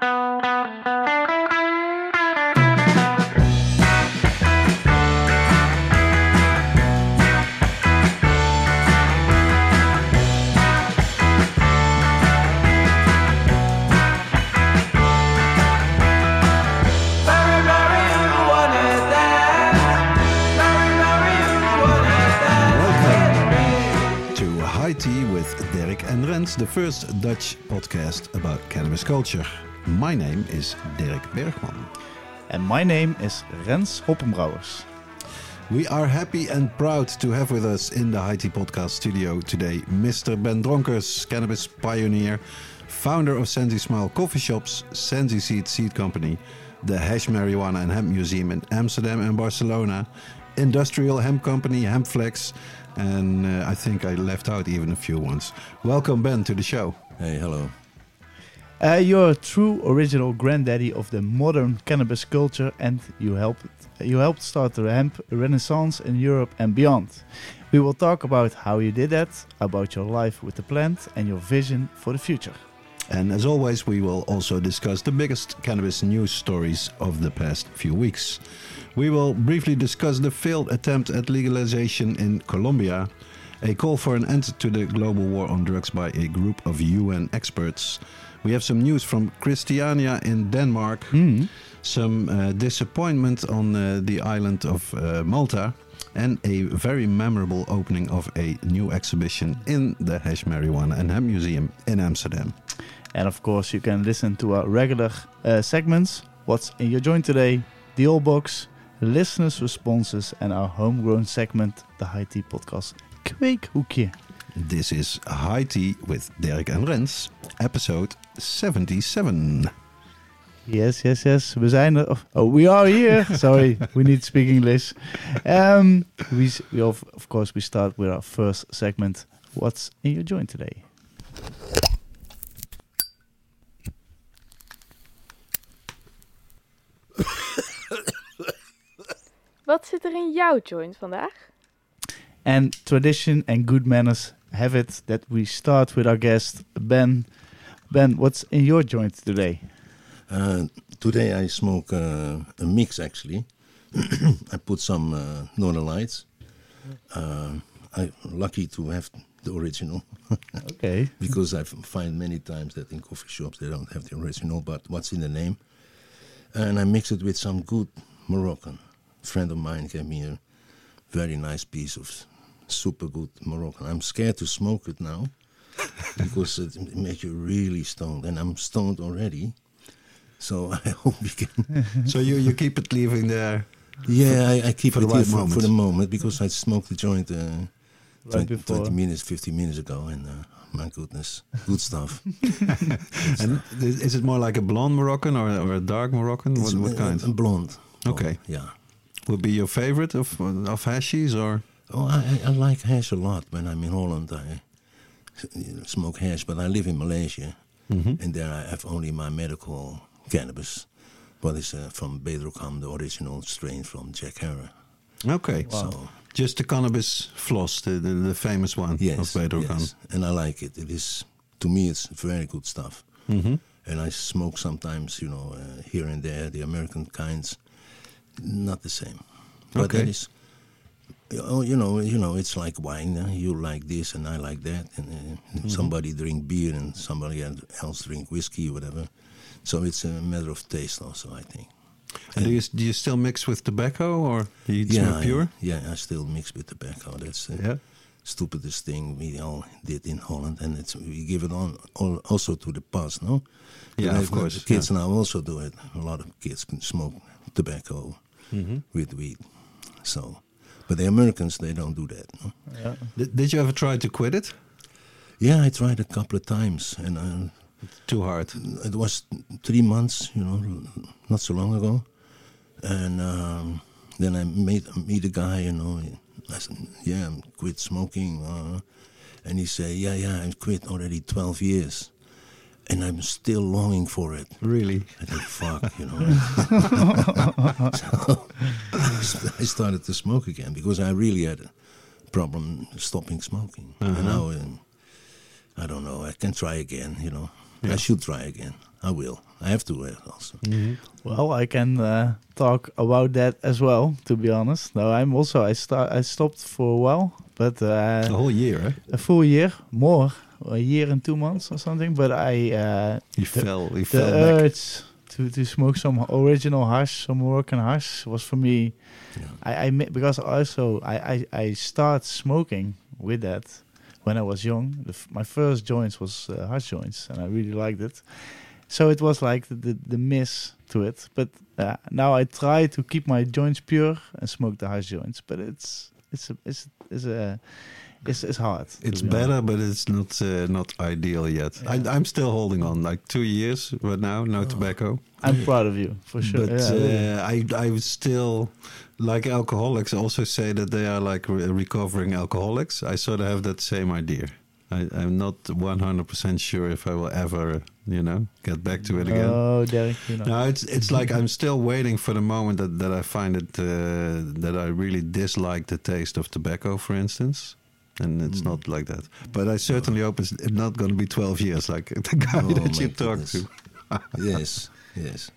Welcome the first Dutch podcast about cannabis culture. My name is Dirk Bergman. And my name is Rens Hoppenbrouwers. We are happy and proud to have with us in the Tea podcast studio today Mr. Ben Dronkers, cannabis pioneer, founder of Sensi Smile Coffee Shops, Sensi Seed Seed Company, the Hash Marijuana and Hemp Museum in Amsterdam and Barcelona, Industrial Hemp Company, Hempflax, and uh, I think I left out even a few ones. Welcome, Ben, to the show. Hey, hello. Uh, you're a true original granddaddy of the modern cannabis culture, and you helped you helped start the hemp renaissance in Europe and beyond. We will talk about how you did that, about your life with the plant, and your vision for the future. And as always, we will also discuss the biggest cannabis news stories of the past few weeks. We will briefly discuss the failed attempt at legalization in Colombia, a call for an end to the global war on drugs by a group of UN experts. We have some news from Christiania in Denmark, some uh, disappointment on uh, the island of uh, Malta, and a very memorable opening of a new exhibition in the Hash Marijuana and Hemp Museum in Amsterdam. And of course, you can listen to our regular uh, segments What's in Your Joint Today, The Old Box, Listeners' Responses, and our homegrown segment, the High Tea Podcast Kweekhoekje. This is High Tea with Derek and Rens, episode 77. Yes, yes, yes. We zijn er. Oh, we are here. Sorry, we need to speak English. Um, we, we of, of course we start with our first segment. What's in your joint today? Wat zit er in jouw joint vandaag? And tradition and good manners have it that we start with our guest Ben. Ben, what's in your joint today? Uh, today I smoke uh, a mix actually. I put some uh, Northern Lights. Uh, I'm lucky to have the original Okay. because I find many times that in coffee shops they don't have the original, but what's in the name? And I mix it with some good Moroccan. A friend of mine gave me a very nice piece of super good Moroccan. I'm scared to smoke it now because it, it makes you really stoned, and I'm stoned already. So I hope we can. so you, you keep it leaving there. Yeah, I, I keep for the it here for, for the moment because I smoked the joint uh, Right 20, 20 minutes, 50 minutes ago, and uh, my goodness, good stuff. And is is it more like a blonde Moroccan or, or a dark Moroccan? What, It's what a- kind? A blonde. Okay. Yeah. Would be your favorite of of hashies or? Oh, I, I- I like hash a lot. When I'm in Holland, I smoke hash, but I live in Malaysia, Mhm. and there I have only my medical cannabis, what is uh, from Bedrocan, the original strain from Jack Herer. Okay, So just the cannabis flos, the, the, the famous one yes, of Bedrocan. yes, and I like it. It is to me, it's very good stuff. hmm and I smoke sometimes, you know, uh, here and there, the American kinds, not the same. But Okay. that is, oh, you know, you know, it's like wine. uh, You like this, and I like that, and uh, somebody drink beer, and somebody else drink whiskey, whatever. So it's a matter of taste, also, I think. And do you do you still mix with tobacco or do you yeah, smoke pure? I, yeah, I still mix with tobacco. That's the Yeah. stupidest thing we all did in Holland, and it's we give it on al- also to the past, no? Yeah, And of course, kids now also do it. A lot of kids can smoke tobacco Mhm. with weed. So, but the Americans they don't do that. No? Yeah. Did, did you ever try to quit it? Yeah, I tried a couple of times, and uh, Too hard. it was three months, you know, not so long ago. And um, then I made meet a guy, you know. I said, "Yeah, I'm quit smoking," uh, and he said, "Yeah, yeah, I quit already 12 years, and I'm still longing for it." Really? I think, "Fuck," you know. so I started to smoke again because I really had a problem stopping smoking. Uh-huh. And now, um, I don't know. I can try again, you know. Yeah. I should try again. I will. I have to uh, also. Well, I can uh, talk about that as well. To be honest, no, I'm also I start I stopped for a while, but uh, The whole year, eh? a full year more, a year and two months or something. But I uh, He fell. He the fell back. urge to to smoke some original hash, some Moroccan hash, was for me. Yeah. I, I because also I, I I start smoking with that when I was young. My first joints was uh, hash joints, and I really liked it. So it was like the the, the miss to it. But uh, now I try to keep my joints pure and smoke the hash joints. But it's it's a, it's it's a it's, it's hard. It's be better, honest. but it's not uh, not ideal yet. Yeah. I, I'm still holding on, like two years, but now no tobacco. I'm proud of you for sure. But Yeah, uh, I I would still like alcoholics also say that they are like re- recovering alcoholics. I sort of have that same idea. I, I'm not 100% sure if I will ever, you know, get back to it again. Oh, Derek, you know. No, it's it's like I'm still waiting for the moment that, that I find it uh, that I really dislike the taste of tobacco, for instance. And it's Mm. not like that. But I certainly hope it's not going to be 12 years like the guy Oh, that you talked to. yes, yes.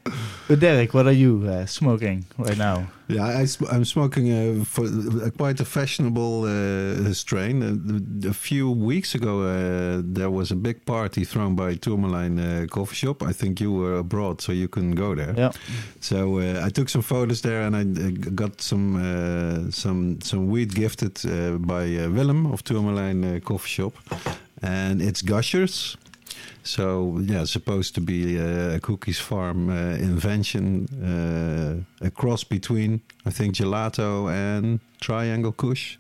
But Derek, what are you uh, smoking right now? Yeah, I, sm- I'm smoking uh, for uh, quite a fashionable uh, strain. Uh, a few weeks ago, uh, there was a big party thrown by Tourmaline uh, coffee shop. I think you were abroad, so you couldn't go there. Yeah. So uh, I took some photos there, and I uh, got some uh, some some weed gifted uh, by uh, Willem of Tourmaline uh, Coffee Shop, and it's Gushers. So yeah, supposed to be a Cookies Farm uh, invention, uh, a cross between I think gelato and Triangle Kush.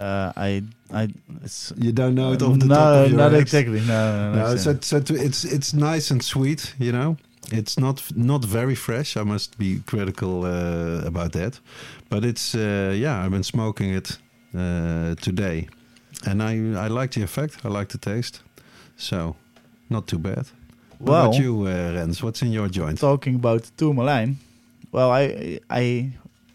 Uh, I, I, it's, You don't know it off the no, top of your not head? exactly. No, no, no. So, so to, it's it's nice and sweet, you know. It's not not very fresh. I must be critical uh, about that, but it's uh, yeah. I've been smoking it uh, today, and I I like the effect. I like the taste, so not too bad. What Well- about you, uh, Rens? What's in your joint? talking about Tourmaline. Well, I, I,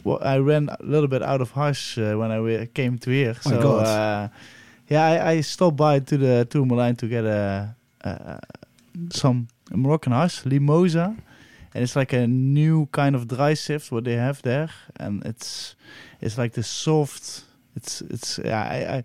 well, I ran a little bit out of hash uh, when I came to here. My so, God. Uh, yeah, I, I stopped by to the Tourmaline to get a, uh, some Moroccan hash, Limosa. And it's like a new kind of dry sift what they have there, and it's it's like the soft. It's it's yeah, I, I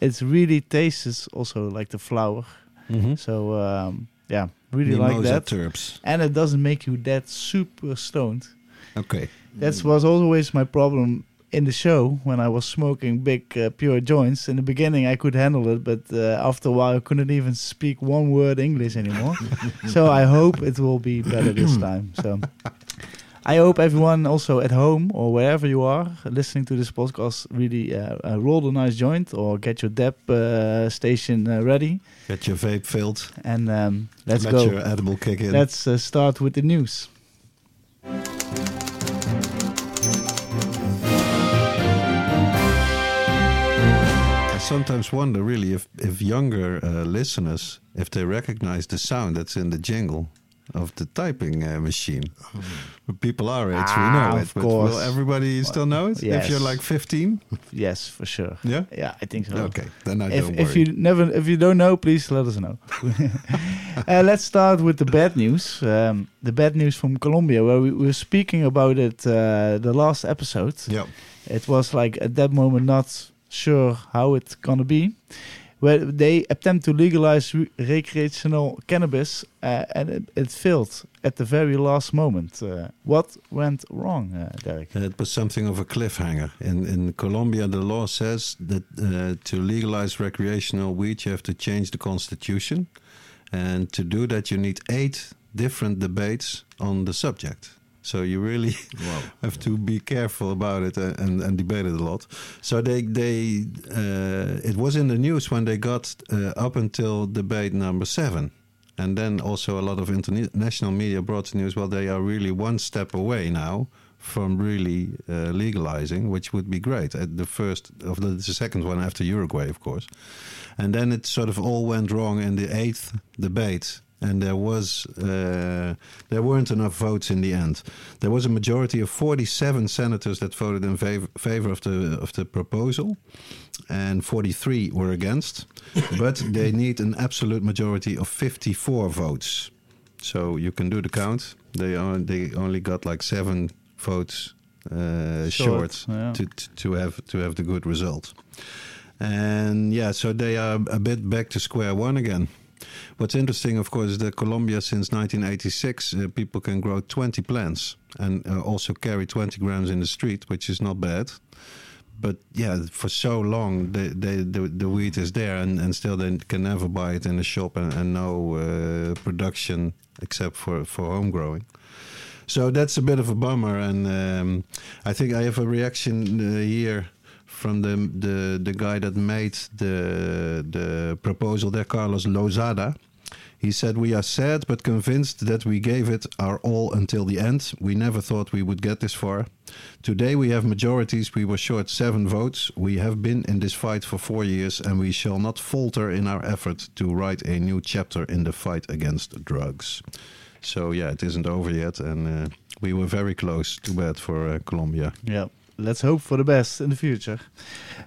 it's really tastes also like the flower. Mhm. So um, yeah, really like that. Terps. And it doesn't make you that super stoned. Okay. That was always my problem in the show when I was smoking big uh, pure joints. In the beginning, I could handle it, but uh, after a while, I couldn't even speak one word English anymore. so I hope it will be better this time. So I hope everyone also at home or wherever you are listening to this podcast really uh, uh, roll a nice joint or get your dep uh, station uh, ready Get your vape filled. and um, let's Let go. your edible kick in. Let's uh, start with the news. I sometimes wonder, really, if if younger uh, listeners, if they recognize the sound that's in the jingle of the typing uh, machine. But people our age, we Ah, know it. But course. will everybody still know it? If you're like 15? Yes, for sure. Yeah. Yeah, I think so. Okay, then I if don't worry. if you never if you don't know, please let us know. uh, let's start with the bad news. Um, the bad news from Colombia, where we, we were speaking about it uh, the last episode. yeah. It was like at that moment not sure how it's gonna be. Where they attempt to legalize re- recreational cannabis, uh, and it, it failed at the very last moment. Uh, what went wrong, uh, Derek? It was something of a cliffhanger. In in Colombia, the law says that uh, to legalize recreational weed, you have to change the constitution, and to do that, you need eight different debates on the subject. So you really Wow. have to be careful about it and, and, and debate it a lot. So they they uh, it was in the news when they got uh, up until debate number seven, and then also a lot of international media brought the news. Well, they are really one step away now from really uh, legalizing, which would be great. At the first of the, the second one after Uruguay, of course, and then it sort of all went wrong in the eighth debate and there was uh, there weren't enough votes in the end. There was a majority of 47 senators that voted in favor, favor of the of the proposal, and 43 were against. but they need an absolute majority of 54 votes. So you can do the count. They are they only got like seven votes uh, Short, short, yeah. to, to to have to have the good result. And yeah, so they are a bit back to square one again. What's interesting, of course, is that Colombia, since 1986, uh, people can grow 20 plants and uh, also carry 20 grams in the street, which is not bad. But yeah, for so long, the the the, the wheat is there, and, and still they can never buy it in a shop, and, and no uh, production except for for home growing. So that's a bit of a bummer, and um, I think I have a reaction uh, here from the the the guy that made the the proposal there, Carlos Losada. He said, We are sad but convinced that we gave it our all until the end. We never thought we would get this far. Today we have majorities. We were short seven votes. We have been in this fight for four years and we shall not falter in our effort to write a new chapter in the fight against drugs. So, yeah, it isn't over yet. And uh, we were very close. Too bad for uh, Colombia. Yeah. Let's hope for the best in the future.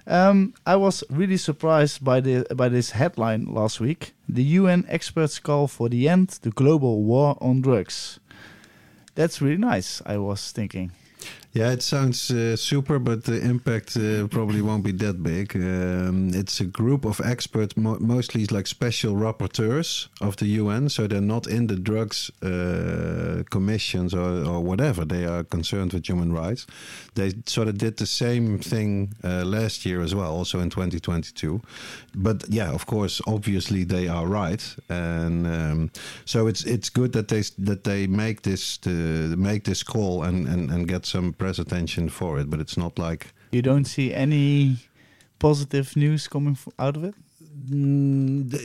Um, I was really surprised by the by this headline last week. The UN experts call for the end to global war on drugs. That's really nice. I was thinking. Yeah, it sounds uh, super, but the impact uh, probably won't be that big. Um, it's a group of experts, mo- mostly like special rapporteurs of the UN, so they're not in the drugs uh, commissions or, or whatever. They are concerned with human rights. They sort of did the same thing uh, last year as well, also in 2022. But yeah, of course, obviously they are right, and um, so it's it's good that they that they make this make this call and, and, and get some press attention for it. But it's not like You don't see any positive news coming f- out of it. Mm, the,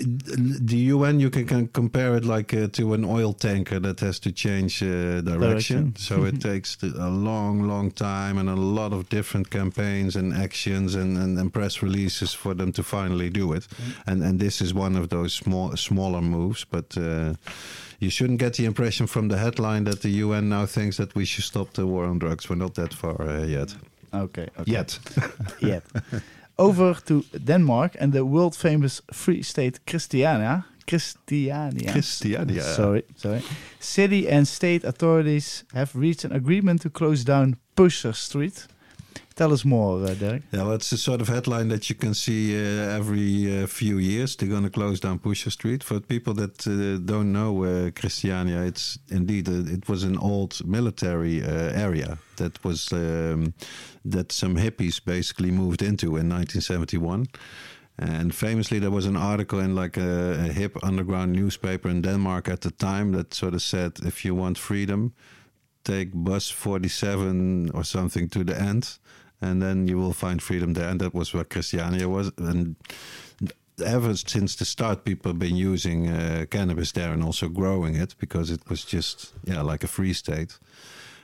the UN, you can, can compare it like uh, to an oil tanker that has to change uh, direction. Direction. so it takes the, a long, long time and a lot of different campaigns and actions and, and, and press releases for them to finally do it. And and this is one of those small, smaller moves, but. Uh, you shouldn't get the impression from the headline that the UN now thinks that we should stop the war on drugs. We're not that far uh, yet. Okay. okay. Yet. Yet. Over to Denmark and the world famous free state Christiania. Christiania. Christiania. Sorry, sorry. City and state authorities have reached an agreement to close down Pusher Street. Tell us more, uh, Derek. Yeah, well, it's the sort of headline that you can see uh, every uh, few years. They're going to close down Pusher Street. For people that don't know Christiania, it's indeed it was an old military area that was um, that some hippies basically moved into in 1971. And famously, there was an article in like a, a hip underground newspaper in Denmark at the time that sort of said, if you want freedom, take bus 47 or something to the end, and then you will find freedom there. And that was where Christiania was. And ever since the start, people have been using uh, cannabis there and also growing it because it was just, yeah, like a free state.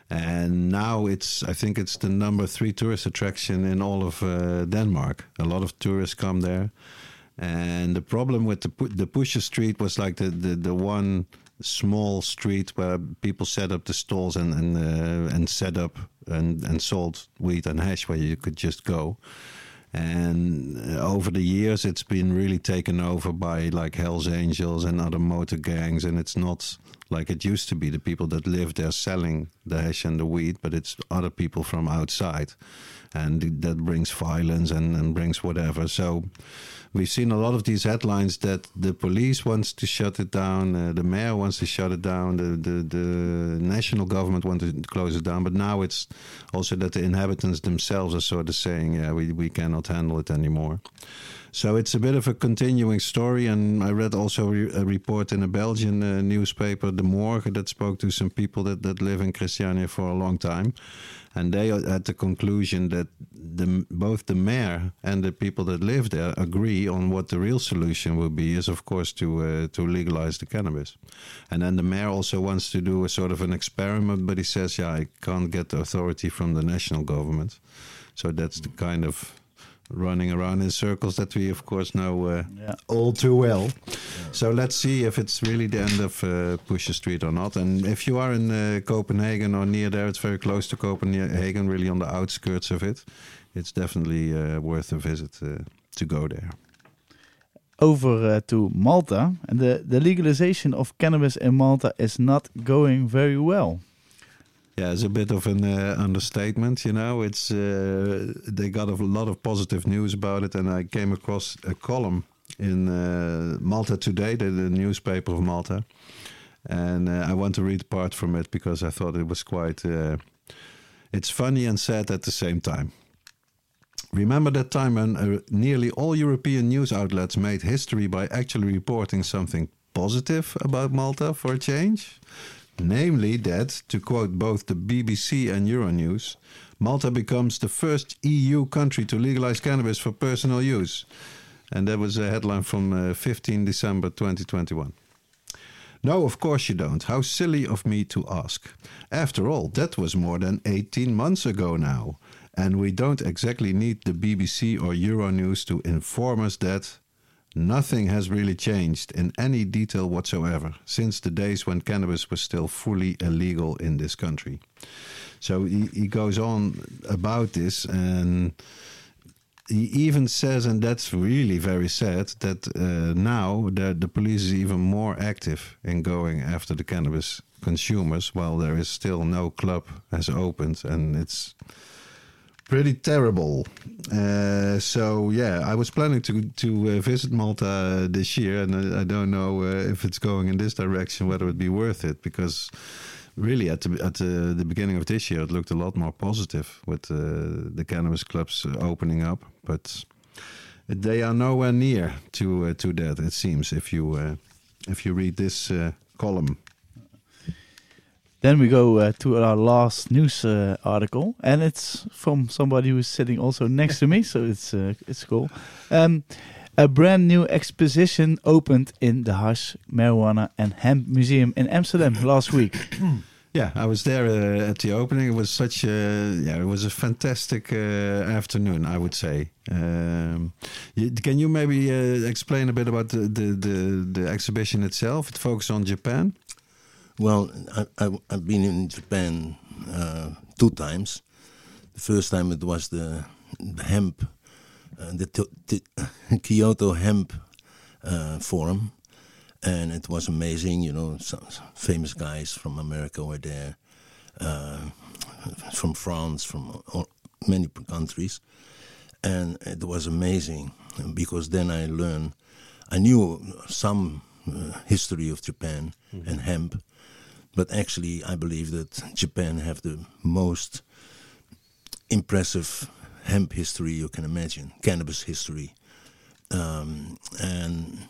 And now it's, I think it's the number three tourist attraction in all of uh, Denmark. A lot of tourists come there. And the problem with the the Pusher Street was like the, the, the one small street where people set up the stalls and and uh, and set up and and sold weed and hash where you could just go. And uh, over the years, it's been really taken over by like Hell's Angels and other motor gangs, and it's not like it used to be. The people that live there selling the hash and the weed, but it's other people from outside, and that brings violence and, and brings whatever. So we've seen a lot of these headlines that the police wants to shut it down, uh, the mayor wants to shut it down, the, the, the national government wants to close it down. But now it's also that the inhabitants themselves are sort of saying, yeah, we, we cannot handle it anymore. So it's a bit of a continuing story. And I read also a report in a Belgian uh, newspaper, De Morgen, that spoke to some people that, that live in Christiania for a long time. And they are at the conclusion that the, both the mayor and the people that live there agree on what the real solution will be is, of course, to uh, to legalize the cannabis. And then the mayor also wants to do a sort of an experiment, but he says, yeah, I can't get the authority from the national government. So that's the kind of running around in circles that we, of course, know uh, Yeah. all too well. So let's see if it's really the end of uh, Pusher Street or not. And if you are in uh, Copenhagen or near there, it's very close to Copenhagen, really on the outskirts of it. It's definitely uh, worth a visit uh, to go there. over uh, to Malta, and the, the legalization of cannabis in Malta is not going very well. Yeah, it's a bit of an uh, understatement, you know. It's uh, they got a lot of positive news about it, and I came across a column in uh, Malta Today, the, the, newspaper of Malta, and uh, I want to read part from it because I thought it was quite. Uh, it's funny and sad at the same time. Remember that time when uh, nearly all European news outlets made history by actually reporting something positive about Malta for a change? Namely that, to quote both the BBC and Euronews, Malta becomes the first EU country to legalize cannabis for personal use. And that was a headline from uh, 15 December 2021. No, of course you don't. How silly of me to ask. After all, that was more than 18 months ago now. And we don't exactly need the BBC or Euronews to inform us that Nothing has really changed in any detail whatsoever since the days when cannabis was still fully illegal in this country. So he, he goes on about this and he even says, and that's really very sad, that uh, now the, the police is even more active in going after the cannabis consumers while there is still no club has opened and it's pretty terrible. Uh, so yeah, I was planning to to uh, visit Malta this year, and I, I don't know uh, if it's going in this direction, whether it'd be worth it, because really at the at the, the beginning of this year, it looked a lot more positive with uh, the cannabis clubs opening up, but they are nowhere near to uh, to that. It seems if you uh, if you read this column. Then we go uh, to our last news uh, article, and it's from somebody who's sitting also next to me, so it's uh, it's cool. Um, a brand new exposition opened in the Hash Marijuana and Hemp Museum in Amsterdam last week. Yeah, I was there uh, at the opening. It was such a yeah, it was a fantastic uh, afternoon. I would say. Um, can you maybe uh, explain a bit about the, the, the the exhibition itself? It focuses on Japan. Well, I, have been in Japan uh, two times. The first time it was the, the hemp, uh, the, Kyoto Hemp uh, Forum, and it was amazing. You know, some famous guys from America were there, uh, from France, from all, many countries, and it was amazing because then I learned. I knew some uh, history of Japan mm -hmm. and hemp but actually, I believe that Japan have the most impressive hemp history you can imagine, cannabis history, um, and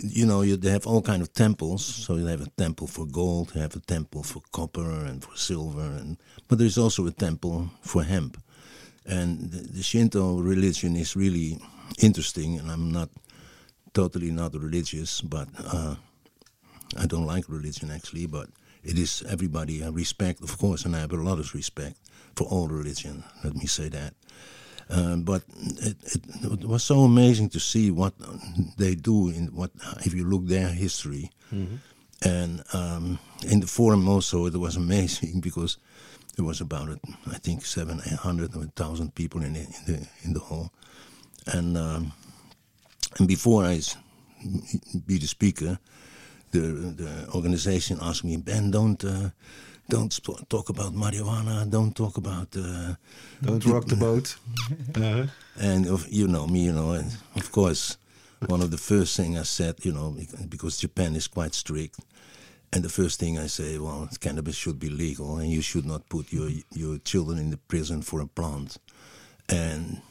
you know you, they have all kind of temples. So you have a temple for gold, you have a temple for copper and for silver, and but there's also a temple for hemp. And the, the Shinto religion is really interesting, and I'm not totally not religious, but. Uh, I don't like religion actually, but it is everybody I respect, of course, and I have a lot of respect for all religion. Let me say that. Um, but it, it, it, was so amazing to see what they do in what if you look their history, mm-hmm. and um, in the forum also it was amazing because there was about I think seven, eight hundred, or thousand people in the, in the in the hall, and um, and before I be the speaker, the, the organization asked me, Ben, don't uh, don't talk about marijuana, don't talk about uh, don't rock the boat. uh-huh. And of, you know me, you know, and of course, one of the first thing I said, you know, because Japan is quite strict. And the first thing I say, well, cannabis should be legal, and you should not put your your children in the prison for a plant. And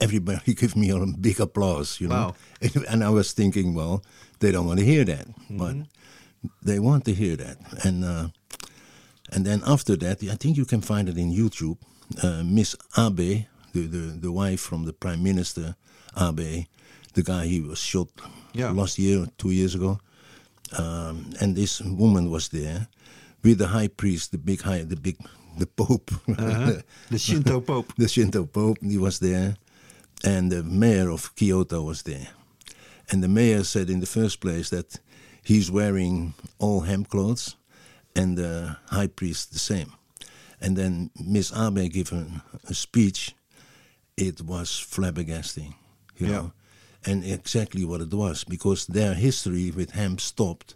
everybody gave me a big applause, you know. Wow. And I was thinking, well, they don't want to hear that, mm-hmm. but they want to hear that. And uh, and then after that, I think you can find it in YouTube. Uh, Miss Abe, the, the the wife from the Prime Minister Abe, the guy he was shot yeah. last year, two years ago, um, and this woman was there with the high priest, the big high, the big, the Pope, uh-huh. the Shinto Pope, the Shinto Pope. He was there, and the mayor of Kyoto was there. And the mayor said in the first place that he's wearing all hemp clothes and the high priest the same. And then Miss Abe gave a, a speech. It was flabbergasting, you yeah. know. and exactly what it was because their history with hemp stopped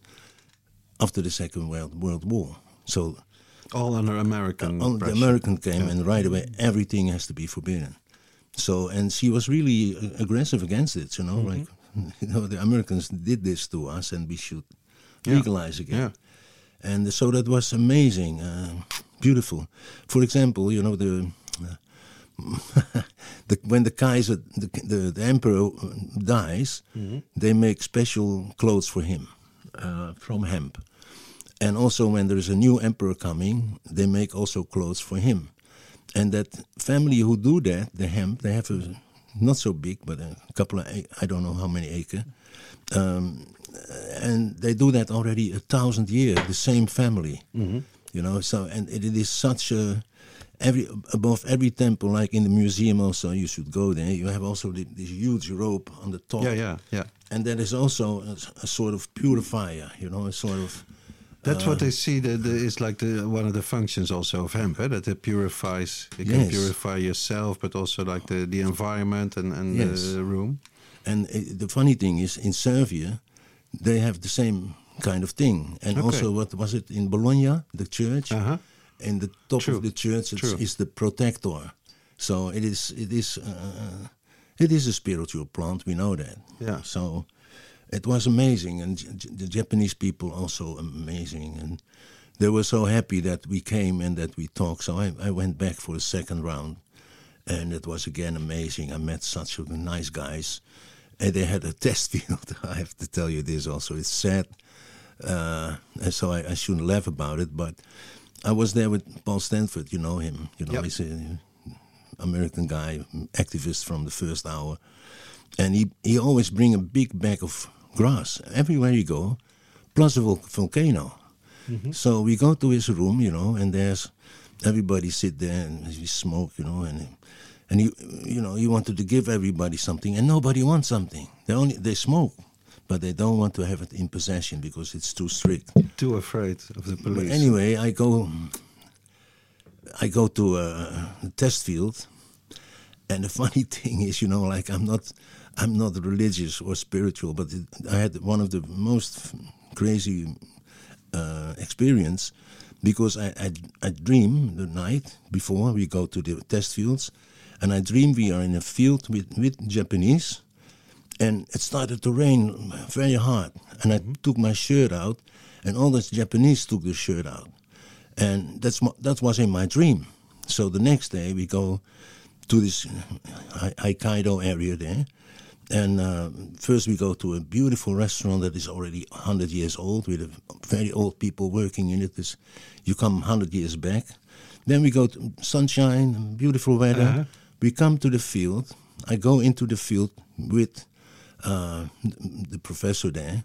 after the Second World, World War. So All under American. uh, the. American came, Yeah. and right away everything has to be forbidden. So, and she was really aggressive against it. You know, Mm-hmm. like you know, the Americans did this to us, and we should Yeah. legalize again. Yeah. And so that was amazing, uh, beautiful. For example, you know the. Uh, the, when the Kaiser, the, the, the emperor dies, they make special clothes for him uh, from hemp. And also, when there is a new emperor coming, they make also clothes for him. And that family who do that, the hemp, they have a not so big, but a couple of I don't know how many acre, um, and they do that already a thousand years. The same family, you know. So and it, it is such a every above every temple, like in the museum. Also, you should go there. You have also the, this huge rope on the top Yeah, yeah, yeah. and that is also a, a sort of purifier, you know, a sort of That's Uh, what they see. That the, is like the one of the functions also of hemp. Eh? That it purifies. It can purify yourself, but also like the, the environment and, and Yes. the room. And uh, the funny thing is, in Serbia, they have the same kind of thing. And Okay. also, what was it in Bologna, the church? Uh huh. In the top True. of the church, it's, is the protector. So it is, it is, uh, it is a spiritual plant. We know that. Yeah. So it was amazing, and the Japanese people also amazing, and they were so happy that we came and that we talked. So I, I went back for a second round, and it was again amazing. I met such a nice guys, and they had a test field. I have to tell you this also. It's sad, uh, and so I, I shouldn't laugh about it, but I was there with Paul Stanford. You know him. You know Yep. he's an American guy, activist from the first hour and he, he always bring a big bag of grass everywhere you go, plus a vol- volcano. Mm-hmm. So we go to his room, you know, and there's everybody sit there and we smoke, you know, and and he, you know, he wanted to give everybody something, and nobody wants something. They only they smoke, but they don't want to have it in possession because it's too strict. Too afraid of the But police. anyway, I go, I go to a test field, and the funny thing is, you know, like I'm not, I'm not religious or spiritual, but it, I had one of the most crazy uh, experience because I, I I dream the night before we go to the test fields, and I dream we are in a field with with Japanese, and it started to rain very hard. And I took my shirt out, and all the Japanese took the shirt out, and that's that was in my dream. So the next day we go to this Ai- Aikaido area there, and uh, first we go to a beautiful restaurant that is already 100 years old with a very old people working in it. This, you come 100 years back. Then we go to sunshine, beautiful weather. Uh-huh. We come to the field. I go into the field with uh, the professor there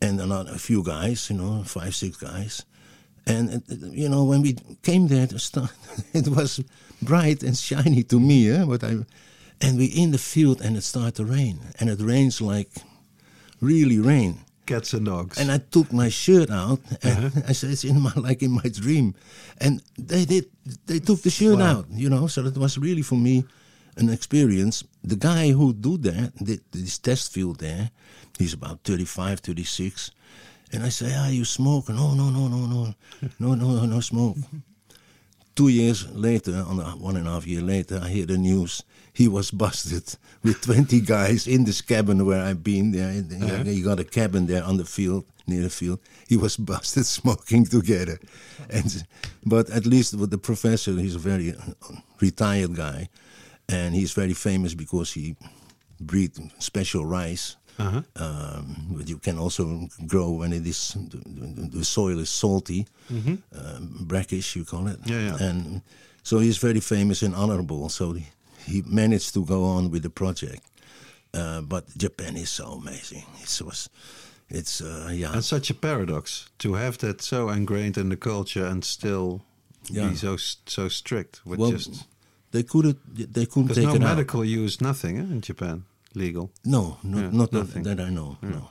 and another, a few guys, you know, five, six guys. And, uh, you know, when we came there, to start, it was bright and shiny to me, eh? but I, and we in the field and it started to rain. And it rains like really rain. Cats and dogs. And I took my shirt out, and I said, "It's in my like in my dream," and they did. They took the shirt Wow. out, you know. So that was really for me an experience. The guy who do that, did this test field there, he's about 35, 36. and I say, "Ah, you smoke?" No, no, no, no, no, no, no, no, no smoke. Two years later, on a, one and a half year later, I hear the news. He was busted with 20 guys in this cabin where I've been. There, Uh-huh. he got a cabin there on the field, near the field. He was busted smoking together, and but at least with the professor, he's a very uh, retired guy, and he's very famous because he breed special rice. Uh-huh. Um, but you can also grow when it is the, the, the soil is salty, um, brackish you call it. Yeah, yeah. And so he's very famous and honorable. So he, he managed to go on with the project. Uh, but Japan is so amazing. It was, it's uh, yeah. And such a paradox to have that so ingrained in the culture and still Yeah. be so so strict with Well, just they couldn't they couldn't take no it out. use, nothing eh, in Japan legal. No, no Yeah, not nothing. that I know. No,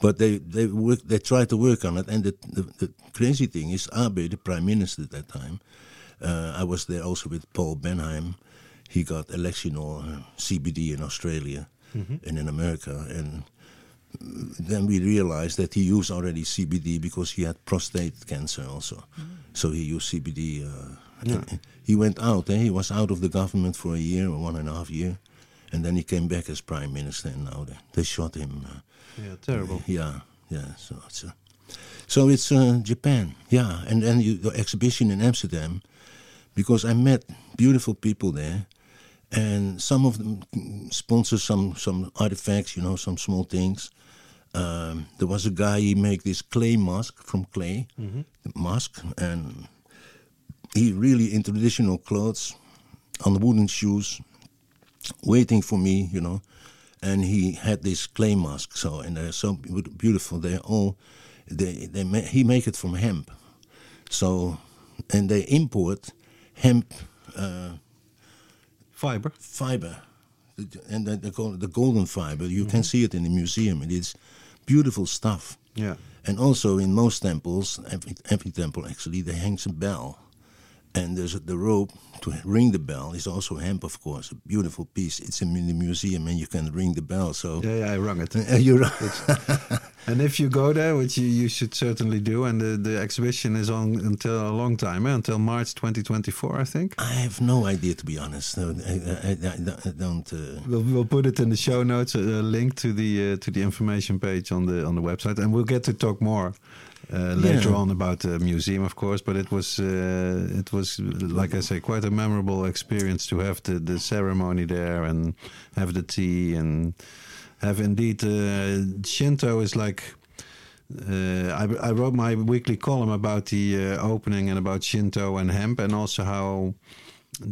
but they they work. They try to work on it. And the, the the crazy thing is, Abe, the prime minister at that time, uh, I was there also with Paul Benhaim. He got election or uh, CBD in Australia, and in America. And then we realized that he used already CBD because he had prostate cancer also. So he used CBD. Uh, Yeah. He went out. Eh? He was out of the government for a year or one and a half year, and then he came back as prime minister. And now they, they shot him. Uh, Yeah, terrible. yeah, yeah. So it's uh, so it's uh, Japan. Yeah, and then you, the exhibition in Amsterdam, because I met beautiful people there, and some of them sponsor some some artifacts. You know, some small things. Um, there was a guy he make this clay mask from clay mask, and he really in traditional clothes, on wooden shoes, waiting for me, you know. And he had this clay mask, so and they're so beautiful. They're all they they ma- he make it from hemp, so and they import hemp uh, Fiber. fiber, and they, they call it the golden fiber. You can see it in the museum. It is beautiful stuff. Yeah. And also in most temples, every, every temple actually, there hangs a bell. And there's the rope to ring the bell is also hemp, of course, a beautiful piece. It's in the museum and you can ring the bell. So Yeah, yeah, I rung it. Uh, you're And if you go there, which you, you should certainly do, and the, the exhibition is on until a long time, eh? until March 2024, I think. I have no idea, to be honest. I, I, I, I don't. Uh, We'll, we'll put it in the show notes, a link to the uh, to the information page on the on the website, and we'll get to talk more uh, later Yeah. on about the museum, of course. But it was uh, it was like I say, quite a memorable experience to have the the ceremony there and have the tea and have indeed uh, Shinto is like. Uh, I, I wrote my weekly column about the uh, opening and about Shinto and hemp, and also how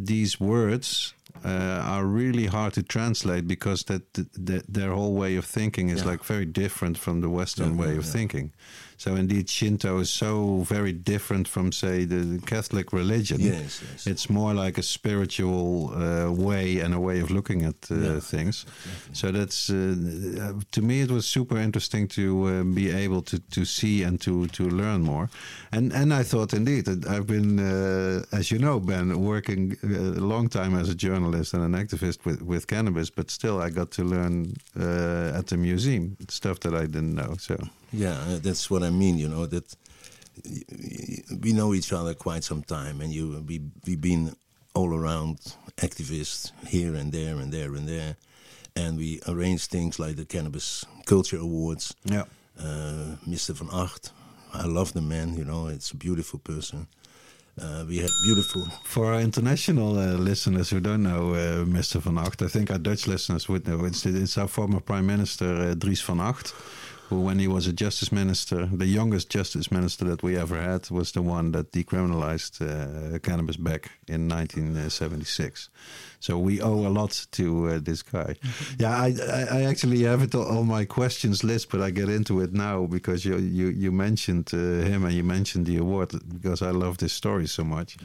these words uh, are really hard to translate because that, that their whole way of thinking is Yeah. like very different from the Western Yeah, way yeah, of thinking. So indeed, Shinto is so very different from, say, the Catholic religion. yes, yes. It's more like a spiritual uh, way and a way of looking at uh, Yeah. things. So that's uh, uh, to me it was super interesting to uh, be able to, to see and to, to learn more. And and I thought indeed that I've been, uh, as you know, Ben, working a long time as a journalist and an activist with, with cannabis, but still I got to learn uh, at the museum stuff that I didn't know. So Yeah, uh, that's what I mean. You know that we know each other quite some time, and you we we've been all around activists here and there and there and there, and we arrange things like the Cannabis Culture Awards. yeah. Uh, Mr. Van Agt, I love the man. You know, it's a beautiful person. Uh, we had beautiful. For our international uh, listeners who don't know uh, Mr. Van Agt, I think our Dutch listeners would know. It's, it's our former Prime Minister uh, Dries Van Agt, who, when he was a Justice Minister, the youngest Justice Minister that we ever had, was the one that decriminalized uh, cannabis back in 1976. So we owe a lot to uh, this guy. Yeah, I, I, I actually have it on my questions list, but I get into it now because you you, you mentioned uh, him and you mentioned the award because I love this story so much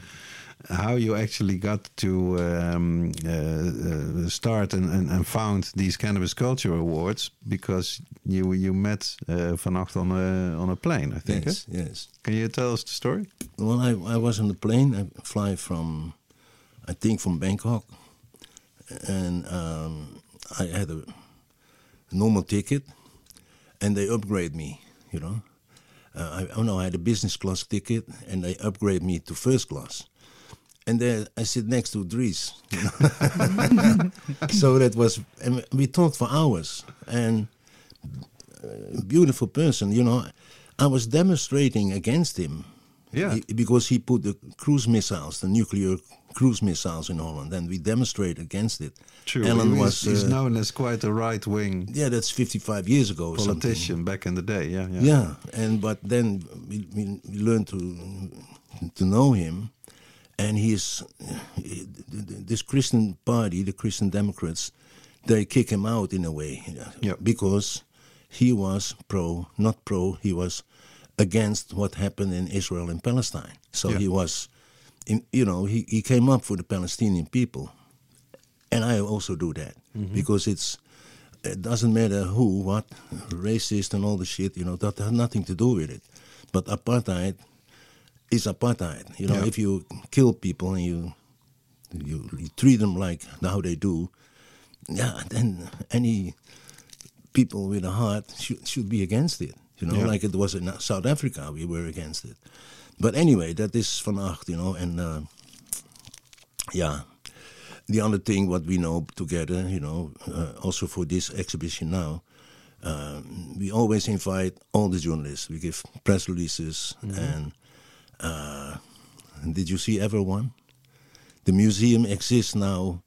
how you actually got to um, uh, uh, start and, and, and found these cannabis culture awards because you you met uh, Van Agt on a on a plane, I think. Yes, eh? yes. Can you tell us the story? Well, I, I was on the plane. I fly from, I think, from Bangkok, and um, I had a normal ticket, and they upgrade me. You know, uh, I, oh no, I had a business class ticket, and they upgrade me to first class. And then I sit next to Dries. So that was, and we talked for hours, and uh, beautiful person. You know, I was demonstrating against him. Yeah. He- because he put the cruise missiles, the nuclear cruise missiles in Holland, and we demonstrate against it. True. Alan He was. he's uh, known as quite a right wing yeah, that's 55 years ago. or something. politician back in the day. Yeah, yeah. Yeah, and but then we, we, we learned to to know him, and he is this Christian party, the Christian Democrats, they kick him out in a way, Yeah. because he was pro, not pro, he was against what happened in Israel and Palestine. So Yeah. he was, in, you know, he, he came up for the Palestinian people, and I also do that mm-hmm. because it's it doesn't matter who, what, racist and all the shit, you know, that has nothing to do with it. But apartheid is apartheid. You know, Yeah. if you kill people and you, you you treat them like how they do, yeah, then any people with a heart should should be against it. You know, Yeah. like it was in South Africa, we were against it. But anyway, that is van Agt, you know, and uh, yeah. The other thing, what we know together, you know, uh, also for this exhibition now, um, we always invite all the journalists. We give press releases, and uh, did you see ever one? The museum exists now,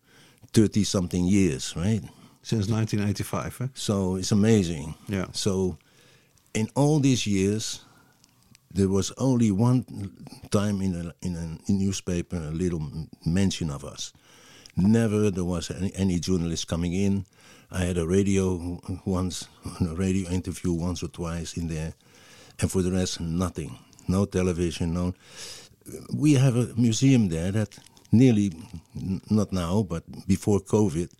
thirty something years, right? Since 1985, eh? So it's amazing. Yeah. So, in all these years, there was only one time in a in a newspaper a little mention of us. Never there was any, any journalist coming in. I had a radio once, a radio interview once or twice in there, and for the rest, nothing. No television. No. We have a museum there that nearly, n- not now, but before COVID,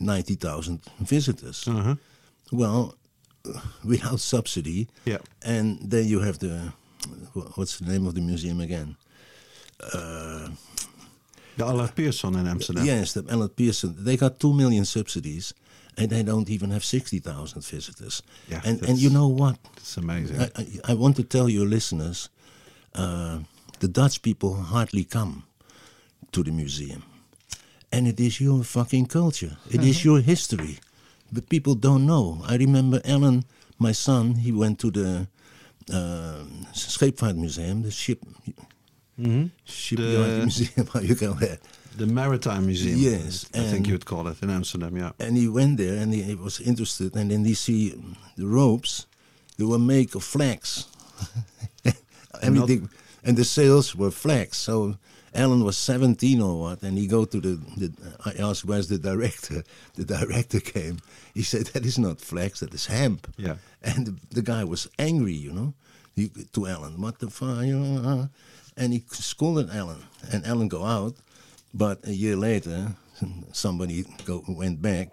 ninety thousand visitors. Uh-huh. Well, without subsidy. Yeah. And then you have the what's the name of the museum again? The Allard Pierson in Amsterdam. Yes, the Ellen Pearson. They got two million subsidies, and they don't even have sixty thousand visitors. Yeah, and and you know what? It's amazing. I, I, I want to tell your listeners, uh, the Dutch people hardly come to the museum, and it is your fucking culture. It is your history, but people don't know. I remember Alan, my son. He went to the uh, Scheepvaartmuseum, the ship. Shipyard The- museum, how you call that? The Maritime Museum. Yes, I think you would call it in Amsterdam, yeah. and he went there and he, he was interested and then he see the ropes they were made of flax everything and the sails were flax so alan was 17 or what and he go to the, the i asked where's the director the director came he said that is not flax that is hemp Yeah. and the, the guy was angry you know he, to alan what the fuck know uh, and he scolded alan and alan go out but a year later, somebody go, went back.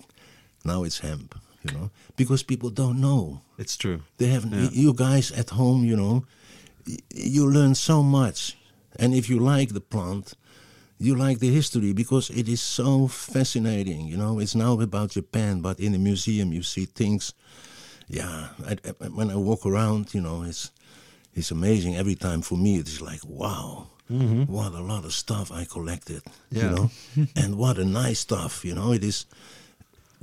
Now it's hemp, you know, because people don't know. It's true. They have Yeah. you guys at home, you know, you learn so much, and if you like the plant, you like the history because it is so fascinating. You know, it's now about Japan, but in the museum you see things. Yeah, I, I- when I walk around, you know, it's it's amazing every time. For me, it is like wow. What a lot of stuff I collected, Yeah. you know, and what a nice stuff, you know. It is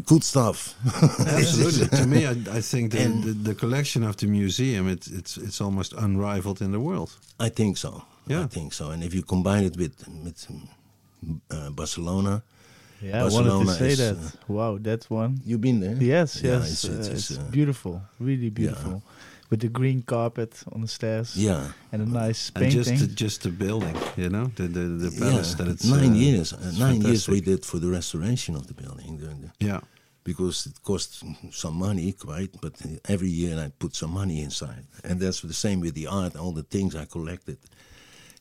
good stuff. Absolutely. to me, I, I think the, And- the, the collection of the museum, it's, it's, it's almost unrivaled in the world. I think so. Yeah. I think so. And if you combine it with with uh, Barcelona, Yeah, I wanted to Barcelona say is, that. uh, wow, that one. you've been there. Yes, Yeah, yes. it's- uh, it's- It's, it's, uh, beautiful, really beautiful. With the green carpet on the stairs. Yeah. And a nice painting. And just painting. just the building, you know, the the, the palace yeah. that it's nine uh, years. Uh, it's nine years we did for the restoration of the building. The- the- Yeah, because it cost some money, quite. But every year I put some money inside, and that's the same with the art. All the things I collected.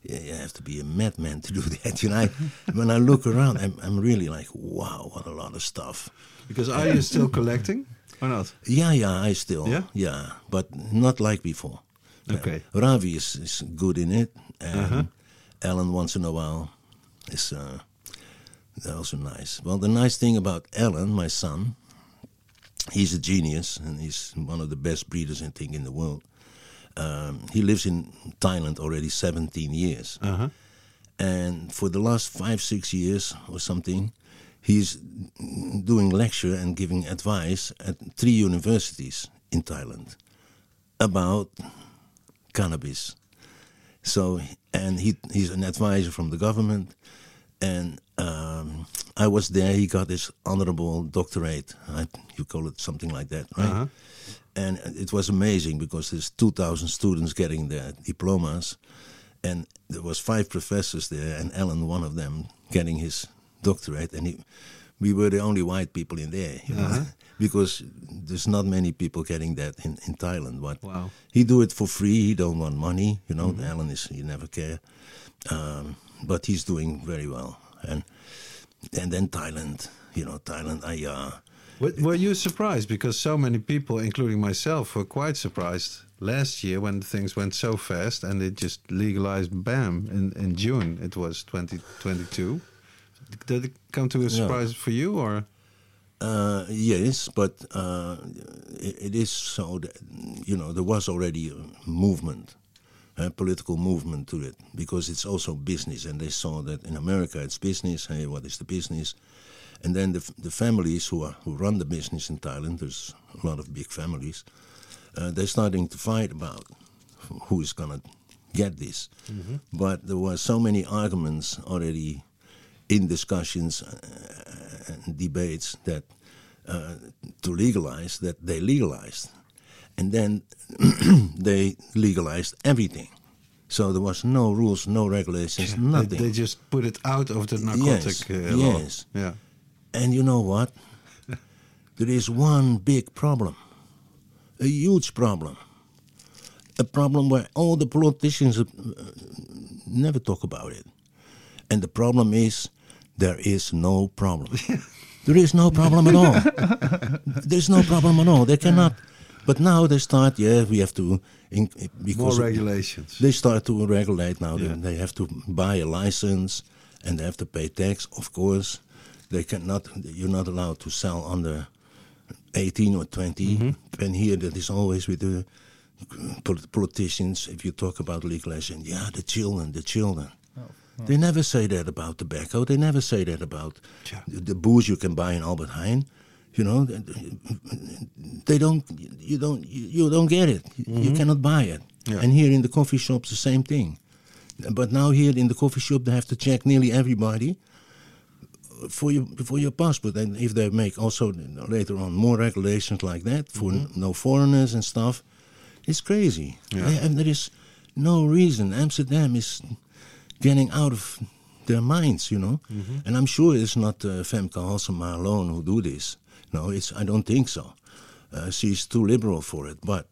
Yeah, you have to be a madman to do that. You know, I, when I look around, I'm, I'm really like, wow, what a lot of stuff. because are you still collecting not? Yeah, yeah, I still. Yeah? Yeah, but not like before. Okay. Uh, Ravi is, is good in it, and Uh-huh. Alan once in a while is uh, also nice. Well, the nice thing about Alan, my son, he's a genius, and he's one of the best breeders, I think, in the world. Um, he lives in Thailand already 17 years. Uh huh. And for the last five, six years or something, he's doing lecture and giving advice at three universities in Thailand about cannabis. So, and he he's an advisor from the government, and um, I was there. He got his honorable doctorate. I, you call it something like that, right? Uh-huh. And it was amazing because there's 2,000 students getting their diplomas, and there was five professors there, and Alan, one of them, getting his doctorate, and he, we were the only white people in there, you know, because there's not many people getting that in, in Thailand. But Wow. he do it for free. He don't want money, you know. Alan is he never care, um, but he's doing very well. And and then Thailand, you know, Thailand. I uh, Were, were you surprised? Because so many people, including myself, were quite surprised last year when things went so fast and it just legalized, bam, in, in June. It was 2022. Did it come to a surprise for you or? Uh, yes, but uh, it, it is so that you know there was already a movement, a political movement to it because it's also business, and they saw that in America it's business. Hey, what is the business? And then the, the families who are who run the business in Thailand, there's a lot of big families. Uh, they're starting to fight about who is gonna get this. But there were so many arguments already in discussions uh, and debates that uh, to legalize that they legalized, and then they legalized everything. So there was no rules, no regulations, They, nothing. they just put it out of the narcotic Yes, uh, law. yes. Yeah. And you know what? there is one big problem, a huge problem, a problem where all the politicians uh, never talk about it. And the problem is there is no problem. there is no problem at all. There's no problem at all. They cannot. But now they start. Yeah, we have to. In, More because regulations. they start to regulate now. Yeah. They, they have to buy a license and they have to pay tax. Of course, they cannot. You're not allowed to sell under 18 or 20. Mm-hmm. And here, that is always with the politicians. If you talk about legalization, yeah, the children, the children. They never say that about tobacco. They never say that about Yeah. the, the booze you can buy in Albert Heijn. You know, they don't. You don't. You don't get it. You mm-hmm. cannot buy it. Yeah. And here in the coffee shops, the same thing. But now here in the coffee shop, they have to check nearly everybody for your for your passport. And if they make also later on more regulations like that for n- no foreigners and stuff, it's crazy. Yeah. They- and there is no reason. Amsterdam is getting out of their minds, you know. And I'm sure it's not uh, Femke Halsema alone who do this. No, it's I don't think so. Uh, she's too liberal for it, but.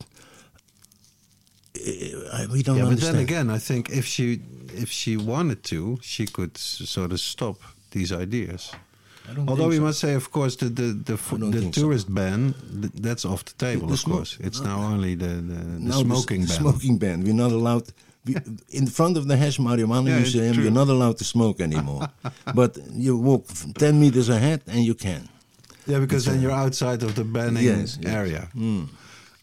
I, we don't Yeah, but then again, I think if she if she wanted to, she could s- sort of stop these ideas. I don't Although we so. must say, of course, the the the, the think so. tourist ban th- that's off the table. The of smo- course, it's now only the the, the smoking the, ban. Smoking ban. We're not allowed. In front of the Hash Marijuana Yeah, Museum, you're not allowed to smoke anymore. but you walk 10 meters ahead and you can. Yeah, because then uh, you're outside of the banning Yes, yes. area. Mm.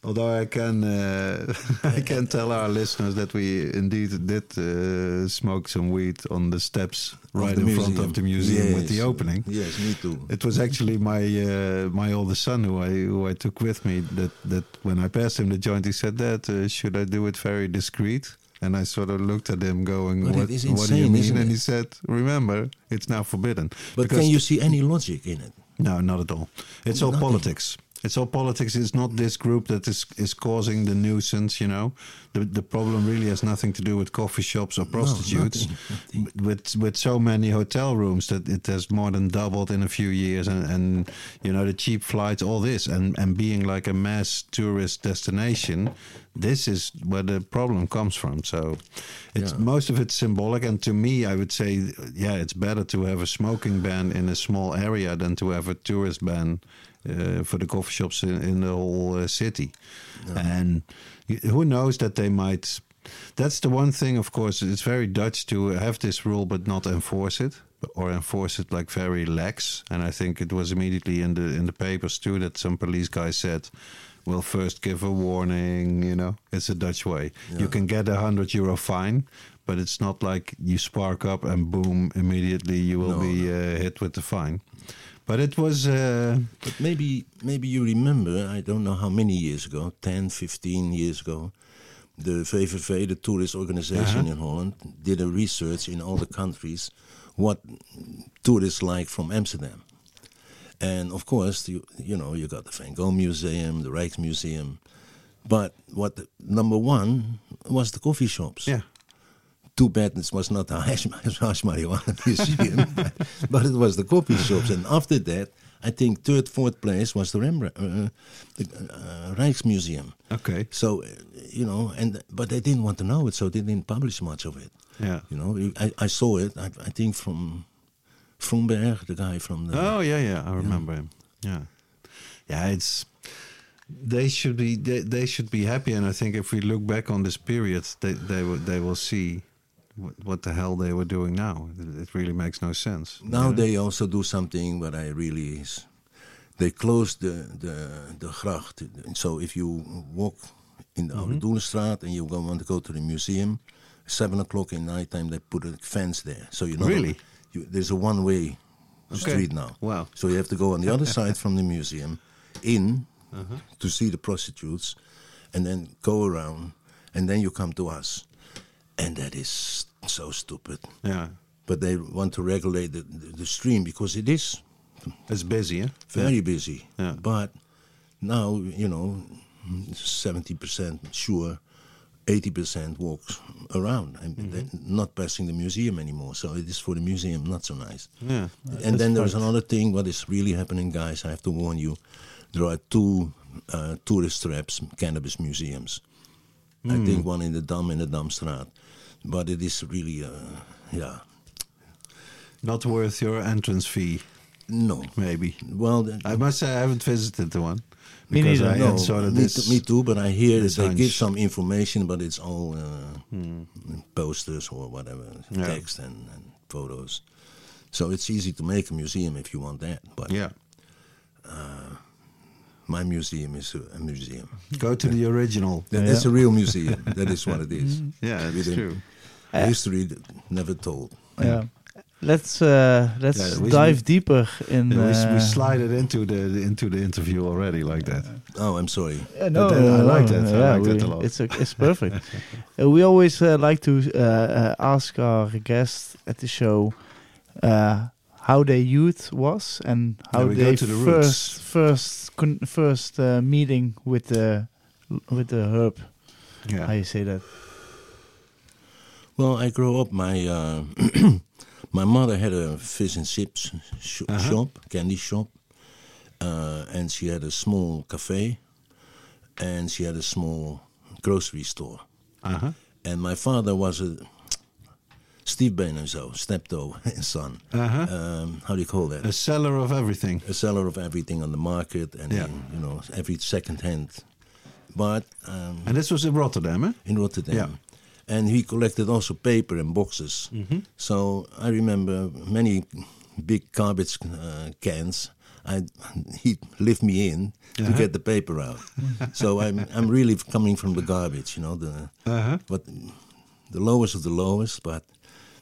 Although I can uh, I can tell our listeners that we indeed did uh, smoke some weed on the steps right the in front of the museum with the opening. Yes, me too. It was actually my uh, my oldest son who I who I took with me. That that when I passed him the joint, he said, "Dad, uh, should I do it very discreet?" And I sort of looked at him, going, "What, what do you mean?" And he said, "Remember, it's now forbidden." But Because can you see any logic in it? no, not at all. It's all Nothing. politics. It's all politics. It's not this group that is is causing the nuisance. You know, the the problem really has nothing to do with coffee shops or prostitutes. nothing, nothing. With with so many hotel rooms that it has more than doubled in a few years, and, and you know the cheap flights, all this, and and being like a mass tourist destination, this is where the problem comes from. So, it's Yeah. most of it's symbolic, and to me, I would say, yeah, it's better to have a smoking ban in a small area than to have a tourist ban for the coffee shops in, in the whole uh, city. And who knows that they might. That's the one thing, of course, it's very Dutch to have this rule but not enforce it. Or enforce it like very lax, and I think it was immediately in the in the papers too that some police guy said, "We'll first give a warning." You know, it's a Dutch way. You can get a hundred euro fine, but it's not like you spark up and boom, immediately you will No, be uh, hit with the fine. But it was, uh, But maybe, maybe you remember, I don't know how many years ago, 10, 15 years ago, the VVV, the tourist organization Uh-huh. in Holland, did a research in all the countries what tourists like from Amsterdam. And of course, you, you know, you got the Van Gogh Museum, the Rijksmuseum. But what the, number one was the coffee shops. yeah, Too bad it was not the hash, hash marijuana museum, but it was the coffee shops. And after that, I think third, fourth place was the Rembrandt, uh, the uh, Rijksmuseum. okay, So, uh, you know, and but they didn't want to know it, so they didn't publish much of it. yeah. You know, I, I saw it. I, I think from Fromberg, the guy from the. Oh yeah, yeah, I remember him. Yeah, yeah. It's they should be they, they should be happy, and I think if we look back on this period, they they will they will see what, the hell they were doing now. It, really makes no sense. Now they also do something what I really is they closed the the the gracht. And so if you walk in the Oude Doelenstraat and you go, want to go to the museum, seven o'clock in nighttime they put a fence there. So you know Really? you, there's a one way street now. Wow. So you have to go on the other side from the museum in Uh-huh. to see the prostitutes, and then go around, and then you come to us, and that is so stupid. Yeah. But they want to regulate the, the, stream because it is It's busy, huh? very busy. Yeah. But now, you know, 70% sure, 80% walks around and Mm-hmm. they're not passing the museum anymore. So it is for the museum not so nice. Yeah. and then there's another thing what is really happening, guys. I have to warn you. There are two uh, tourist traps cannabis museums. I Hmm. think one in the Dam in the Damstraat. But it is really, uh, yeah, Not worth your entrance fee, no. maybe. Well, the- I must say I haven't visited the one. Me because neither. I No, had sort of me, this. too, me too, but I hear that they give some information, but it's all uh, posters or whatever, Yeah. text and, and photos. So it's easy to make a museum if you want that. But Yeah. my museum is a, a museum. Go to the original. That- It's a real museum. that is what it is. Yeah, With it's a true. History that never told. Yeah. Let's uh, let's Yeah, we- dive deeper in. Yeah, we, uh, we slide it into the into the interview already like that. Oh, I'm sorry. Yeah, no, then I no, like no, that. I yeah, like that a lot. It's a, it's perfect. Uh, we always uh, like to uh, uh, ask our guests at the show uh, how their youth was and how Yeah, they to the first roots. first con- first uh, meeting with the with the herb. Yeah. How you say that? Well, I grew up. My uh, my mother had a fish and chips sh- Uh-huh. shop, candy shop, uh, and she had a small cafe, and she had a small grocery store. Uh huh. And my father was a Stiefbeen en Zoon steptoe and son. Uh huh. Um, how do you call that? A seller of everything. a seller of everything on the market and Yeah. you know every second hand. But um, And this was in Rotterdam, eh? in Rotterdam. Yeah. And he collected also paper and boxes. So I remember many big garbage uh, cans. I he'd lift me in to Uh-huh. get the paper out. so I'm I'm really coming from the garbage, you know, the Uh huh. but the lowest of the lowest, but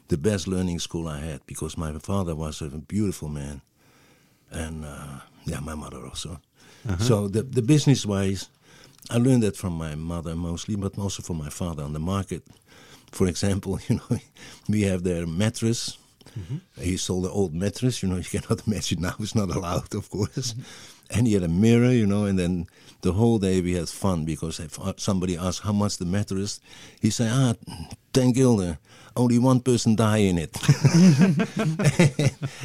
the best learning school I had because my father was a beautiful man, and uh, yeah, my mother also. So the the business wise, I learned that from my mother mostly, but also from my father on the market. For example, you know, we have their mattress. He sold an old mattress. You know, you cannot imagine now; it's not allowed, of course. And he had a mirror, you know, and then the whole day we had fun because if uh, somebody asked how much the mattress, he said, ah, 10 gulden. Only one person die in it.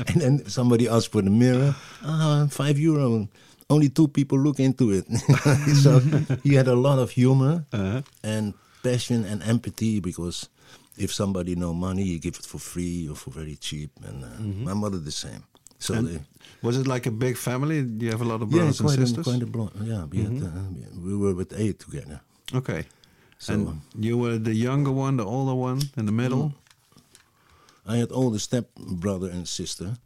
and then somebody asked for the mirror, ah, 5 euro. Only two people look into it. so he had a lot of humor Uh-huh. and passion and empathy because if somebody no money, you give it for free or for very cheap. And uh, my mother the same. So they, Was it like a big family? Do you have a lot of yeah, brothers and quite a, sisters? quite a blo- yeah, we, had, uh, we were with eight together. Okay. So and you were the younger one, the older one, in the middle. I had older step brother and sister,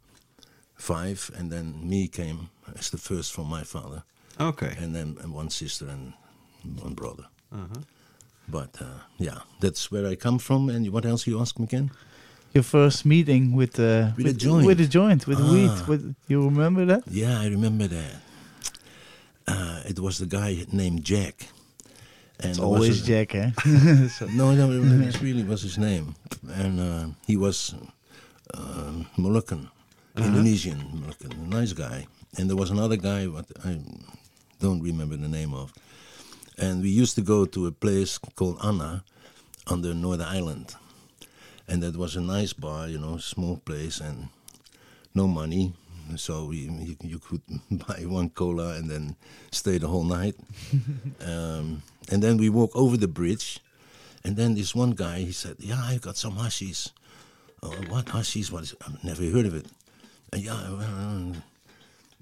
five, and then me came as the first from my father, Okay. and then and one sister and one brother. Uh-huh. But uh, yeah, that's where I come from. And what else you ask me again? Your first meeting with the With the joint. with the joint with weed. Ah. With you remember that? Yeah, I remember that. Uh, it was the guy named Jack. And It's there was always a- Jack, eh? so, No, no, it really was his name, and uh, he was um Moluccan, Indonesian Moluccan, nice guy. And there was another guy what I don't remember the name of, and we used to go to a place called Anna on the Northern Island, and that was a nice bar, you know, small place, and no money. So we, you, you could buy one cola and then stay the whole night. um, and then we walk over the bridge, and then this one guy he said, "Yeah, I got some hashish." Oh, what hashish? What is? I've never heard of it. Uh, yeah, well,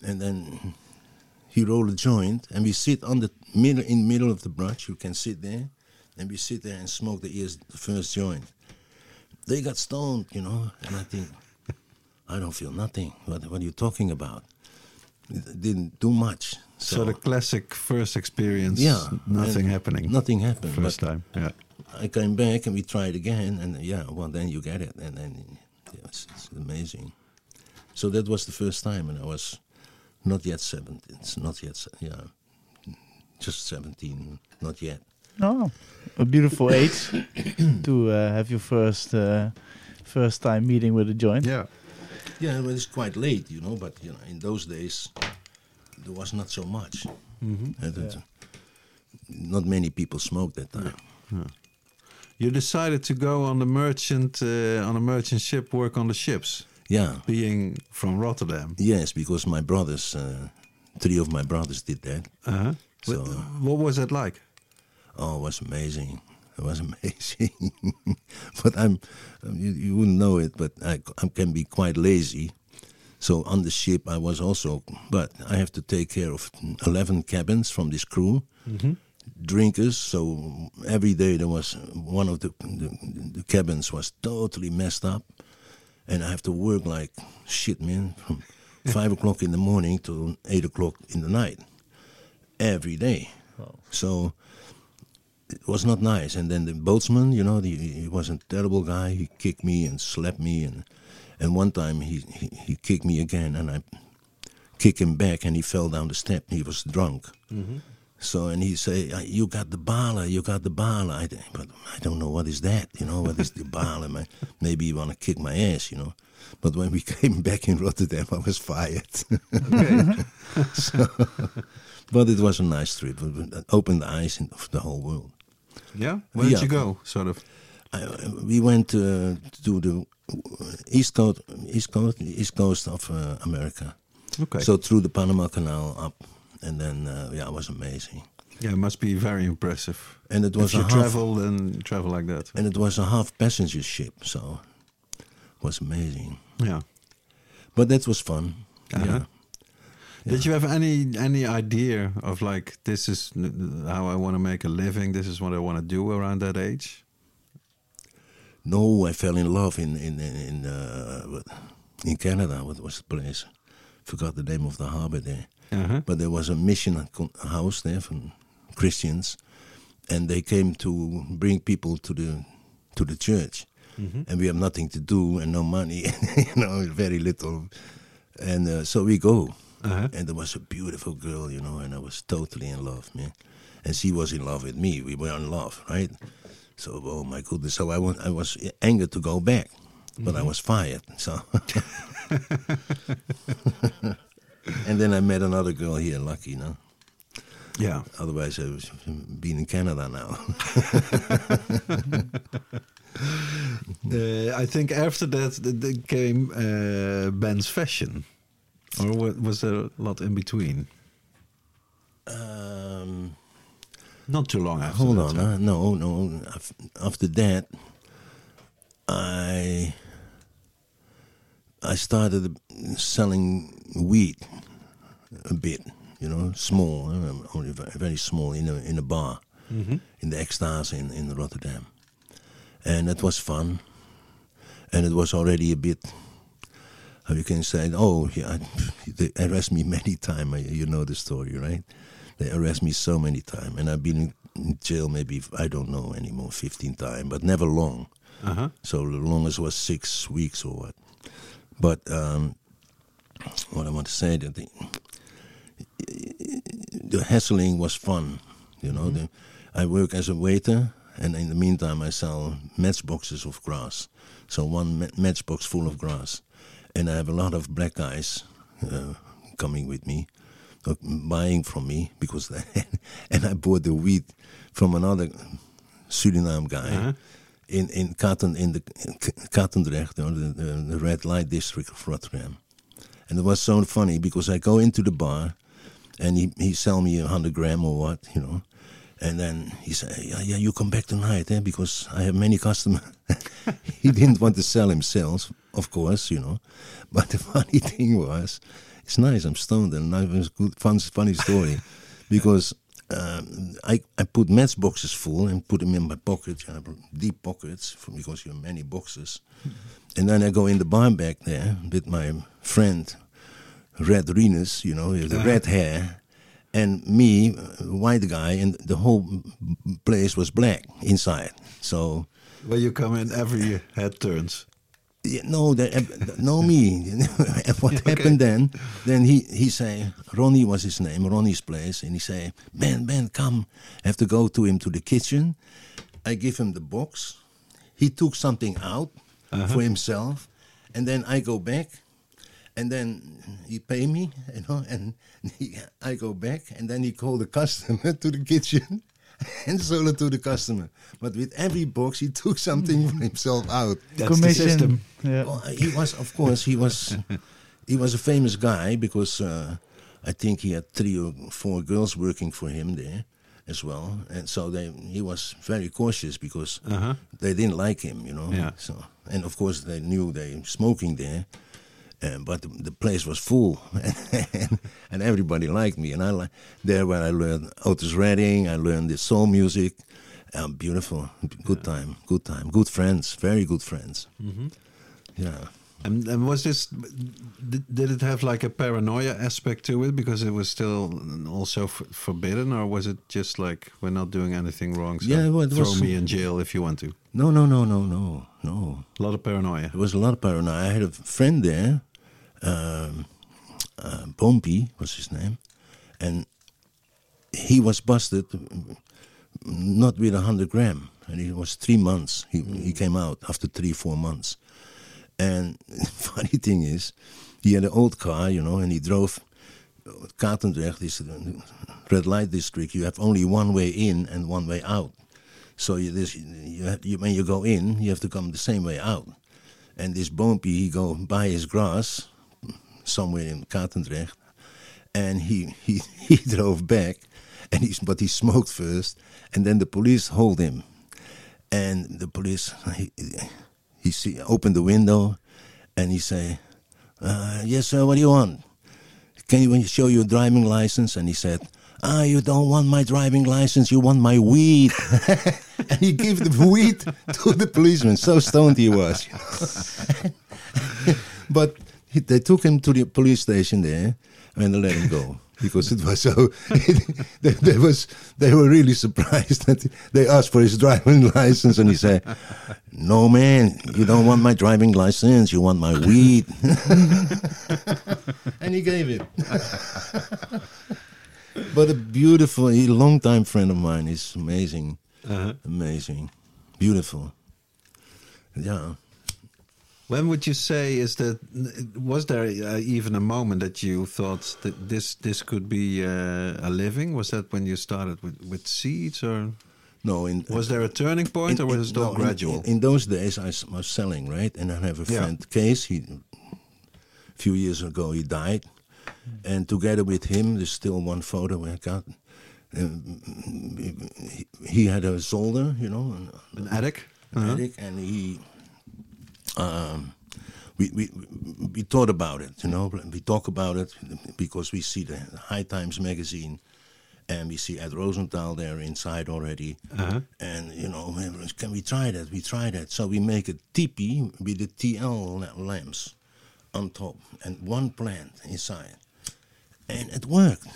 and then he rolled a joint, and we sit on the middle in the middle of the bridge. You can sit there, and we sit there and smoke the ears the first joint. They got stoned, you know, and I think. I don't feel nothing. What, what are you talking about? it didn't do much. So, So, the classic first experience. Yeah, Nothing happening. nothing happened. First time. Yeah. I came back and we tried again, and yeah, well, then you get it, and then yeah, it's, it's amazing. So that was the first time, and I was not yet 17. Not yet, yeah, just 17, not yet. Oh, a beautiful age to uh, have your first uh, first time meeting with a joint. Yeah. Yeah, well, it's quite late, you know, but you know, in those days, there was not so much. Mm-hmm. And it- Not many people smoked that time. You decided to go on the merchant uh, on a merchant ship, work on the ships, Yeah, being from Rotterdam. yes, because my brothers, uh, three of my brothers did that. Uh-huh. So- what, was it like? Oh, it was amazing. It was amazing. but I'm, um, you, you wouldn't know it, but I, I can be quite lazy. So on the ship, I was also, but I have to take care of 11 cabins from this crew, drinkers. So every day there was one of the, the, the cabins was totally messed up. And I have to work like shit, man, from five o'clock in the morning to eight o'clock in the night every day. So it was not nice. And then the boatsman, you know, the, he was a terrible guy. He kicked me and slapped me, and and one time he, he, he kicked me again, and I kicked him back, and he fell down the step. He was drunk. Mm-hmm. So and he say, "Uh, "You got the bala, you got the bala." I, but I don't know what is that. You know what is the bala? Man? Maybe you want to kick my ass, you know. But when we came back in Rotterdam, I was fired. so, but it was a nice trip. It opened the eyes of the whole world. Yeah. Where did you go? Sort of. I, we went uh, to the east coast, east coast, east coast of uh, America. Okay. So through the Panama Canal up, and then uh, yeah, it was amazing. yeah, it must be very impressive. And it was if you half, travel, and travel like that. and it was a half passenger ship, so it was amazing. Yeah. But that was fun. Uh-huh. Yeah. Did you have any any idea of like this is how I want to make a living? This is what I want to do around that age. No, I fell in love in in in in, uh, in Canada. What was the place? Forgot the name of the harbor there. Uh-huh. But there was a mission house there from Christians, and they came to bring people to the to the church. And we have nothing to do and no money, you know, very little. And uh, so we go, Uh-huh. and there was a beautiful girl, you know, and I was totally in love, man. And she was in love with me. We were in love, right? So, oh my goodness. So I, wa- I was angered to go back, but I was fired. So, and then I met another girl here, lucky, no? Yeah. Otherwise, I was been in Canada now. Uh, I think after that th- came uh, Ben's fashion, or wa- was there a lot in between? um, Not too long after. hold that, on, huh? no, no. After that, I I started selling weed a bit, you know, small, uh, only very small in a in a bar in the Extase in in Rotterdam, and it was fun, and it was already a bit. How you can say, oh, yeah, they arrest me many times. You know the story, right? They arrest me so many times, and I've been in- jail maybe I don't know anymore, fifteen times, but never long. Uh-huh. So the longest was six weeks or what. But um, what I want to say that the, the hassling was fun. You know, the, I work as a waiter, and in the meantime, I sell matchboxes of grass. So one ma- matchbox full of grass, and I have a lot of black guys uh, coming with me, uh, buying from me because, and I bought the weed from another Suriname guy Uh-huh. In in Katen in the in K- Katendrecht, you know, the, the, red light district of Rotterdam. And it was so funny because I go into the bar, and he he sell me a hundred gram or what, you know, and then he said, "Yeah, yeah, you come back tonight, eh? Because I have many customers." he didn't want to sell himself, of course, you know, but the funny thing was, it's nice. I'm stoned, and it was good, fun, funny story, because um, I I put matchboxes full and put them in my pocket, deep pockets, for, because you have many boxes, and then I go in the bar back there with my friend, red Renus, you know, with the red hair, and me, uh, white guy, and the whole place was black inside. So When you come in, every head turns. Yeah, no, uh, no me. What happened then? Then he he say Ronnie was his name, Ronnie's place, and he say Ben Ben come, I have to go to him to the kitchen. I give him the box. He took something out for himself, and then I go back, and then he pay me, you know, and he, I go back, and then he call the customer to the kitchen. And sold it to the customer, but with every box he took something for himself out. That's Commission. the system. Yeah. Well, he was, of course, he was, he was a famous guy because uh, I think he had three or four girls working for him there as well, and so they, he was very cautious because Uh-huh. they didn't like him, you know. Yeah. So, and of course, they knew they smoking there, uh, but the, the place was full, and, and everybody liked me. And I like there where I learned Otis Redding, I learned the soul music. Um, beautiful, good time, good time, good friends, very good friends. Mm-hmm. Yeah. And, and was this? Did, did it have like a paranoia aspect to it because it was still also f- forbidden, or was it just like we're not doing anything wrong? So Yeah, well, it throw was- me in jail if you want to. No, no, no, no, no, no. A lot of paranoia. There was a lot of paranoia. I had a friend there, um, uh, Pompey was his name, and he was busted not with a hundred gram, and it was three months. He he came out after three four months, and funny thing is, he had an old car, you know, and he drove. Katendrecht is a red light district. You have only one way in and one way out. So you, this, you, have, you, when you go in, you have to come the same way out. And this Boompie, he go buy his grass somewhere in Katendrecht, and he, he, he drove back, and he's, but he smoked first, and then the police hold him. And the police, he, he see, opened the window, and he say, uh, yes, sir, what do you want? Can you show your driving license? And he said, Ah, you don't want my driving license, you want my weed. and he gave the weed to the policeman. So stoned he was. but he, they took him to the police station there and they let him go. Because it was so, they, they, was, they were really surprised that they asked for his driving license, and he said, "No, man, you don't want my driving license. You want my weed." and he gave it. but a beautiful, a long-time friend of mine. He's amazing, Uh-huh. amazing, beautiful. Yeah. When would you say is that? Was there uh, even a moment that you thought that this this could be uh, a living? Was that when you started with, with seeds, or No, in was there a turning point, in- or was it all no, gradual? In, in those days, I was selling, right? And I have a Yeah. friend, Kees. He, a few years ago, he died, and together with him, there's still one photo I got. Um, he, he had a solder, you know, an, An attic. an Uh-huh. attic, and he. Um, we, we we thought about it, you know. We talk about it because we see the High Times magazine, and we see Ed Rosenthal there inside already. Uh-huh. And you know, can we try that? We try that. So we make a teepee with the TL lamps on top and one plant inside, and it worked.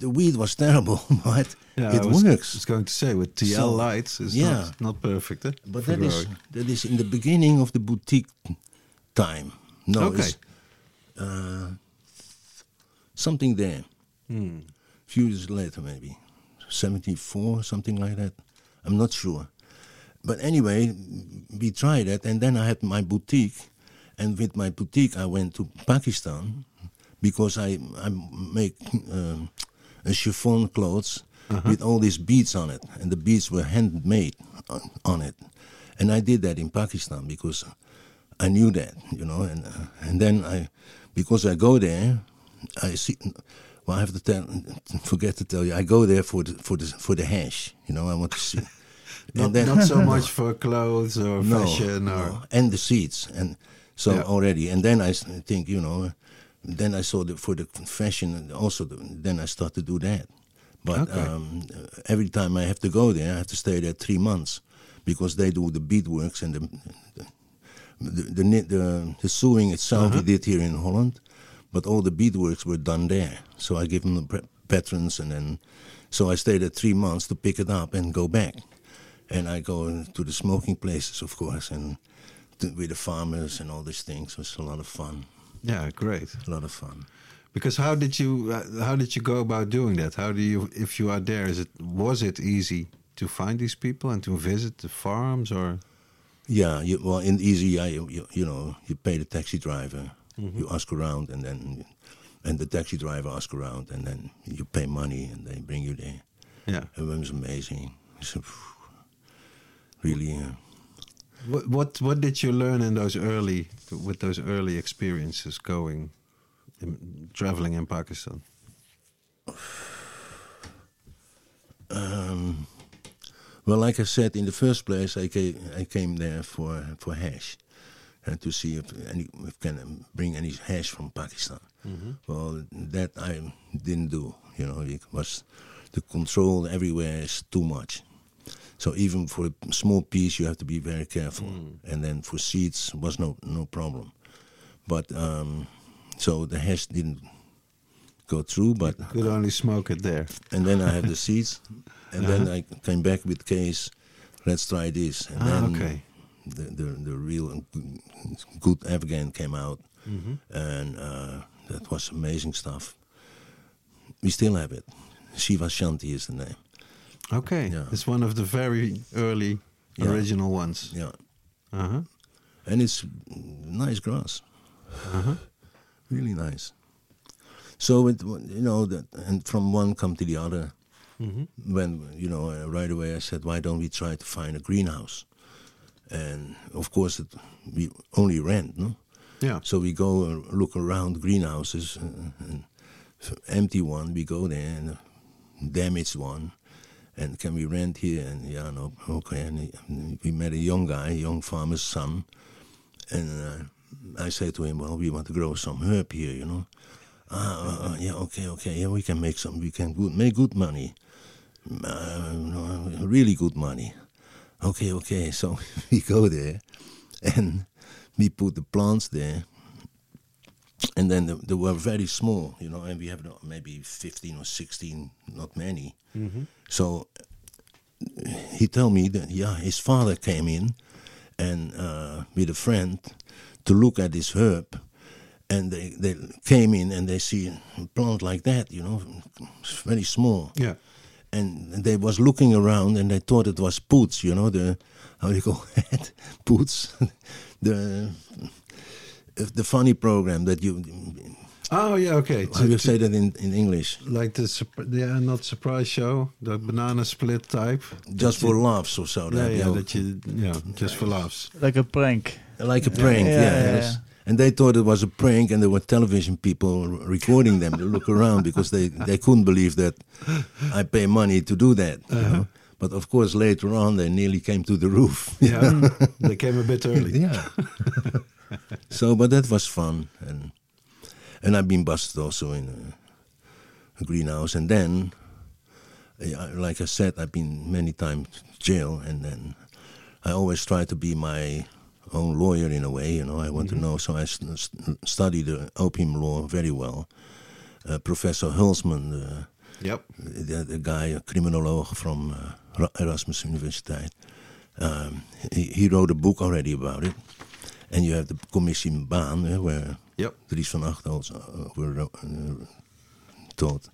The weed was terrible, but Yeah, it I was, works. was going to say with TL So, lights, it's yeah. not, not perfect. Eh? But that is growing. that is in the beginning of the boutique time. No, Okay. it's uh, something there. Hmm. few years later, maybe seventy four, something like that. I'm not sure. But anyway, we tried it, and then I had my boutique, and with my boutique, I went to Pakistan because I I make um, a chiffon clothes with all these beads on it, and the beads were handmade on, on it, and I did that in Pakistan because I knew that, you know, and uh, and then I because I go there, I see. Well, I have to tell, forget to tell you, I go there for the for the for the hash, you know. I want to see. Not, not so much for clothes or no, fashion or no, and the seats, and so Yeah. already, and then I think, you know, then I saw the for the confession, and also the, then I start to do that. But Okay. um, every time I have to go there, I have to stay there three months because they do the beadworks and the the the, the, the, the sewing itself Uh-huh. we did here in Holland, but all the beadworks were done there. So I gave them the pre- patrons, and then so I stayed there three months to pick it up and go back. And I go to the smoking places, of course, and to, with the farmers and all these things. It was a lot of fun. Yeah, great. A lot of fun. Because how did you uh, how did you go about doing that? How do you if you are there? Is it was it easy to find these people and to visit the farms or? Yeah, you, well, in Easy, yeah, you, you, you know, you pay the taxi driver, you ask around, and then and the taxi driver asks around, and then you pay money, and they bring you there. Yeah. It was amazing. It's a, really, uh, What what what did you learn in those early with those early experiences going, in, traveling in Pakistan? um, well, like I said, in the first place, I came, I came there for for hash, and to see if any if can bring any hash from Pakistan. Well, that I didn't do. You know, it was the control everywhere is too much. So even for a small piece, you have to be very careful. And then for seeds was no no problem. But um, so the hash didn't go through. But Could only smoke it there. and then I had the seeds, and then I came back with Kees. Let's try this, and Ah, then okay. the, the the real good Afghan came out, Mm-hmm. and uh, that was amazing stuff. We still have it. Shiva Shanti is the name. Okay, Yeah. it's one of the very early Yeah. original ones. Yeah, Uh huh. and it's nice grass, Uh huh. really nice. So it, you know that, and from one come to the other. Mm-hmm. when you know uh, right away I said, why don't we try to find a greenhouse? And of course, it, we only rent, no. Yeah. So we go and look around greenhouses, uh, and empty one. We go there and uh, damaged one, and can we rent here? And yeah, no, okay. And we met a young guy, a young farmer's son, and uh, I said to him, well, we want to grow some herb here, you know. Ah, uh, uh, yeah, okay, okay. Yeah, we can make some. We can good, make good money, uh, no, really good money. Okay, okay. So we go there, and we put the plants there, and then they, they were very small, you know. And we have maybe fifteen or sixteen, not many. So he told me that yeah, his father came in, and uh, with a friend, to look at this herb and they, they came in and they see a plant like that, you know, very small. Yeah. And they was looking around and they thought it was Poots, you know, the, how do you call it? Poots. the, the funny program that you, Oh yeah. Okay. how you say that in, in English? like the surp- yeah, not surprise show, the banana split type. Just for laughs or so. Yeah, that, yeah, you know, that you yeah, just for laughs. Like a prank. like a prank, Yeah, yeah. yeah, yes. yeah. And they thought it was a prank, and there were television people recording them to look around because they, they couldn't believe that I pay money to do that. Uh-huh. know. But of course, later on, they nearly came to the roof. Yeah, they came a bit early. yeah. so, but that was fun, and and I've been busted also in a, a greenhouse, and then, like I said, I've been many times jail, and then I always try to be my own lawyer in a way. You know, I want to know, so I st- st- studied the opium law very well. Uh, Professor Hulsman, the, Yep. the, the guy, a criminoloog from uh, Erasmus Universiteit, um, he, he wrote a book already about it. And you have the Commissie Baan, eh, where Yep. Dries van Agt uh, were uh, taught.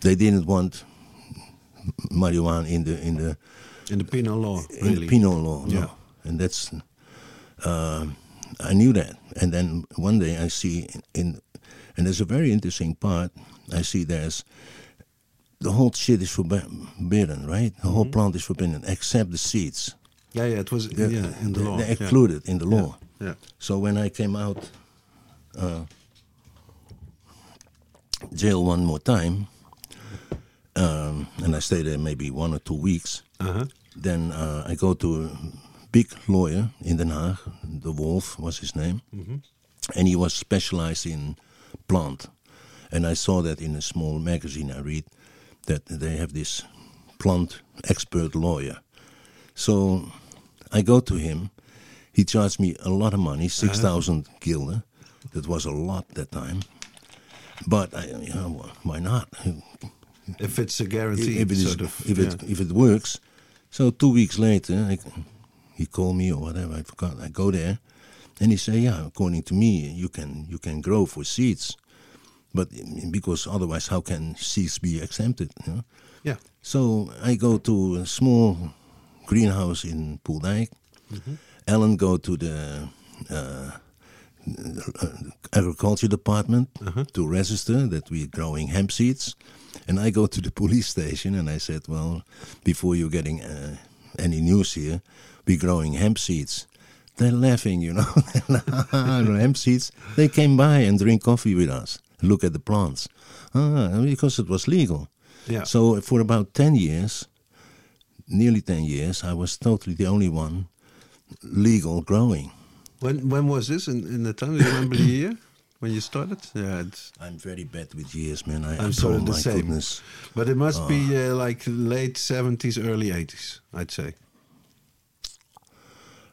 They didn't want marijuana in the in the In the penal law, in really. the penal law. Yeah. No. And that's um I knew that. And then one day I see in, and there's a very interesting part. I see there's the whole shit is forbidden, right? The whole plant is forbidden except the seeds. yeah, yeah, it was They're- yeah in the law. They're yeah. excluded in the law. Yeah. So when I came out uh, jail one more time, um, and I stayed there maybe one or two weeks, Uh huh. then uh, I go to a big lawyer in Den Haag, the Wolf was his name, and he was specialized in plant. And I saw that in a small magazine I read that they have this plant expert lawyer. So I go to him. He charged me a lot of money, 6,000 gulden. That was a lot that time. But I, you know, why not? If it's a guarantee, if it is, sort of, if it if it works. So two weeks later, I, he called me or whatever. I forgot. I go there, and he say, "Yeah, according to me, you can you can grow for seeds, but because otherwise, how can seeds be exempted?" You know? yeah, So I go to a small greenhouse in Poeldijk. Mm-hmm. Ellen go to the uh, agriculture department Uh-huh. to register that we're growing hemp seeds. And I go to the police station and I said, well, before you're getting uh, any news here, we're growing hemp seeds. They're laughing, you know. hemp seeds. They came by and drink coffee with us, look at the plants. Ah, because it was legal. yeah. So for about 10 years, nearly 10 years, I was totally the only one legal growing. when when was this in, in the time? Do you remember the year when you started? Yeah, it's, I'm very bad with years, man. I, I'm I- sort oh of the my same. goodness. but it must be uh, like late seventies, early eighties, I'd say.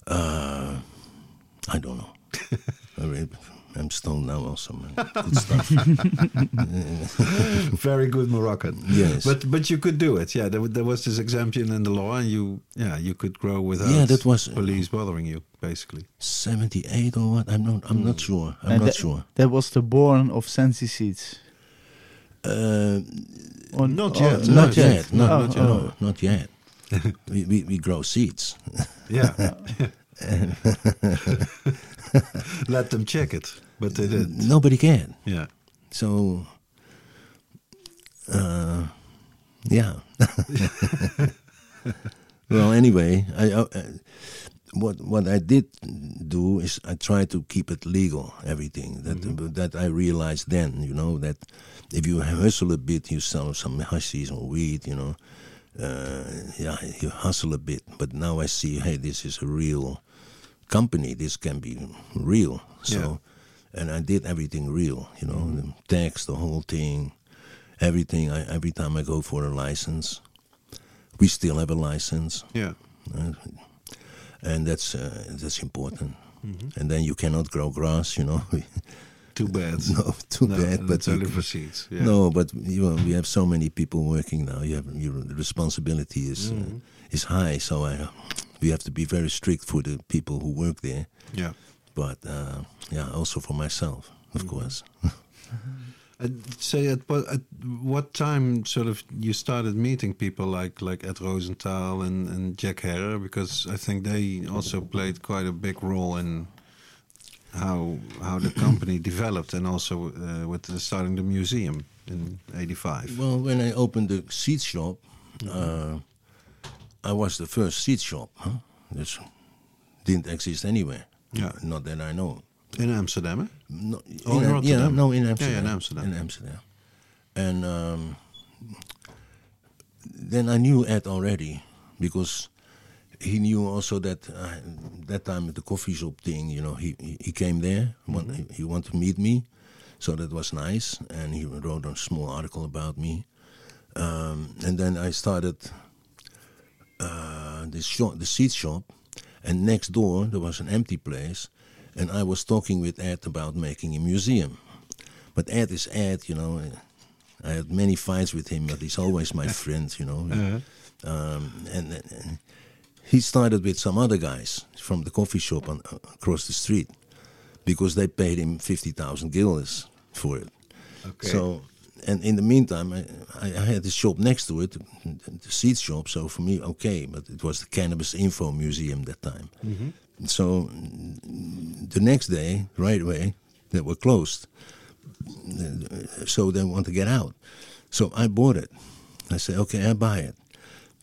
Uh, I don't know. I mean, I'm stoned now also, man. Good stuff. Very good Moroccan. Yes. But but you could do it. Yeah, there, there was this exemption in the law, and you yeah you could grow without Yeah, that was- police bothering you, basically. 78 or what? I'm not, I'm not sure. I'm And not tha- sure. That was the born of Sensi Seeds. Uh, Or Not yet. not, Not yet. yet. No, Oh, not, oh. no, not yet. we, we, we grow seeds. Yeah. Let them check it, but they didn't. Nobody can. Yeah. So, uh, yeah. well, anyway, I, uh, what what I did do is I tried to keep it legal. Everything that that I realized then, you know, that if you hustle a bit, you sell some hashish or weed, you know. Uh, yeah, you hustle a bit, but now I see, hey, this is a real company. This can be real. So, Yeah. and I did everything real, you know, the tax, the whole thing, everything. I, every time I go for a license, we still have a license, Yeah. uh, and that's uh, that's important. And then you cannot grow grass, you know. Too bad. no, too No, bad. But you only for seeds. Yeah. no, but you know, we have so many people working now. You have your responsibility is Mm-hmm. uh, is high, so I, we have to be very strict for the people who work there. Yeah. But uh, yeah, also for myself, Mm-hmm. of course. And say at what at what time sort of you started meeting people like like Ed Rosenthal and, and Jack Herer because I think they also played quite a big role in how how the company developed and also uh, with the, starting the museum in '85. Well, when I opened the seed shop, uh, I was the first seed shop. Huh? This didn't exist anywhere. Yeah. Not that I know. In Amsterdam, eh? No, Oh, in Am- Rotterdam. Yeah, no, in Amsterdam. yeah, in Amsterdam. In Amsterdam. And um, then I knew Ed already because he knew also that uh, that time at the coffee shop thing, you know, he he, came there. Mm-hmm. he, he wanted to meet me, so that was nice. And he wrote a small article about me. Um, and then I started uh, this shop, the seed shop, and next door there was an empty place, and I was talking with Ed about making a museum. But Ed is Ed, you know. I had many fights with him, but he's always my friend, you know. Um, and, and he started with some other guys from the coffee shop on, uh, across the street because they paid him fifty thousand guilders for it. Okay. So, and in the meantime, I, I had the shop next to it, the seed shop. So for me, okay, but it was the Cannabis Info Museum that time. So mm, the next day, right away, they were closed. So they want to get out. So I bought it. I said, okay, I buy it.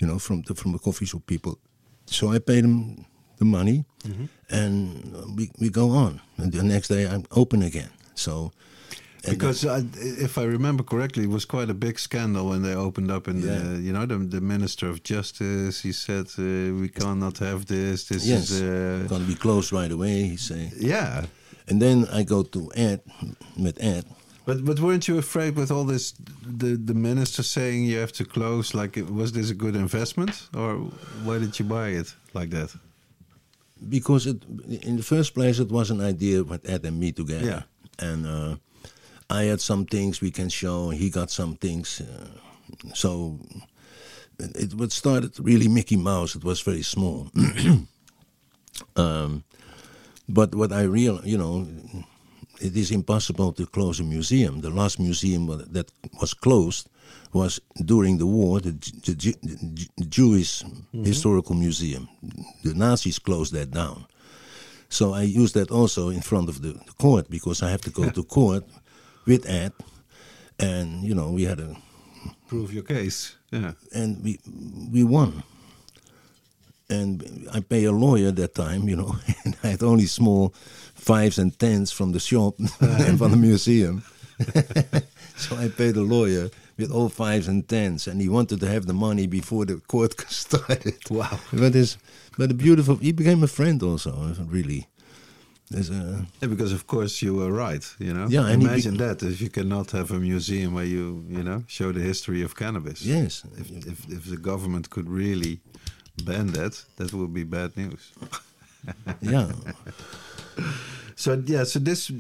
You know, from the from the coffee shop people. So I paid them the money, and we we go on. And the next day I'm open again. So. And Because I, if I remember correctly, it was quite a big scandal when they opened up in Yeah. the, you know, the, the Minister of Justice. He said, uh, "We cannot have this. This Yes, is, uh, gonna be closed right away. He say, yeah." and then I go to Ed, with Ed. But but weren't you afraid with all this, the the minister saying you have to close? Like, was this a good investment, or why did you buy it like that? because it in the first place it was an idea with Ed and me together, Yeah. and uh, I had some things we can show. He got some things. Uh, so it, it was started really Mickey Mouse. It was very small. um, but what I real, you know, it is impossible to close a museum. The last museum that was closed was during the war, the, J- the, J- the Jewish Historical Museum. The Nazis closed that down. So I used that also in front of the court because I have to go to court with Ed, and you know we had a Prove your case. Yeah. and we we won. And I pay a lawyer that time, you know, and I had only small fives and tens from the shop and from the museum. so I paid a lawyer with all fives and tens, and he wanted to have the money before the court started. Wow. But it's but a beautiful. He became a friend also, really. There's a Yeah, because of course you were right. You know. Yeah, Imagine that if you cannot have a museum where you you know show the history of cannabis. yes, If if if the government could really ban that, that would be bad news. yeah. So yeah, so this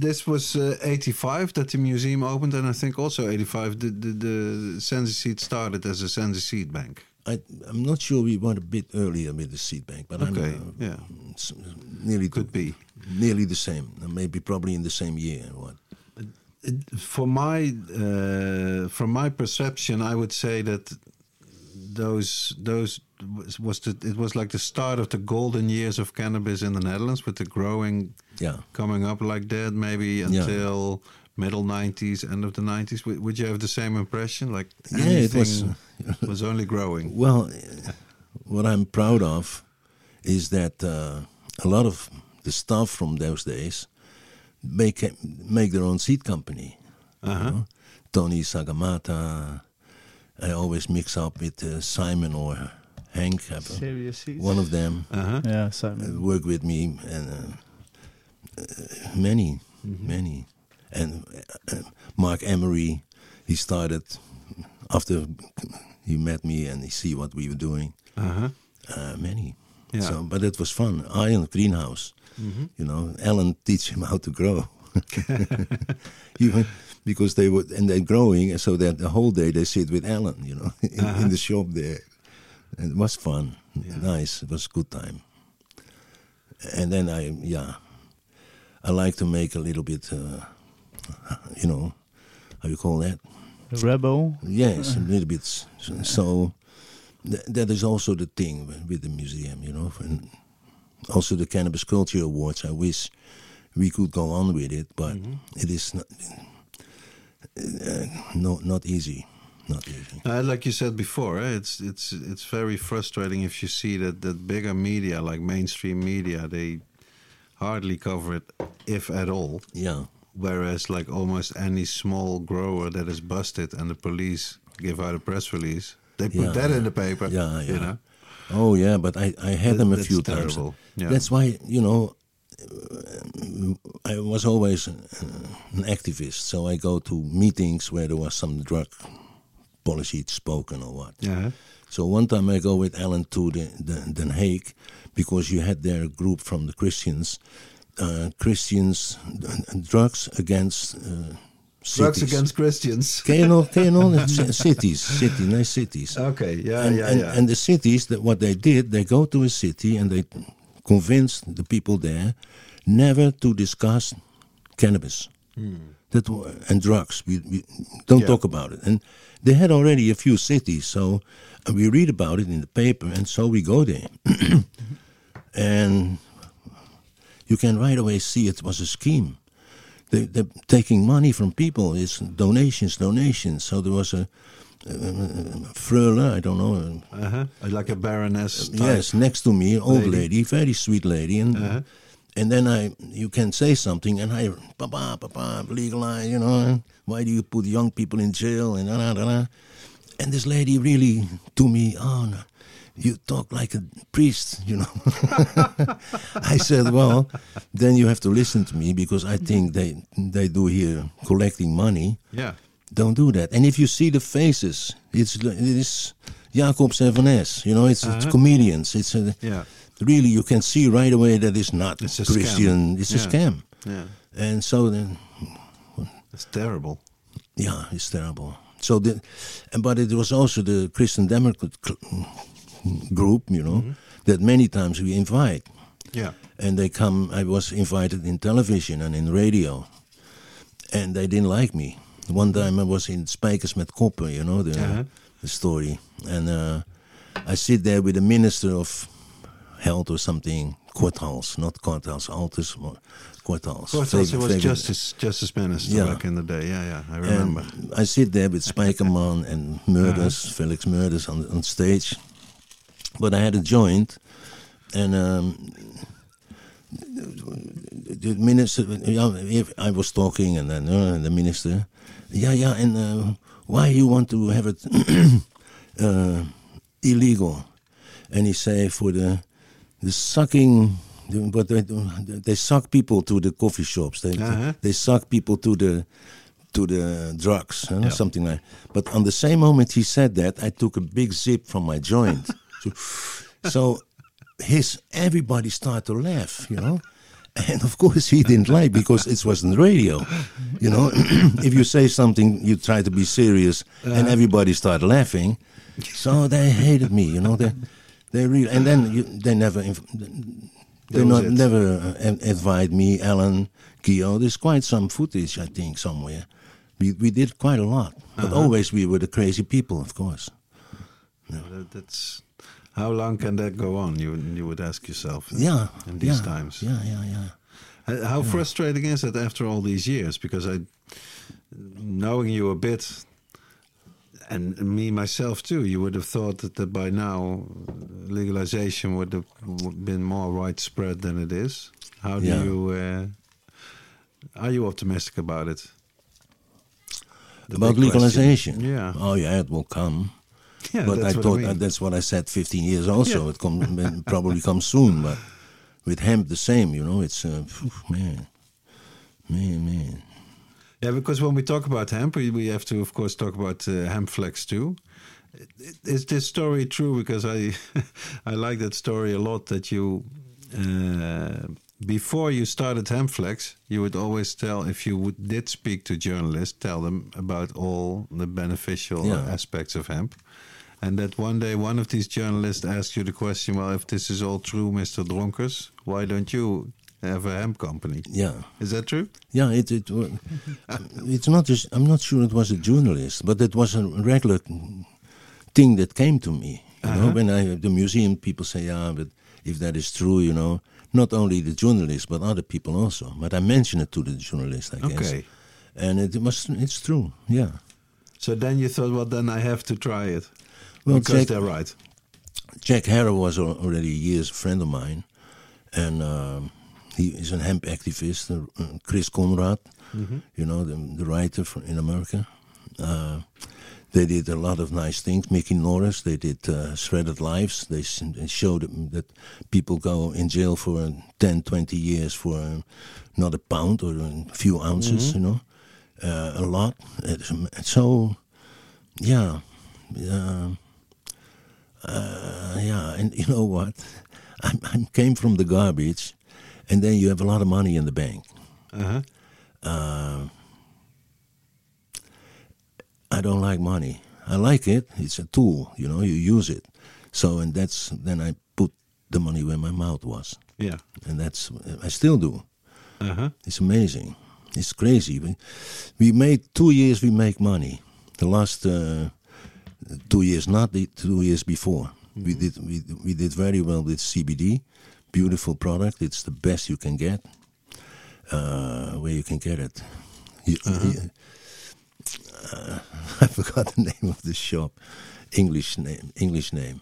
this was uh, 85 that the museum opened, and I think also 85 the the, the Sensi Seed started as a Sensi Seed Bank. I, I'm not sure we went a bit earlier with the seed bank, but Okay, I'm, uh, yeah, nearly could be. Nearly the same, uh, maybe probably in the same year. What? For my uh, from my perception, I would say that those those was, the, it was like the start of the golden years of cannabis in the Netherlands with the growing Yeah, coming up like that, maybe until middle '90s, end of the '90s. Would, would you have the same impression? Like Yeah, it was- was only growing. Well, uh, what I'm proud of is that uh, a lot of the staff from those days make make their own seed company. Uh-huh. know. Tony Sagamata. I always mix up with uh, Simon or Hank. I have a- Serious seeds. One of them Uh-huh. Yeah, uh, Simon. work with me, and uh, uh, many, many, and uh, Marc Emery. He started after he met me and he see what we were doing. Uh-huh. Uh, many. Yeah. So, but it was fun. I Arjan greenhouse. Mhm. You know, Alan teach him how to grow. Even because they were and they're growing, and so that the whole day they sit with Alan. You know, in, Uh-huh. in the shop there. And it was fun. Yeah. Nice. It was a good time. And then I, yeah, I like to make a little bit, uh, you know, how you call that? Rebel. Yes, a little bit. So th- that is also the thing with the museum, you know. Also the Cannabis Culture Awards. I wish we could go on with it, but it is not, uh, no, not easy. Not easy. Uh, like you said before, eh, it's it's it's very frustrating if you see that that bigger media, like mainstream media, they hardly cover it, if at all. Yeah, Whereas, like almost any small grower that is busted and the police give out a press release, they put Yeah, that yeah. in the paper. Yeah, You know, Oh yeah, but I, I had That- them a few times. Terrible. Yeah. That's why you know I was always uh, an activist, so I go to meetings where there was some drug policy spoken or what. yeah. So one time I go with Alan to the, the Den Haag because you had there a group from the Christians, uh, Christians uh, drugs against uh, Drugs against Christians. Can you know? Can you know? C- cities, city, nice cities Okay, yeah, and, yeah, and, yeah. and the cities that what they did they go to a city and they convince the people there never to discuss cannabis. That and drugs. We, we don't. Yeah. talk about it. And they had already a few cities so uh, we read about it in the paper and so we go there. And you can right away see it was a scheme. They, they're taking money from people. It's donations donations. So there was a Freule, I don't know, uh-huh. Like a baroness. Type. Yes, next to me, old lady. lady, very sweet lady, and Uh-huh. and then I, you can say something, and I, papa, papa, legalize, you know, why do you put young people in jail, and da, da, da, da. and this lady really to me, oh, no, you talk like a priest, you know. I said, well, then you have to listen to me because I think they they do here collecting money. Yeah. Don't do that. And if you see the faces, it's it is Jacobse and Van Es, You know, it's, it's Uh-huh. comedians. It's a, Yeah. really you can see right away that it's not It's a Christian. scam. It's Yeah. a scam. Yeah. And so then, It's terrible. Yeah, it's terrible. So the, and- but it was also the Christian Democrat cl- group, you know, that many times we invite, Yeah. and they come. I was invited in television and in radio, and they didn't like me. One time I was in Spijkers met Koppen, you know the Uh-huh. the story, and uh, I sit there with the minister of health or something, Korthals, not Korthals, Altes, Korthals. Of course, was justice justice minister Yeah. back in the day. Yeah, yeah, I remember. and I sit there with Spijkerman and Meurders, Felix Meurders on, on stage. But I had a joint, and um, the minister, I was talking, and then uh, the minister, yeah, yeah, and uh, why you want to have it uh, illegal? And he say for the the sucking. But they, they suck people to the coffee shops. They Uh-huh. they suck people to the to the drugs, huh? Yeah. something like. But on the same moment he said that, I took a big zip from my joint. so, so his everybody started to laugh, you know. And of course he didn't like because it wasn't radio, you know. if you say something, you try to be serious, and everybody started laughing. So they hated me, you know. They, they really, and then you, they never, they not, never uh, invite me, Alan, Guillaume. There's quite some footage, I think, somewhere. We we did quite a lot, but Uh-huh. always we were the crazy people, of course. That, that's how long can that go on? You you would ask yourself. Yeah, In these yeah, times. Yeah, yeah, yeah. Uh, How frustrating is it after all these years? Because I, knowing you a bit, and me myself too, you would have thought that, that by now legalization would have been more widespread than it is. How do Yeah. you? Uh, are you optimistic about it? The About big question. legalization. Yeah. Oh yeah, it will come. Yeah, but I thought mean. uh, that's what I said 15 years also. Yeah. It come, probably comes soon, but with hemp the same. You know, it's uh, man, man, man. Yeah, because when we talk about hemp, we, we have to, of course, talk about uh, Hempflax too. I- i- Is this story true? Because I, I like that story a lot. That you, uh, before you started Hempflax, you would always tell if you would, did speak to journalists, tell them about all the beneficial Yeah. aspects of hemp. And that one day one of these journalists asked you the question, well, if this is all true, Mr. Dronkers, why don't you have a hemp company? Yeah, Is that true? yeah. It it it's not. Just, I'm not sure it was a journalist, but it was a regular thing that came to me. You Uh-huh. when I the museum people say, yeah, but if that is true, you know, not only the journalist but other people also. But I mentioned it to the journalist, I guess, Okay. and it was it's true. Yeah. So then you thought, well, then I have to try it. Well, because Jack- they're right. Jack Herer was al- already years a friend of mine, and um, he is a hemp activist. Uh, Chris Conrad, you know, the, the writer from, in America. Uh, they did a lot of nice things. Mikki Norris, they did uh, Shattered Lives. They, they showed that people go in jail for uh, 10, 20 years for uh, not a pound or a few ounces, you know, uh, a lot. It's, so, yeah. yeah. Uh, yeah, and you know what? I, I came from the garbage, and then you have a lot of money in the bank. Uh-huh. Uh, I don't like money. I like it. It's a tool, you know. You use it. So, and that's then I put the money where my mouth was, Yeah. and that's I still do. Uh-huh. It's amazing. It's crazy. We, we made two years. We make money. The last uh, two years, not the two years before. We did we, we did very well with CBD. Beautiful product. It's the best you can get. Uh, where you can get it. You- you- uh, I forgot the name of the shop. English name. English name.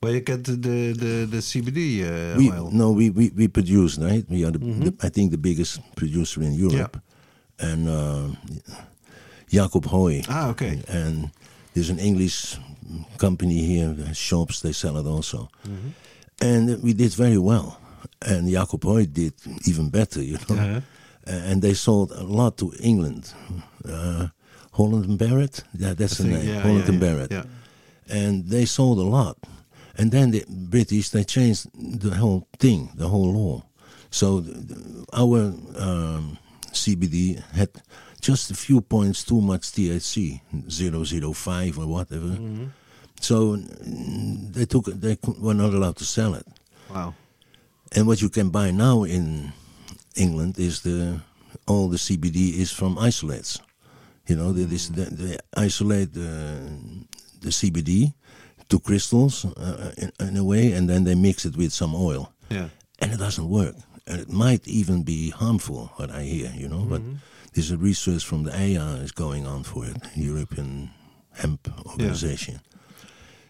Where you get the the the, CBD uh, we oil. no we, we we produce right we are the, the I think the biggest producer in Europe and uh, Jacob Hooy Ah, okay. and there's an English company here shops they sell it also. And we did very well. And Jacob Hooy did even better you know. Uh, and they sold a lot to England. Uh, Holland and Barrett? Yeah that's I the think- name. Yeah, Holland yeah, and Barrett. Yeah. and they sold a lot. And then the British they changed the whole thing, the whole law. So our um, CBD had just a few points too much THC, 005 or whatever. Mm-hmm. So mm, they took they were not allowed to sell it. Wow. And what you can buy now in England is the all the CBD is from isolates. You know, they, this, they, they isolate the, the CBD to crystals uh, in, in a way, and then they mix it with some oil, Yeah. and it doesn't work. And it might even be harmful, what I hear. You know, but there's a research from the EIA is going on for it, European Hemp Organization.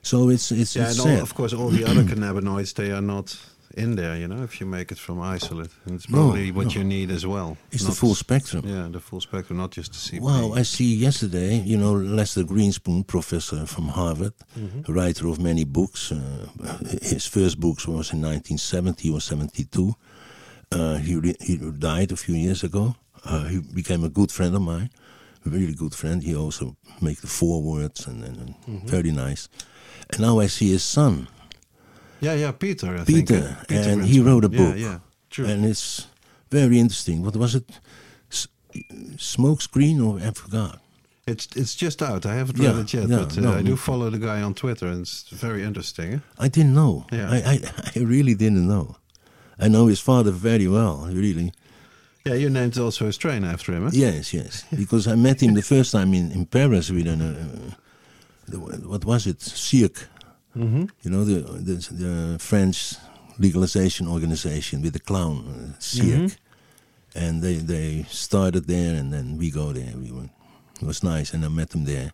So it's it's, Yeah, it's and all, of course, all the other cannabinoids they are not in there. You know, if you make it from isolate, and it's No, probably what no. you need as well. It's the full spectrum. Yeah, the full spectrum, not just the CBD. Wow, I see yesterday, you know, Lester Grinspoon, professor from Harvard, Mm-hmm. writer of many books. Uh, his first books was in 1970 or 72. Uh, he, re- he died a few years ago. Uh, he became a good friend of mine, a really good friend. He also make the forewords and, and, and Mm-hmm. very nice. And now I see his son, Yeah, yeah, Peter. I Peter, uh, Peter and he wrote a book. Yeah, yeah, true. and it's very interesting. What was it? S- smoke screen or I forgot. it's it's just out. I haven't read Yeah, it yet, yeah, but uh, no, I do follow the guy on Twitter, and it's very interesting. eh? I didn't know. Yeah. I, I, I really didn't know. I know his father very well, really. Yeah, you named also a strain after him. Eh? Yes, yes. Because I met him the first time in, in Paris with an, uh, the, what was it, CIRC. Mm-hmm. You know, the, the, the French legalization organization with the clown, uh, CIRC. And they, they started there and then we go there. We were, it was nice and I met him there.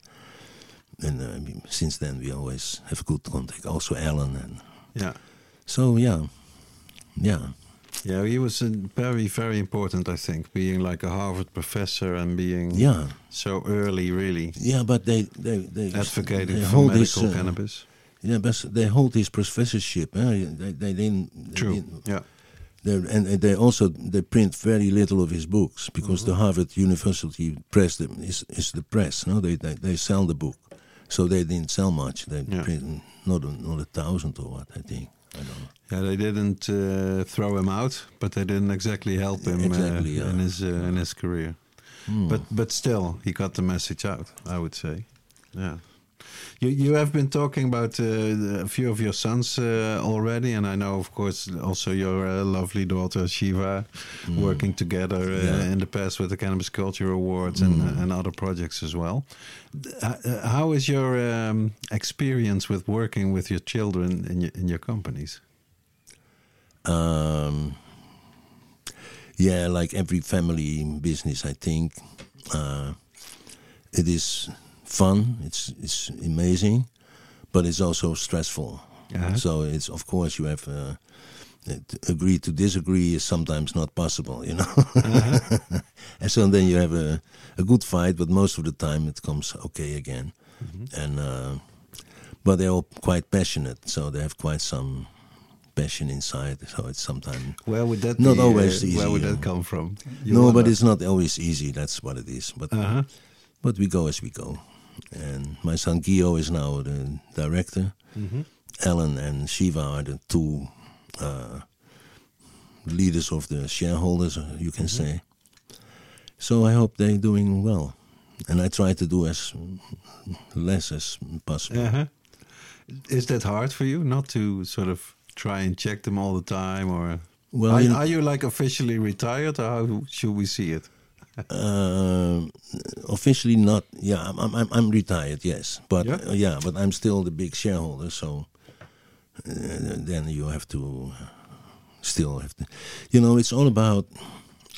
And uh, since then we always have good contact. Also Alan. And Yeah, so, yeah. Yeah. Yeah. He was very, very important. I think being like a Harvard professor and being Yeah. so early, really Yeah, but they they they advocating they for hold medical this, uh, cannabis. Yeah, but they hold his professorship. eh? They they didn't. they True. didn't- Yeah. they- and and they also they print very little of his books because Mm-hmm. the Harvard University press them is is the press. No, they, they they sell the book, so they didn't sell much. They Yeah. print not a, not a thousand or what I think. I don't know. Yeah, they didn't uh, throw him out, but they didn't exactly help him Exactly, uh, yeah. in his uh, in his career. Hmm. But but still, he got the message out. I would say, yeah. You you have been talking about uh, a few of your sons uh, already, and I know, of course, also your uh, lovely daughter Shiva, working together uh. Yeah. in the past with the Cannabis Culture Awards and Mm. and other projects as well. Uh, uh, how is your um, experience with working with your children in your, in your companies? Um, yeah, like every family business, I think uh, it is fun. It's it's amazing, but it's also stressful. Yeah. So it's of course you have uh, to agree to disagree is sometimes not possible, you know. and so then you have a a good fight, but most of the time it comes okay again. And uh, but they're all quite passionate, so they have quite some passion inside. So it's sometimes Where would that Not be, always uh, easy, Where would that come from? You no, but it's not always easy. That's what it is. But Uh-huh. but we go as we go. And my son Gio is now the director. Mhm. Alan and Shiva are the two uh, leaders of the shareholders, uh, you can say. So I hope they're doing well. And I try to do as less as possible. Uh-huh. Is that hard for you not to sort of try and check them all the time, or Well, are, you- are you like officially retired, or how should we see it? Um, officially not. Yeah, I'm, I'm I'm retired. Yes, but Yeah? uh, yeah, but I'm still the big shareholder. So uh, then you have to still have to. You know, it's all about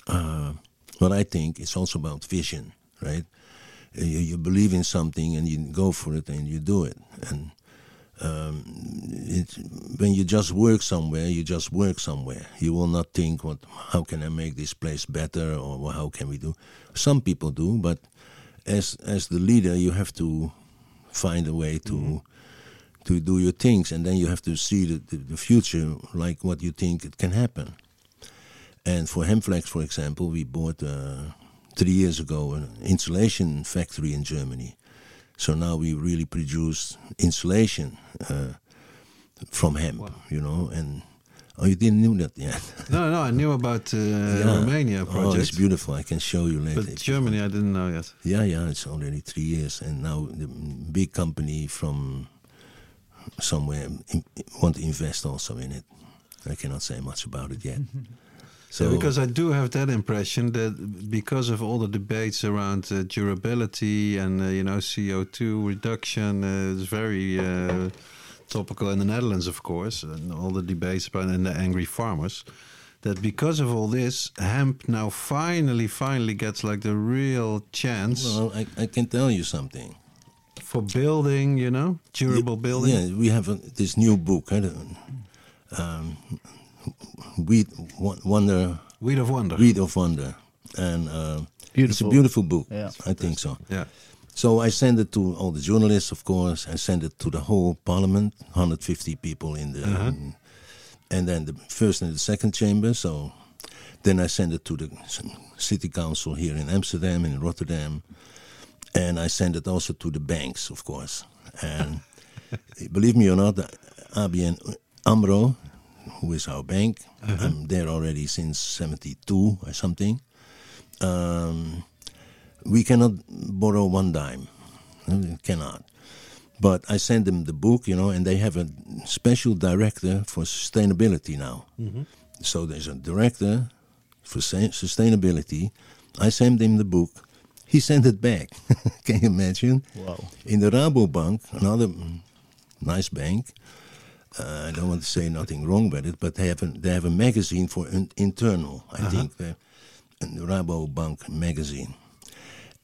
uh, what I think. It's also about vision, right? Uh, You, you believe in something and you go for it and you do it. And um, it, when you just work somewhere, you just work somewhere. You will not think, "What? How can I make this place better?" or "Well, "How can we do?" Some people do, but as as the leader, you have to find a way to to do your things, and then you have to see the, the, the future, like what you think it can happen. And for Hempflax, for example, we bought uh, three years ago an insulation factory in Germany. So now we really produce insulation uh, from hemp, you know, and Oh, you didn't know that yet? No, no, I knew about uh, Romania Oh, project. it's beautiful. I can show you later. but Germany, I didn't know yet. Yeah, yeah, it's already three years, and now the big company from somewhere want to invest also in it. I cannot say much about it yet. So So because I do have that impression that because of all the debates around uh, durability and uh, you know CO two reduction, uh, it's very uh, topical in the Netherlands, of course, and all the debates about and the angry farmers. That because of all this, hemp now finally, finally gets like the real chance well, I, I can tell you something. for building, you know, durable building. Yeah, we have a, this new book, eh, the, um, Weed Won- Wonder, Weed of Wonder. Weed of Wonder, and uh, it's a Beautiful. beautiful book. Yeah. I think so. Yeah. So I sent it to all the journalists, of course. I sent it to the whole parliament, 150 people in the, Uh-huh. and then the first and the second chamber. So then I sent it to the city council here in Amsterdam and in Rotterdam, and I sent it also to the banks, of course. And believe me or not, the ABN AMRO, who is our bank, I'm there already since '72 or something. Um, we cannot borrow one dime. We cannot. But I send them the book, you know, and they have a special director for sustainability now. So there's a director for sustainability. I send him the book. He sent it back. Can you imagine? Wow. In the Rabobank, another nice bank. Uh, I don't want to say nothing wrong with it, but they have a, they have a magazine for in, internal. I think the, the Rabobank magazine,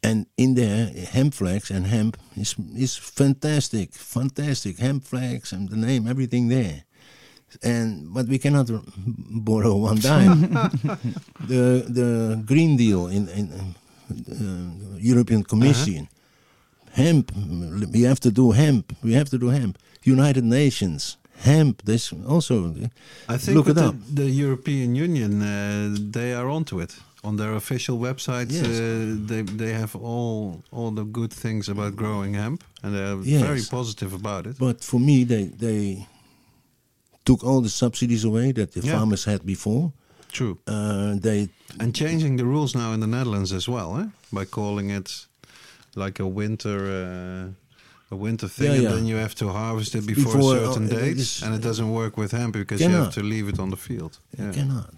and in there Hempflax and hemp is is fantastic, fantastic Hempflax and the name, everything there. And but we cannot borrow one dime. the the Green Deal in in uh, European Commission hemp. We have to do hemp. We have to do hemp. United Nations hemp. This also. I think look it the, up. the European Union, uh, they are onto it. On their official website, Yes. uh, they they have all all the good things about growing hemp, and they're Yes. very positive about it. But for me, they they took all the subsidies away that the Yeah. farmers had before. True, Uh, they and changing the rules now in the Netherlands as well, eh? by calling it like a winter. Uh, a winter thing, Yeah, and then you have to harvest it before, Before, a certain oh, it date, is- and it doesn't work with hemp because you have to leave it on the field. you cannot.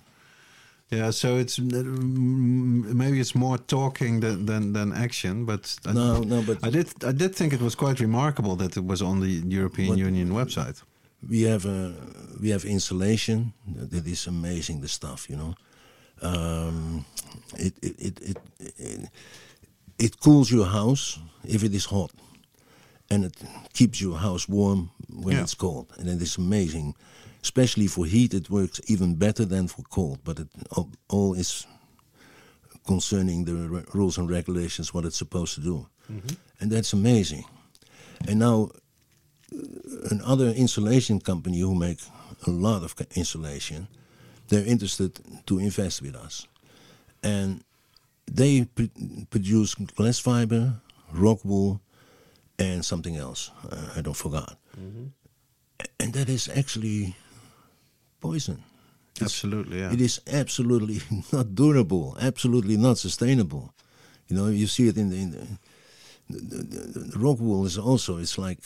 Yeah, so it's maybe it's more talking than than, than action, but I, No, no, but I did I did think it was quite remarkable that it was on the European Union website. we have uh, we have insulation. That is amazing. The stuff, you know. Um, it, it, it, it, it it cools your house if it is hot, and it keeps your house warm when Yeah. it's cold. And it is amazing, especially for heat. It works even better than for cold. But it all, is concerning the rules and regulations what it's supposed to do, mm-hmm. and that's amazing. And now uh, another insulation company who make a lot of insulation, they're interested to invest with us, and they pr- produce glass fiber, rock wool, and something else. Uh, I don't forgot. A- And that is actually poison. It's- Absolutely, yeah. It is absolutely not durable, absolutely not sustainable. You know, you see it in the, in the, the, the, the rock wool is also, it's like,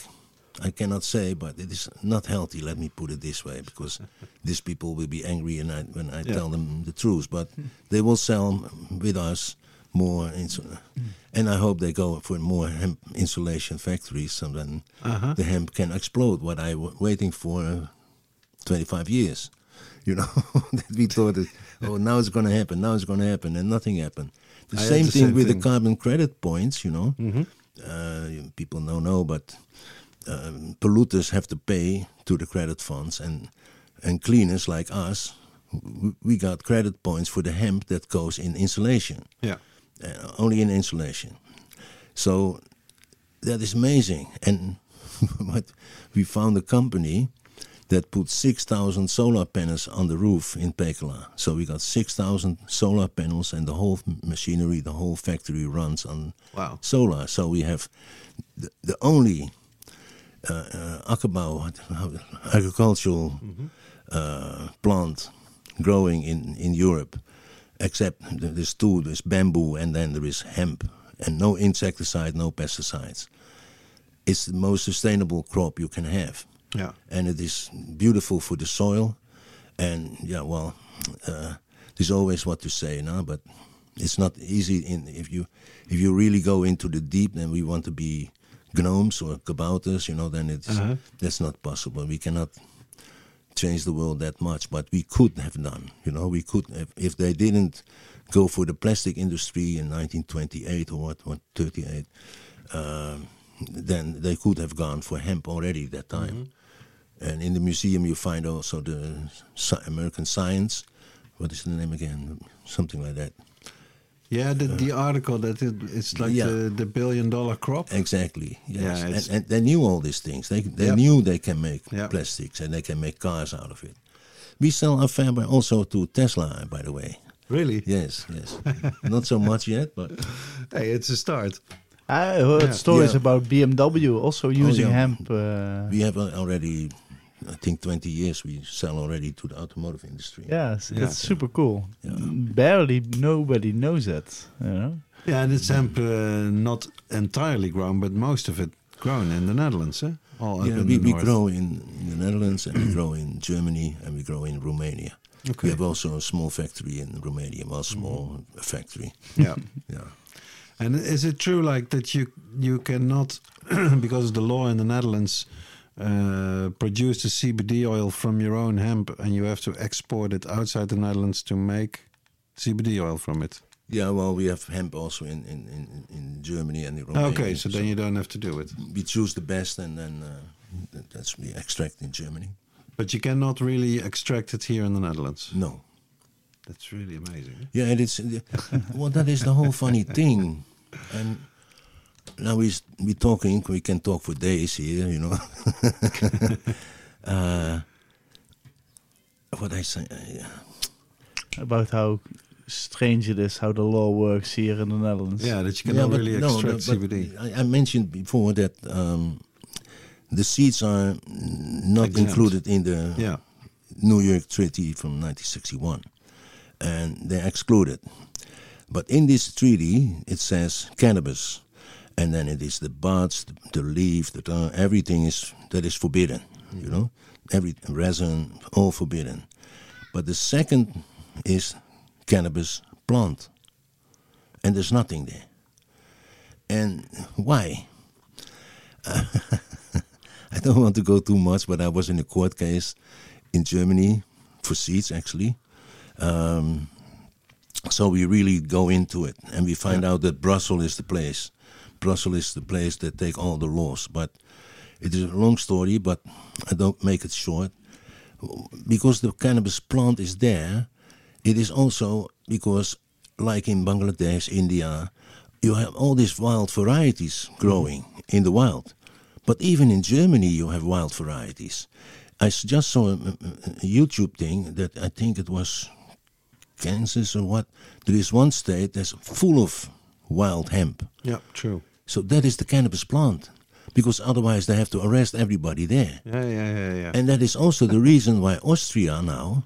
I cannot say, but it is not healthy, let me put it this way, because these people will be angry and I, when I Yeah. tell them the truth. But they will sell with us more, insul- and I hope they go for more hemp insulation factories so then Uh-huh. the hemp can explode, what I was waiting for uh, 25 years. You know, that we thought, that, oh, now it's going to happen, now it's going to happen, and nothing happened. The I same the thing same with thing. the carbon credit points, you know. Mhm. Uh, people don't know, but um, polluters have to pay to the credit funds, and and cleaners like us, we got credit points for the hemp that goes in insulation, Yeah. Uh, only in insulation. So that is amazing. And what we found a company that put 6,000 solar panels on the roof in Pekela. So we got 6,000 solar panels, and the whole machinery, the whole factory runs on Wow. solar. So we have the, the only uh, uh, akkerbouw, what- how- agricultural uh, plant growing in, in Europe, except th- there's two there's bamboo and then there is hemp, and no insecticide, no pesticides. It's the most sustainable crop you can have Yeah. and it is beautiful for the soil. And yeah, well, uh, there's always what to say now, but it's not easy. In if you if you really go into the deep, then we want to be gnomes or kabouters, you know, then it's Uh-huh. that's not possible. We cannot change the world that much, but we could have done. You know, we could have, if they didn't go for the plastic industry in 1928 or what, what 38. Um, then they could have gone for hemp already that time. And in the museum, you find also the American Science. What is the name again? Something like that. Yeah, the, the article that it, it's like Yeah. the, the billion dollar crop. Exactly. Yes. Yeah, and, and they knew all these things. They they Yep. knew they can make Yep. plastics and they can make cars out of it. We sell our fiber also to Tesla, by the way. Really? Yes, yes. Not so much yet, but Hey, it's a start. I heard Yeah. stories Yeah. about BMW also using yeah. hemp. Uh, we have uh, already, I think, 20 years we sell already to the automotive industry. yeah, s- Yeah. that's super cool. Yeah. Barely nobody knows that. You know. Yeah, and it's hemp uh, not entirely grown, but most of it grown in the Netherlands, eh? All Yeah, we, the we grow in, in the Netherlands and we grow in Germany and we grow in Romania. Okay. We have also a small factory in Romania, well, small Mm-hmm. factory. Yeah. Yeah. And is it true, like that you you cannot, because of the law in the Netherlands, uh, produce the CBD oil from your own hemp, and you have to export it outside the Netherlands to make CBD oil from it? Yeah, well, we have hemp also in, in, in, in Germany and in Romania. Okay, so then you don't have to do it, we choose the best and then uh, that's we extract in Germany. but you cannot really extract it here in the Netherlands. No. That's really amazing. Yeah, and it's well, that is the whole funny thing, and now we we talking. We can talk for days here, you know. uh, what I say? Uh, About how strange it is how the law works here in the Netherlands. Yeah, that you cannot but really no, extract no, CBD. I, I mentioned before that um, the seeds are not Exempt. included in the Yeah. New York Treaty from 1961, and they're excluded. But in this treaty, it says cannabis, and then it is the buds, the, the leaf, the uh, everything is that is forbidden. You know, every resin, all forbidden. But the second is cannabis plant, and there's nothing there. And why? I don't want to go too much, but I was in a court case in Germany for seeds actually. Um, so we really go into it, and we find out that Brussels is the place. Brussels is the place that take all the laws. But it is a long story, but I don't make it short. Because the cannabis plant is there, it is also because, like in Bangladesh, India, you have all these wild varieties growing in the wild. But even in Germany, you have wild varieties. I just saw a, a- YouTube thing that I think it was Kansas or what. There is one state that's full of wild hemp. Yeah, true. So that is the cannabis plant. Because otherwise they have to arrest everybody there. Yeah, yeah, yeah, yeah. And that is also the reason why Austria now,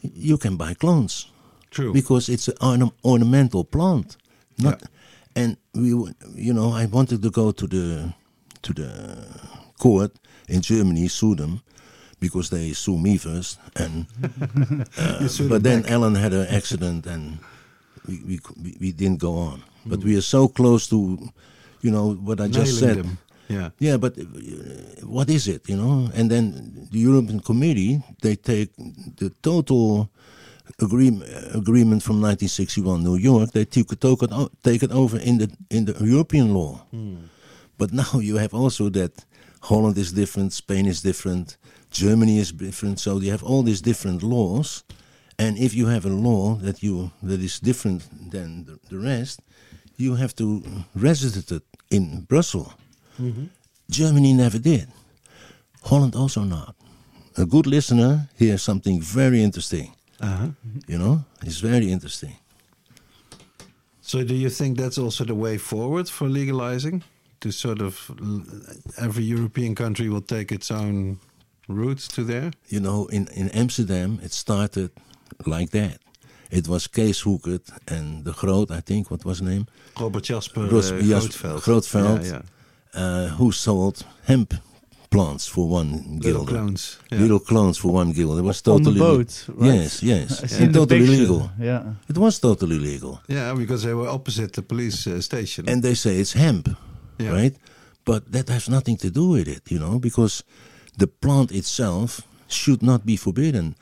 you can buy clones true. because it's an orna- ornamental plant. Not, and we, you know, I wanted to go to the to the court in Germany, sue them, because they sue me first, and uh, but then Ellen had an accident, and we we, we, we didn't go on. But we are so close to, you know, what I just Nailing said. them. Yeah. Yeah, but uh, what is it, you know? And then the European Committee, they take the total agreement agreement from 1961, New York. They take it, take it, take it over in the in the European law. But now you have also that Holland is different, Spain is different, Germany is different. So you have all these different laws, and if you have a law that you that is different than the, the rest, you have to register it in Brussels. Germany never did. Holland also not. A good listener hears something very interesting. Uh-huh. You know, it's very interesting. So, do you think that's also the way forward for legalizing? To sort of every European country will take its own roots to there? You know, in, in Amsterdam, it started like that. It was Kees Hoekert and the Groot, I think, what was his name? Robert Jasper Ros- uh, Grootveld. Grootveld. Yeah, yeah. Uh, who sold hemp plants for one Little guilder. clones. Yeah. Little clones for one guilder. It was On totally the boat, right? Yes, yes. I And seen the totally picture. legal. Yeah. It was totally legal. yeah, because they were opposite the police uh, station. And they say it's hemp, Yeah. right? But that has nothing to do with it, you know, because the plant itself should not be forbidden.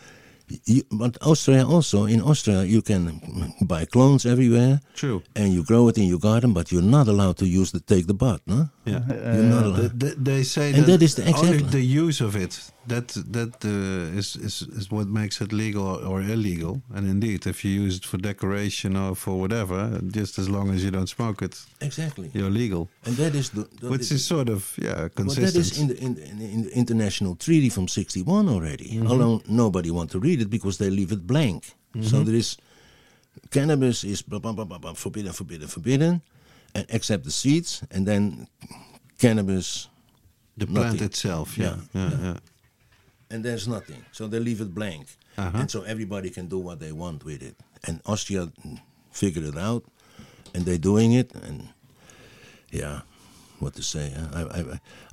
You, but Austria also, in Austria, you can buy clones everywhere True. and you grow it in your garden, but you're not allowed to use the take the bud, no? Yeah. You're not Uh, allowed. The- the- they say And that, that is the- only exactly. the use of it that that uh, is, is is what makes it legal or, or illegal. And indeed, if you use it for decoration or for whatever, just as long as you don't smoke it, Exactly. you're legal. And that is the. that Which is sort of yeah consistent. that is in the, in, the, in the international treaty from 61 already. Mm-hmm. Although nobody want to read it because they leave it blank. Mm-hmm. So there is cannabis is blah, blah, blah, blah, blah, forbidden, forbidden, forbidden, and except the seeds, and then cannabis, the plant nothing. itself. Yeah, Yeah, yeah, yeah. And there's nothing. So they leave it blank, Uh-huh. and so everybody can do what they want with it. And Austria figured it out, and they're doing it, and yeah. What to say? I, I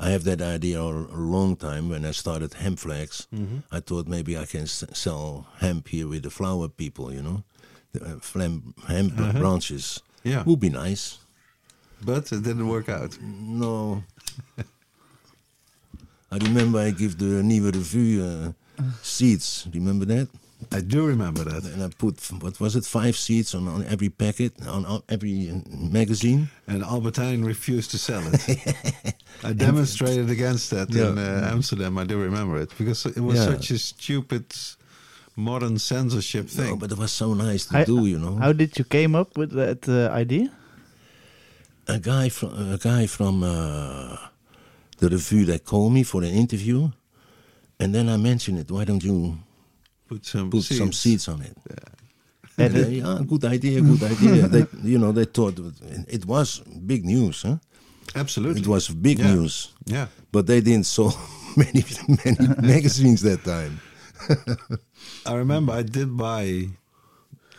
I have that idea a long time when I started Hempflax. I thought maybe I can s- sell hemp here with the flower people, you know, the uh, flam- hemp branches. Yeah. would be nice. But it didn't work out. No. I remember I give the Nieuwe Revue uh, seeds. Remember that? I do remember that. And I put what was it, five seeds on, on every packet, on, on every uh, magazine. And Albert Heijn refused to sell it. I demonstrated against that in uh, Amsterdam. I do remember it because it was Yeah. such a stupid modern censorship thing. No, but it was so nice to I- do, you know. How did you came up with that uh, idea? a guy from a guy from uh, the review that called me for an interview, and then I mentioned it. Why don't you put some put seeds. some seeds on it? And And they, yeah, good idea, good idea. they, you know, they thought it- it was big news, huh? Absolutely. It was big Yeah. news, Yeah. but they didn't sell many many magazines that time. I remember I did buy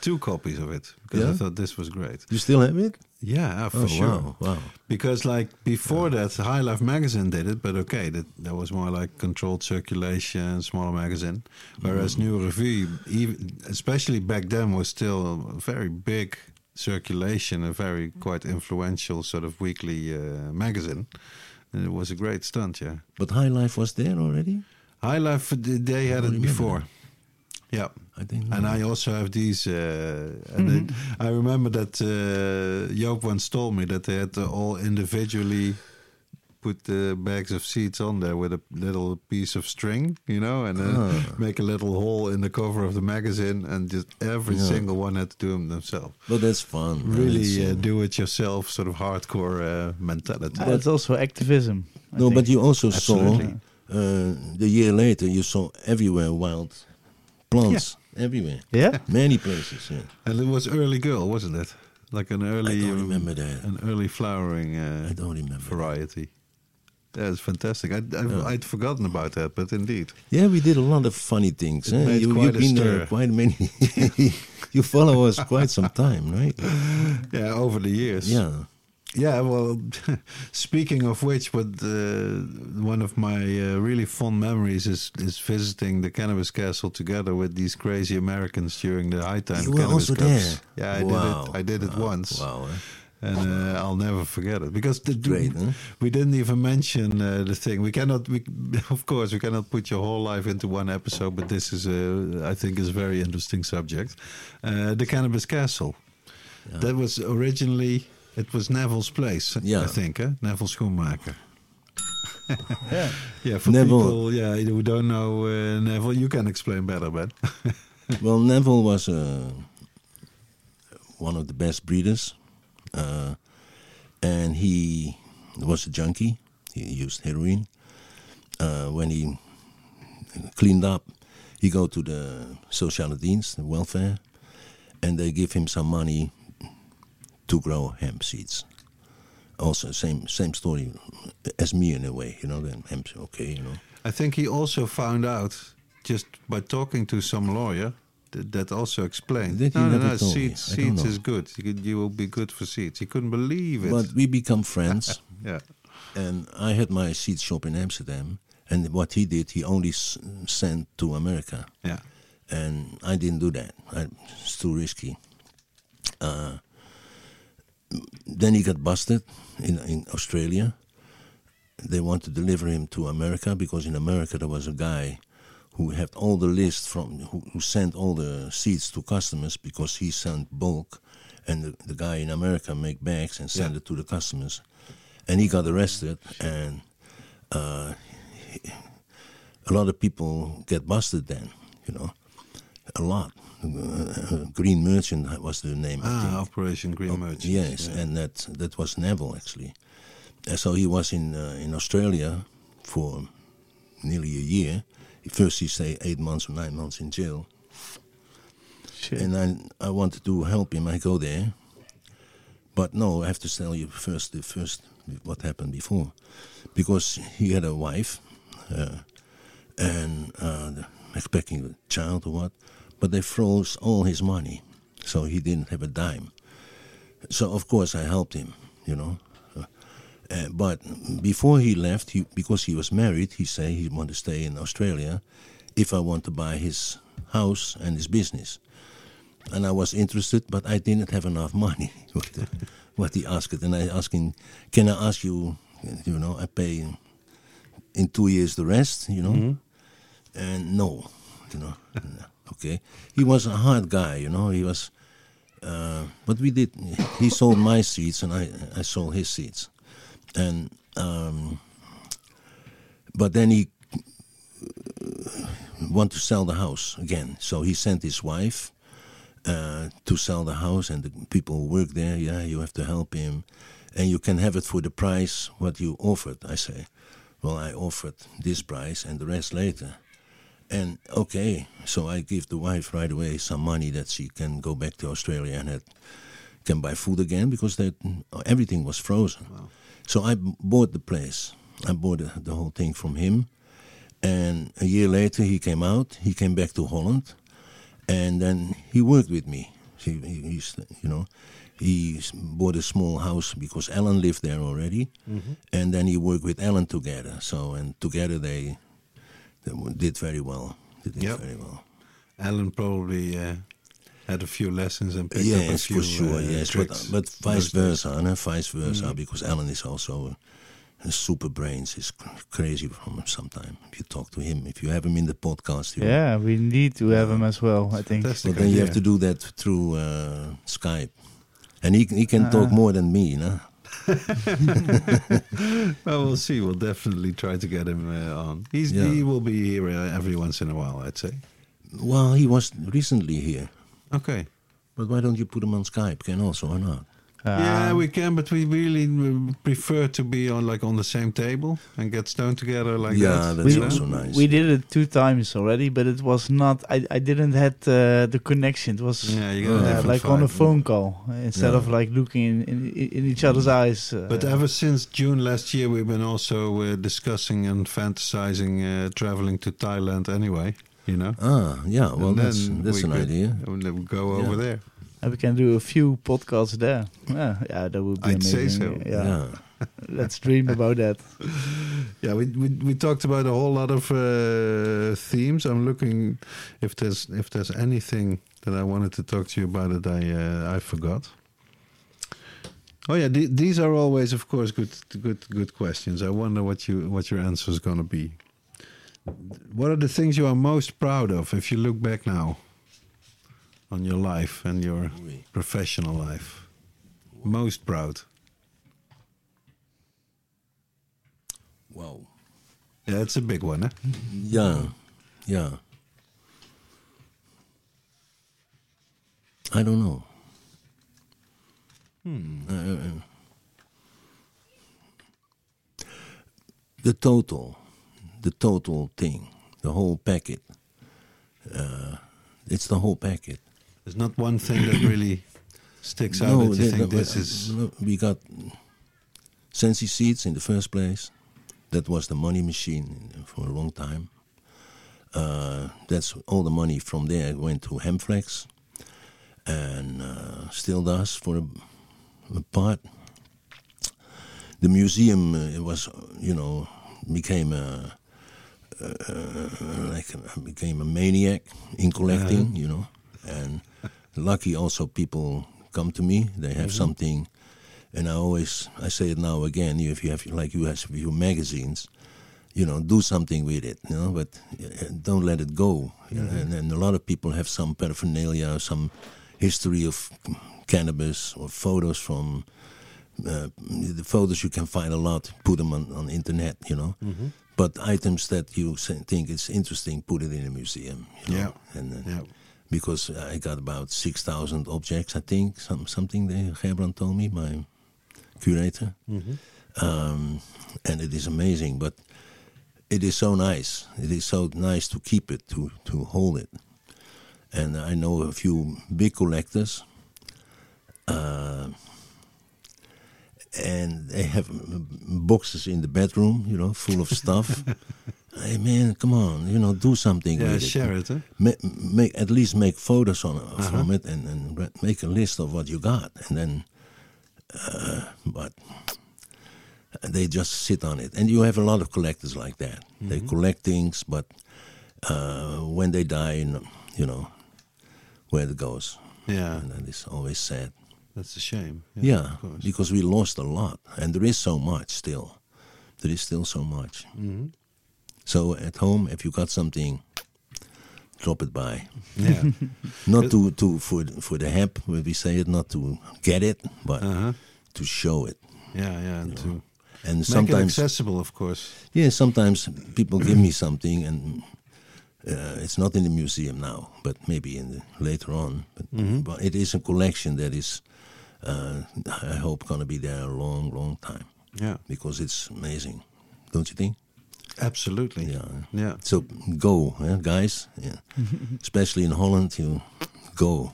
two copies of it because I thought this was great. You still have it? Yeah, for oh sure. wow, wow. Because like before that, High Life magazine did it, but okay, that that was more like controlled circulation, smaller magazine. Whereas Nieuwe Revue, even especially back then, was still a very big circulation, a very quite influential sort of weekly uh, magazine. And it was a great stunt, yeah. But High Life was there already. High Life, they had it before. Yeah. I think. And I also have these, uh, and it, I remember that uh, Joop once told me that they had to all individually put the bags of seeds on there with a little piece of string, you know, and then Ah. make a little hole in the cover of the magazine, and just every Yeah. single one had to do them themselves. but that's fun. Really uh, uh, do it yourself, sort of hardcore uh, mentality. That's also activism. I no, think. but you also Absolutely. saw uh, the year later. You saw everywhere wild plants everywhere, yeah. many places. Yeah. and it was early girl, wasn't it? Like an early, I don't remember that. an early flowering uh, I don't remember. variety. That's fantastic. I, I've, Yeah. I'd forgotten about that, but indeed, Yeah, we did a lot of funny things. It eh? made You, quite you've a been stir. there quite many. you follow us quite some time, right? yeah, over the years. Yeah. Yeah. Well, speaking of which, but uh, one of my uh, really fond memories is is visiting the cannabis castle together with these crazy Americans during the high time You were cannabis also cups. there. Yeah, I Wow. did it. I did it Wow. once. Wow. eh? and uh, I'll never forget it because the, Great, huh? we didn't even mention uh, the thing. We cannot, we, of course, we cannot put your whole life into one episode, but this is, a, I think, is a very interesting subject. Uh, the Cannabis Castle. Yeah. That was originally it was Neville's place. Yeah. I think, eh? Neville Schoenmaker. Yeah. Yeah, for Neville. people, yeah, who don't know uh, Neville, you can explain better, Ben. Well, Neville was uh, one of the best breeders, uh, and he was a junkie. He used heroin. Uh, when he cleaned up, he go to the social dienst, the welfare, and they give him some money to grow hemp seeds. Also, same same story as me in a way, you know. Then hemp, okay, you know. I think he also found out just by talking to some lawyer that, that also explained. Did no, no, no. Seeds, seeds is good. You, could, you will be good for seeds. He couldn't believe it. But we become friends, yeah. and I had my seed shop in Amsterdam. And what he did, he only s- sent to America. Yeah. and I didn't do that. I, it's too risky. Uh, then he got busted in in Australia. They want to deliver him to America because in America there was a guy who had all the list from who, who sent all the seeds to customers because he sent bulk, and the, the guy in America make bags and send Yeah. it to the customers, and he got arrested and. Uh, a lot of people get busted then, you know, a lot. Uh, Green Merchant was the name. Ah. Operation Green Oh, Merchant. Yes, Yeah. and that that was Neville actually. And so he was in uh, in Australia for nearly a year. First he stayed eight months or nine months in jail, Shit. and I I wanted to help him. I go there, but no, I have to tell you first the first what happened before, because he had a wife, uh, and uh, expecting a child or what, but they froze all his money, so he didn't have a dime. So of course I helped him, you know. Uh, uh, but before he left, he, because he was married, he said he wanted to stay in Australia if I want to buy his house and his business. And I was interested, but I didn't have enough money. what, he asked, and I asked him, "Can I ask you? You know, I pay in two years the rest. You know." And no, you know, okay. He was a hard guy, you know. He was, uh, but we did. He sold my seats, and I I sold his seats, and um, but then he want to sell the house again. So he sent his wife uh, to sell the house, and the people who work there, yeah, you have to help him, and you can have it for the price what you offered. I say, well, I offered this price and the rest later. And okay, so I give the wife right away some money that she can go back to Australia and had, can buy food again because that everything was frozen. So I bought the place. I bought the, whole thing from him. And a year later, he came out. He came back to Holland, and then he worked with me. He, he, he's, you know, he bought a small house because Ellen lived there already, mm-hmm. and then he worked with Ellen together. So and together they, they w- did very well. They did Yep. very well. Alan probably uh, had a few lessons and picked up a Yes, few for sure. uh, yes, but, but vice versa, no? vice versa, because Alan is also a, a super brains. He's crazy from him sometimes. If you talk to him, if you have him in the podcast, you yeah, we need to have him as well. I think. Fantastic But then you have to do that through uh, Skype, and he he can talk Ah. more than me, no? Well, we'll see. We'll definitely try to get him uh, on. He's Yeah. he will be here uh, every once in a while, I'd say. Well, he was recently here, Okay. but why don't you put him on Skype? Can also or not? Yeah, Ah, we can, but we really prefer to be on like on the same table and get stoned together like Yeah, that. that's you know? also nice. We did it two times already, but it was not. I, I didn't had uh, the connection. It was Yeah, you Uh, got a uh, different like on a phone call instead Yeah. of like looking in, in, in each other's eyes. Uh, But ever since June last year, we've been also uh, discussing and fantasizing uh, traveling to Thailand anyway. You know, Ah, yeah. Well, And that's that's we an could- idea. and then we go Yeah. over there. And we can do a few podcasts there. Yeah, yeah that would be I'd say amazing. so. Yeah. yeah. let's dream about that. Yeah, we, we we talked about a whole lot of uh, themes. I'm looking if there's if there's anything that I wanted to talk to you about that I uh, I forgot. Oh yeah, the- these are always, of course, good good good questions. I wonder what you what your answer is going to be. What are the things you are most proud of if you look back now on your life and your Oui. professional life? Most proud. Wow. Yeah, it's a big one, huh? Yeah, yeah. I don't know. Uh, the total, the total thing, the whole packet. Uh, it's the whole packet. There's not one thing that really sticks out that you the- think this is. we got Sensi seeds in the first place. that was the money machine for a long time. Uh, that's all the money from there went to Hempflax, and uh, still does for a, a part. The museum uh, it was, you know, became a uh, like a, became a maniac in collecting, you know, and lucky also people come to me. They have something, and I always I say it now again. If you have like you have your magazines, you know, do something with it, you know, but uh, don't let it go. know, And, and a lot of people have some paraphernalia, some history of cannabis or photos from. Uh, the photos you can find a lot. Put them on on internet, you know. But items that you think it's interesting, put it in a museum. You know? Yeah. And uh, Yeah. Because I got about six thousand objects, I think, some something there. Gerbrand told me, my curator, um, and it is amazing. But it is so nice. It is so nice to keep it, to to hold it. And I know a few big collectors. Uh, and they have boxes in the bedroom, you know, full of stuff. hey man, come on, you know, do something Yeah, with it. share it. Huh? ma- make at least make photos on from it and, and make a list of what you got and then uh, but they just sit on it. And you have a lot of collectors like that. They collect things but uh, when they die you know, where it goes. Yeah, and that is always sad. That's a shame. yeah, of because we lost a lot and there is so much still. There is still so much. Mm-hmm. So at home if you got something drop it by Yeah. not to, to for for the hemp when we say it not to get it but uh-huh. to show it Yeah, yeah. And to and make it sometimes accessible, of course. yeah sometimes people give me something and uh, it's not in the museum now but maybe in the, later on but, but it is a collection that is uh, I hope gonna be there a long long time Yeah, because it's amazing don't you think absolutely. yeah Yeah. so go eh, guys yeah. especially in Holland you go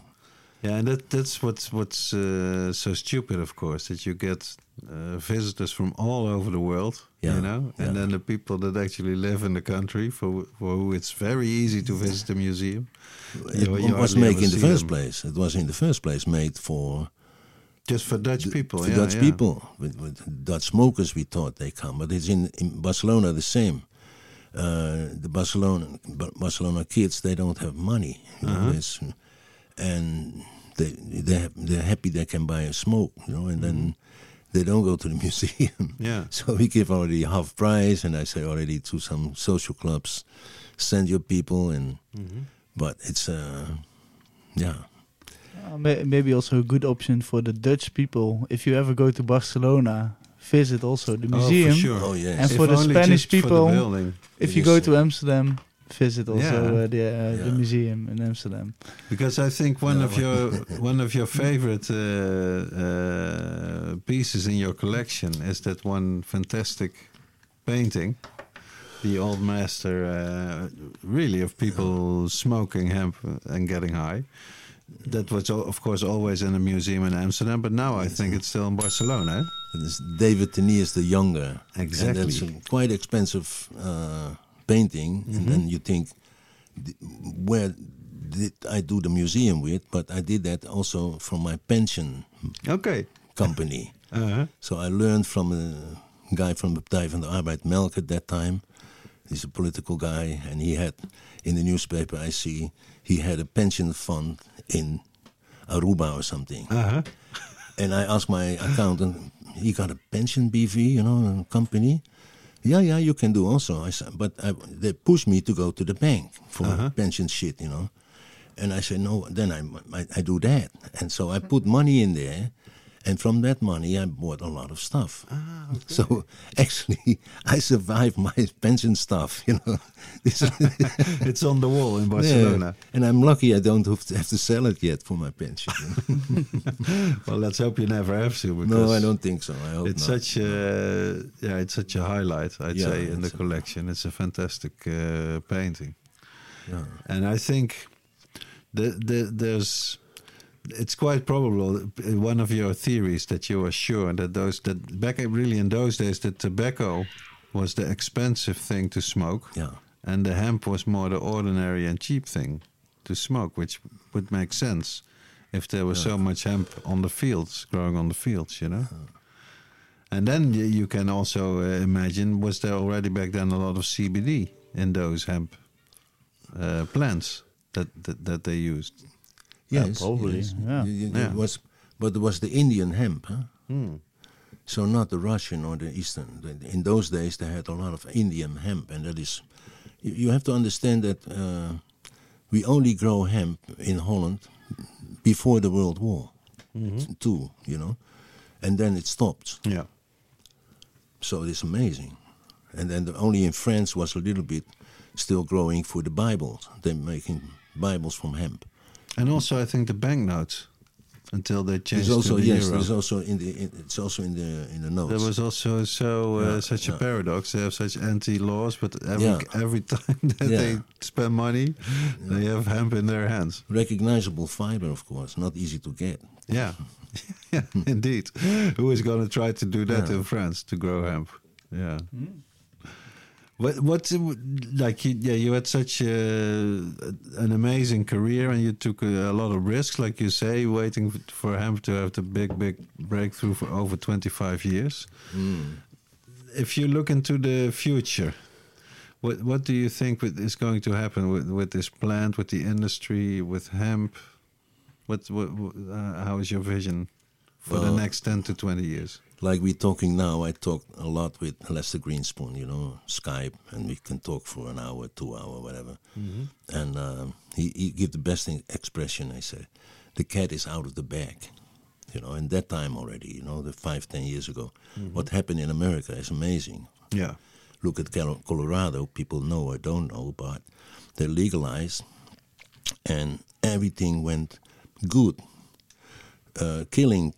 Yeah, and that that's what's what's uh, so stupid, of course, that you get uh, visitors from all over the world, Yeah, you know, yeah. and then the people that actually live in the country for for who it's very easy to visit a museum. it You- you was made in the first them. place. It was in the first place made for Just for Dutch people, for yeah, Dutch yeah. people. With, with Dutch smokers, we thought they come, but it's in, in Barcelona the same. Uh, the Barcelona Barcelona kids they don't have money, you know, Uh-huh. and they they they're happy they can buy a smoke, you know, and then they don't go to the museum. Mm-hmm. Yeah. So we give already half price, and I say already to some social clubs, send your people, and Mm-hmm. but it's uh, yeah. Uh, may- maybe also a good option for the Dutch people. If you ever go to Barcelona, visit also the museum. Oh, museum. for sure. Oh yes. And If for the Spanish just for the people, building. If you go to Amsterdam, visit also Yeah. uh, the uh, the museum in Amsterdam. Because I think one No. of your one of your favorite uh, uh, pieces in your collection is that one fantastic painting, the old master, uh, really of people smoking hemp and getting high. That was of course always in a museum in Amsterdam, but now I think it's still in Barcelona. eh? It is David Teniers the younger. Exactly. And that's a quite expensive uh, painting. And then you think, where did I do the museum with? But I did that also from my pension Okay. company. Uh-huh. so I learned from a guy from the Partij van de Arbeid, Melk, at that time. He's a political guy, and he had in the newspaper I see he had a pension fund in Aruba or something. Uh-huh. And I asked my accountant, he got a pension BV, you know, a company. Yeah, yeah, you can do also. I said, but I, they pushed me to go to the bank for Uh-huh. pension shit, you know. And I said, no, then I, I, I do that. And so I put money in there. And from that money, I bought a lot of stuff. Ah, So actually, I survived my pension stuff, you know. It's on the wall in Barcelona. Yeah. And I'm lucky I don't have to, have to sell it yet for my pension. Well, let's hope you never have to. Because no, I don't think so. I hope it's not. such a yeah, it's such a highlight. I'd Yeah, say in the it's a- collection, it's a fantastic uh, painting, Yeah. and I think the, the there's it's quite probable uh, one of your theories that you are sure that those that back really in those days the tobacco was the expensive thing to smoke, Yeah. and the hemp was more the ordinary and cheap thing to smoke, which would make sense if there was so much hemp on the fields, growing on the fields, you know. And then you can also uh, imagine was there already back then a lot of CBD in those hemp uh, plants that, that that they used. Yes, probably, yes. yeah. Y- y- Yeah. It was, but it was the Indian hemp, huh? Hmm. So not the Russian or the Eastern. In those days, they had a lot of Indian hemp, and that is, you, have to understand that uh, we only grow hemp in Holland before the World War too. you know, and then it stopped. Yeah. So it's amazing. And then the, only in France was a little bit still growing for the Bibles. They're making Bibles from hemp. And also, I think the banknotes until they changed There's also to the yes, euro. there's also in the in, it's also in the in the notes. There was also so uh, Yeah, such a paradox. They have such anti-laws, but every Yeah. every time that Yeah. they spend money, they have hemp in their hands. recognizable fiber, of course, not easy to get. Yeah, yeah, indeed. Who is going to try to do that Yeah. in France to grow hemp? Yeah. What what like you, yeah you had such a, an amazing career and you took a, a lot of risks like you say waiting for hemp to have the big big breakthrough for over 25 years. If you look into the future what what do you think is going to happen with, with this plant with the industry with hemp? What, what, what uh, how is your vision for the next 10 to 20 years Like we're talking now, I talk a lot with Lester Grinspoon, you know, Skype, and we can talk for an hour, two hour, whatever. And um, he, he give the best thing, expression, I say, the cat is out of the bag. You know, in that time already, you know, the five, ten years ago. What happened in America is amazing. yeah look at Colorado, people know or don't know, but they legalized and everything went good. Uh, killing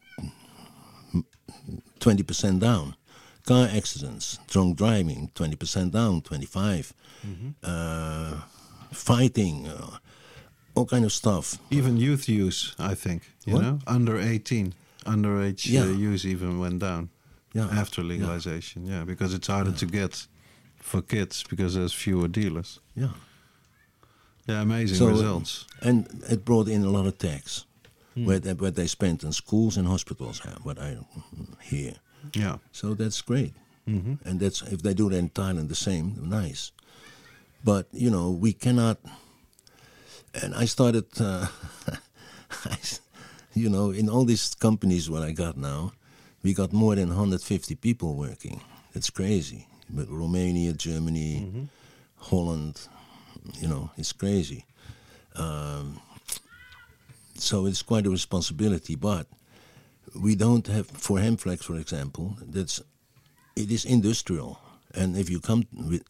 20% down. Car accidents, drunk driving, 20% down, 25. Uh, fighting, uh, all kind of stuff. even youth use i think you What? know under 18 underage Yeah. uh, use even went down Yeah. after legalization yeah, because it's harder to get for kids because there's fewer dealers Yeah. yeah amazing So, results And it brought in a lot of tax. Where, they, where they spent on schools and hospitals, what I hear. yeah So that's great. And that's if they do that in Thailand the same, nice. But you know we cannot. And I started, uh, I you know, in all these companies what I got now, we got more than 150 people working. It's crazy. But Romania, Germany, Holland, you know, it's crazy. Um, so it's quite a responsibility, but we don't have for Hempflax, for example. That's it is industrial, and if you come with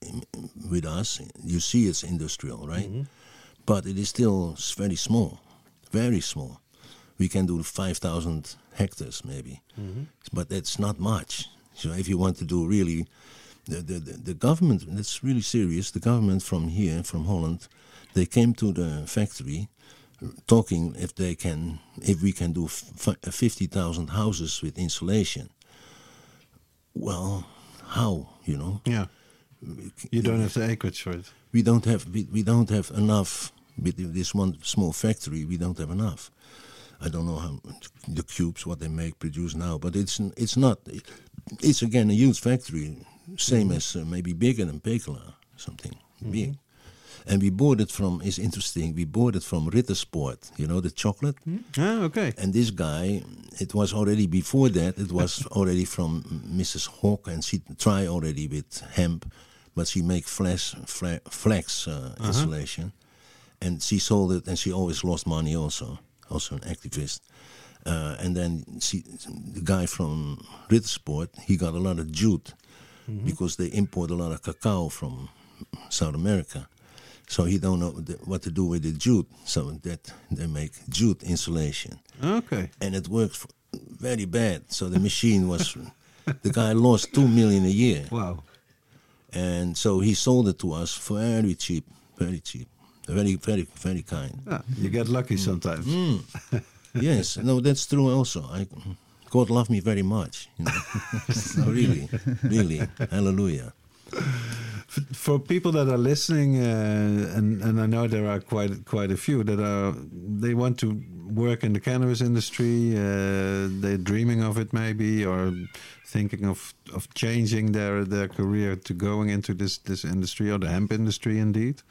with us, you see it's industrial, right? Mm-hmm. But it is still very small, very small. We can do five thousand hectares maybe, mm-hmm. but that's not much. So if you want to do really, the, the the the government that's really serious. The government from here, from Holland, they came to the factory talking if they can if we can do f- fifty thousand houses with insulation. Well, how you know yeah you don't have the acreage for it we don't have we, we don't have enough with this one small factory. We don't have enough. I don't know how the cubes what they make produce now, but it's it's not. It's again a huge factory, same as uh, maybe bigger than Pekela, something big. And we bought it from. Is interesting. We bought it from Rittersport. You know the chocolate. ah okay And this guy, it was already before that. It was already from Mrs. Hawk, and she tried already with hemp, but she make flax fla- flax uh, insulation, and she sold it, and she always lost money also. Also an activist. Uh, and then she, the guy from Rittersport, he got a lot of jute because they import a lot of cacao from South America. So he don't know the, what to do with the jute. So that they make jute insulation okay and it works very bad. So the machine was, the guy lost two million a year, wow and so he sold it to us for very cheap, very cheap, very, very, very kind. Ah, you get lucky sometimes yes, no, that's true. Also, I, God loved me very much. You know? no, really, really, hallelujah. For people that are listening, uh, and and I know there are quite quite a few that are they want to work in the cannabis industry. Uh, they're dreaming of it, maybe, or thinking of of changing their their career to going into this this industry or the hemp industry, indeed.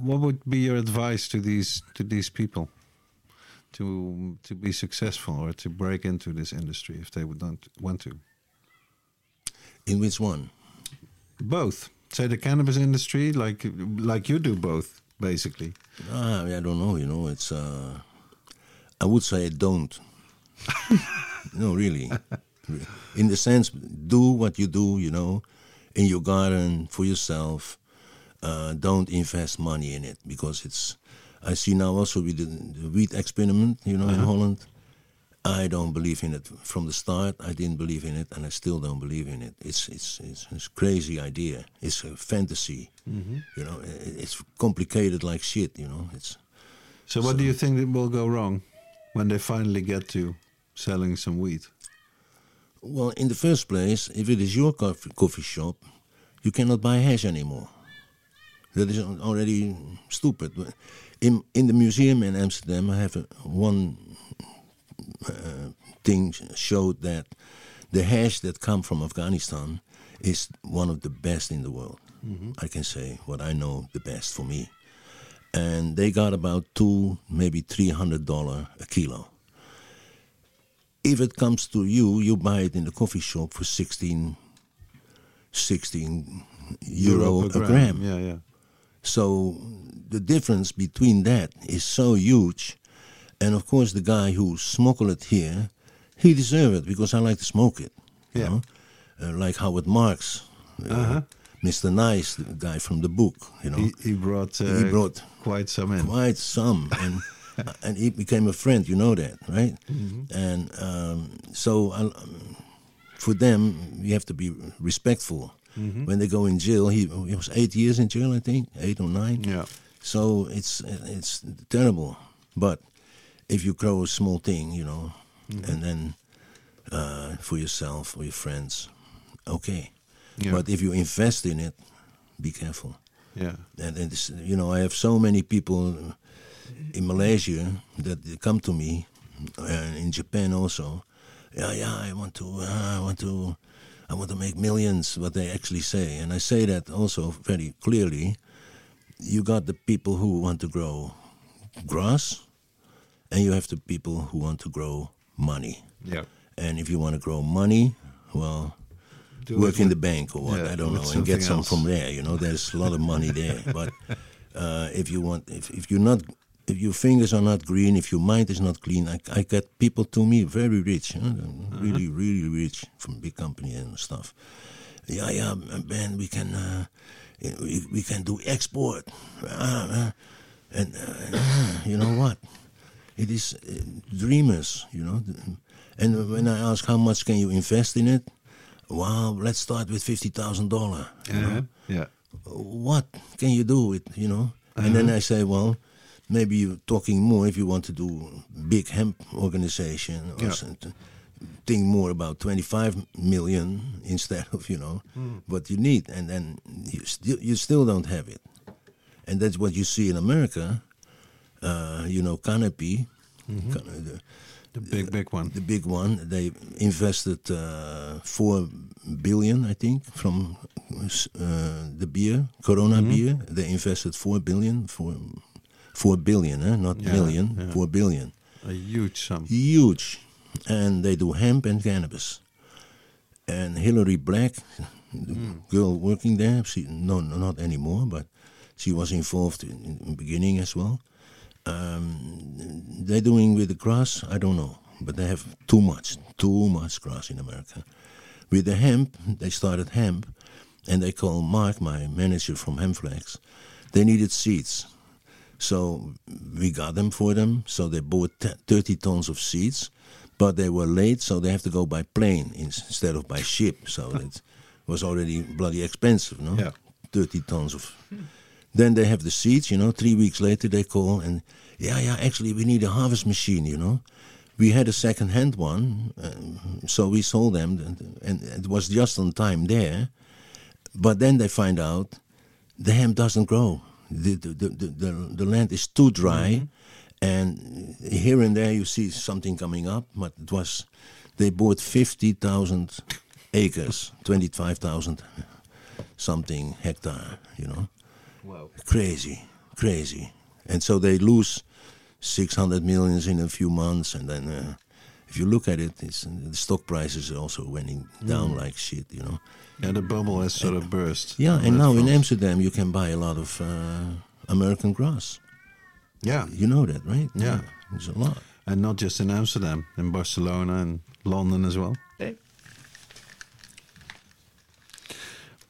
What would be your advice to these to these people to to be successful or to break into this industry if they would not want to? In which one? Both. Say the cannabis industry, like like you do both, basically. Ah, I don't know. You know, it's. Uh, I would say don't. no, really. In the sense, do what you do. You know, in your garden for yourself. Uh, don't invest money in it because it's. I see now also with the, the wheat experiment. You know, in Holland. I don't believe in it from the start. I didn't believe in it, and I still don't believe in it. It's it's it's, it's a crazy idea. It's a fantasy. Mm-hmm. You know, it's complicated like shit. You know, it's. So, what do you think that will go wrong when they finally get to selling some weed? Well, in the first place, if it is your coffee, coffee shop, you cannot buy hash anymore. That is already stupid. In in the museum in Amsterdam, I have a, one uh, thing showed that the hash that come from Afghanistan is one of the best in the world. I can say what I know the best for me, and they got about two, maybe three hundred dollar a kilo if it comes to you, you buy it in the coffee shop for 16, 16 euro, a gram. Yeah, yeah. So the difference between that is so huge. And of course, the guy who smuggled it here, he deserved it because I like to smoke it. You Yeah. know? Uh, like Howard Marks, uh, Uh-huh. Mr. Nice, the guy from the book. You know, He, he brought uh, He brought quite some in. quite some and and he became a friend you know that right Mm-hmm. and um, so I, um, for them you have to be respectful Mm-hmm. when they go in jail he, he was eight years in jail i think eight or nine Yeah. so it's it's terrible but if you grow a small thing you know Mm-hmm. and then uh, for yourself or your friends okay Yeah. but if you invest in it be careful Yeah. and it's, you know, I have so many people in Malaysia that they come to me, and in Japan also. Yeah, yeah, I want to, uh, I want to, I want to make millions. What they actually say, and I say that also very clearly. You got the people who want to grow grass, and you have the people who want to grow money. Yeah. And if you want to grow money, well, Do work in with- the bank or what yeah, I don't know, and get some else. from there. You know, there's a lot of money there. But uh, if you want, if, if you're not, if your fingers are not green, if your mind is not clean, I, I get people to me very rich, you know, Uh-huh. really, really rich from big company and stuff. Yeah, yeah, man, we can, uh, we, we can do export, Ah, ah. and uh, you know what? It is uh, dreamers, you know. And when I ask how much can you invest in it, wow, let's start with fifty thousand dollar. Uh-huh. Yeah. What can you do with you know? And then I say, well, maybe you're talking more if you want to do big hemp organization or Yeah. something. Think more about twenty five million instead of you know what you need, and then you still you still don't have it, and that's what you see in America. Uh, you know, Canopy, Can- the- The big, big one. the big one. They invested uh, four billion, I think, from uh, the beer, Corona beer. They invested four billion, four, four billion, eh? not Yeah, million, yeah. four billion. A huge sum. Huge, and they do hemp and cannabis. And Hilary Black, the girl working there, she no, no, not anymore, but she was involved in, in the beginning as well. Um, they're doing with the grass, I don't know, but they have too much, too much grass in America. With the hemp, they started hemp, and they called Mark, my manager from Hempflax, they needed seeds. So we got them for them. So they bought t- 30 tons of seeds, but they were late, so they have to go by plane instead of by ship. So it was already bloody expensive, no? Yeah. 30 tons of. Then they have the seeds, you know. Three weeks later, they call and, yeah, yeah, actually, we need a harvest machine, you know. We had a second hand one, um, so we sold them, and, and it was just on time there. But then they find out the hemp doesn't grow. The, the, the, the, the, the land is too dry. And here and there you see something coming up, but it was, they bought 50,000 acres, 25,000 something hectare, you know. Wow. Crazy, crazy. And so they lose 600 millions in a few months. And then uh, if you look at it, it's, the stock prices are also went down like shit, you know. Yeah, the bubble has sort of burst. Yeah, and now in. Amsterdam you can buy a lot of uh, American grass. Yeah, You know that, right? Yeah. There's a lot. and not just in Amsterdam, in Barcelona and London as well.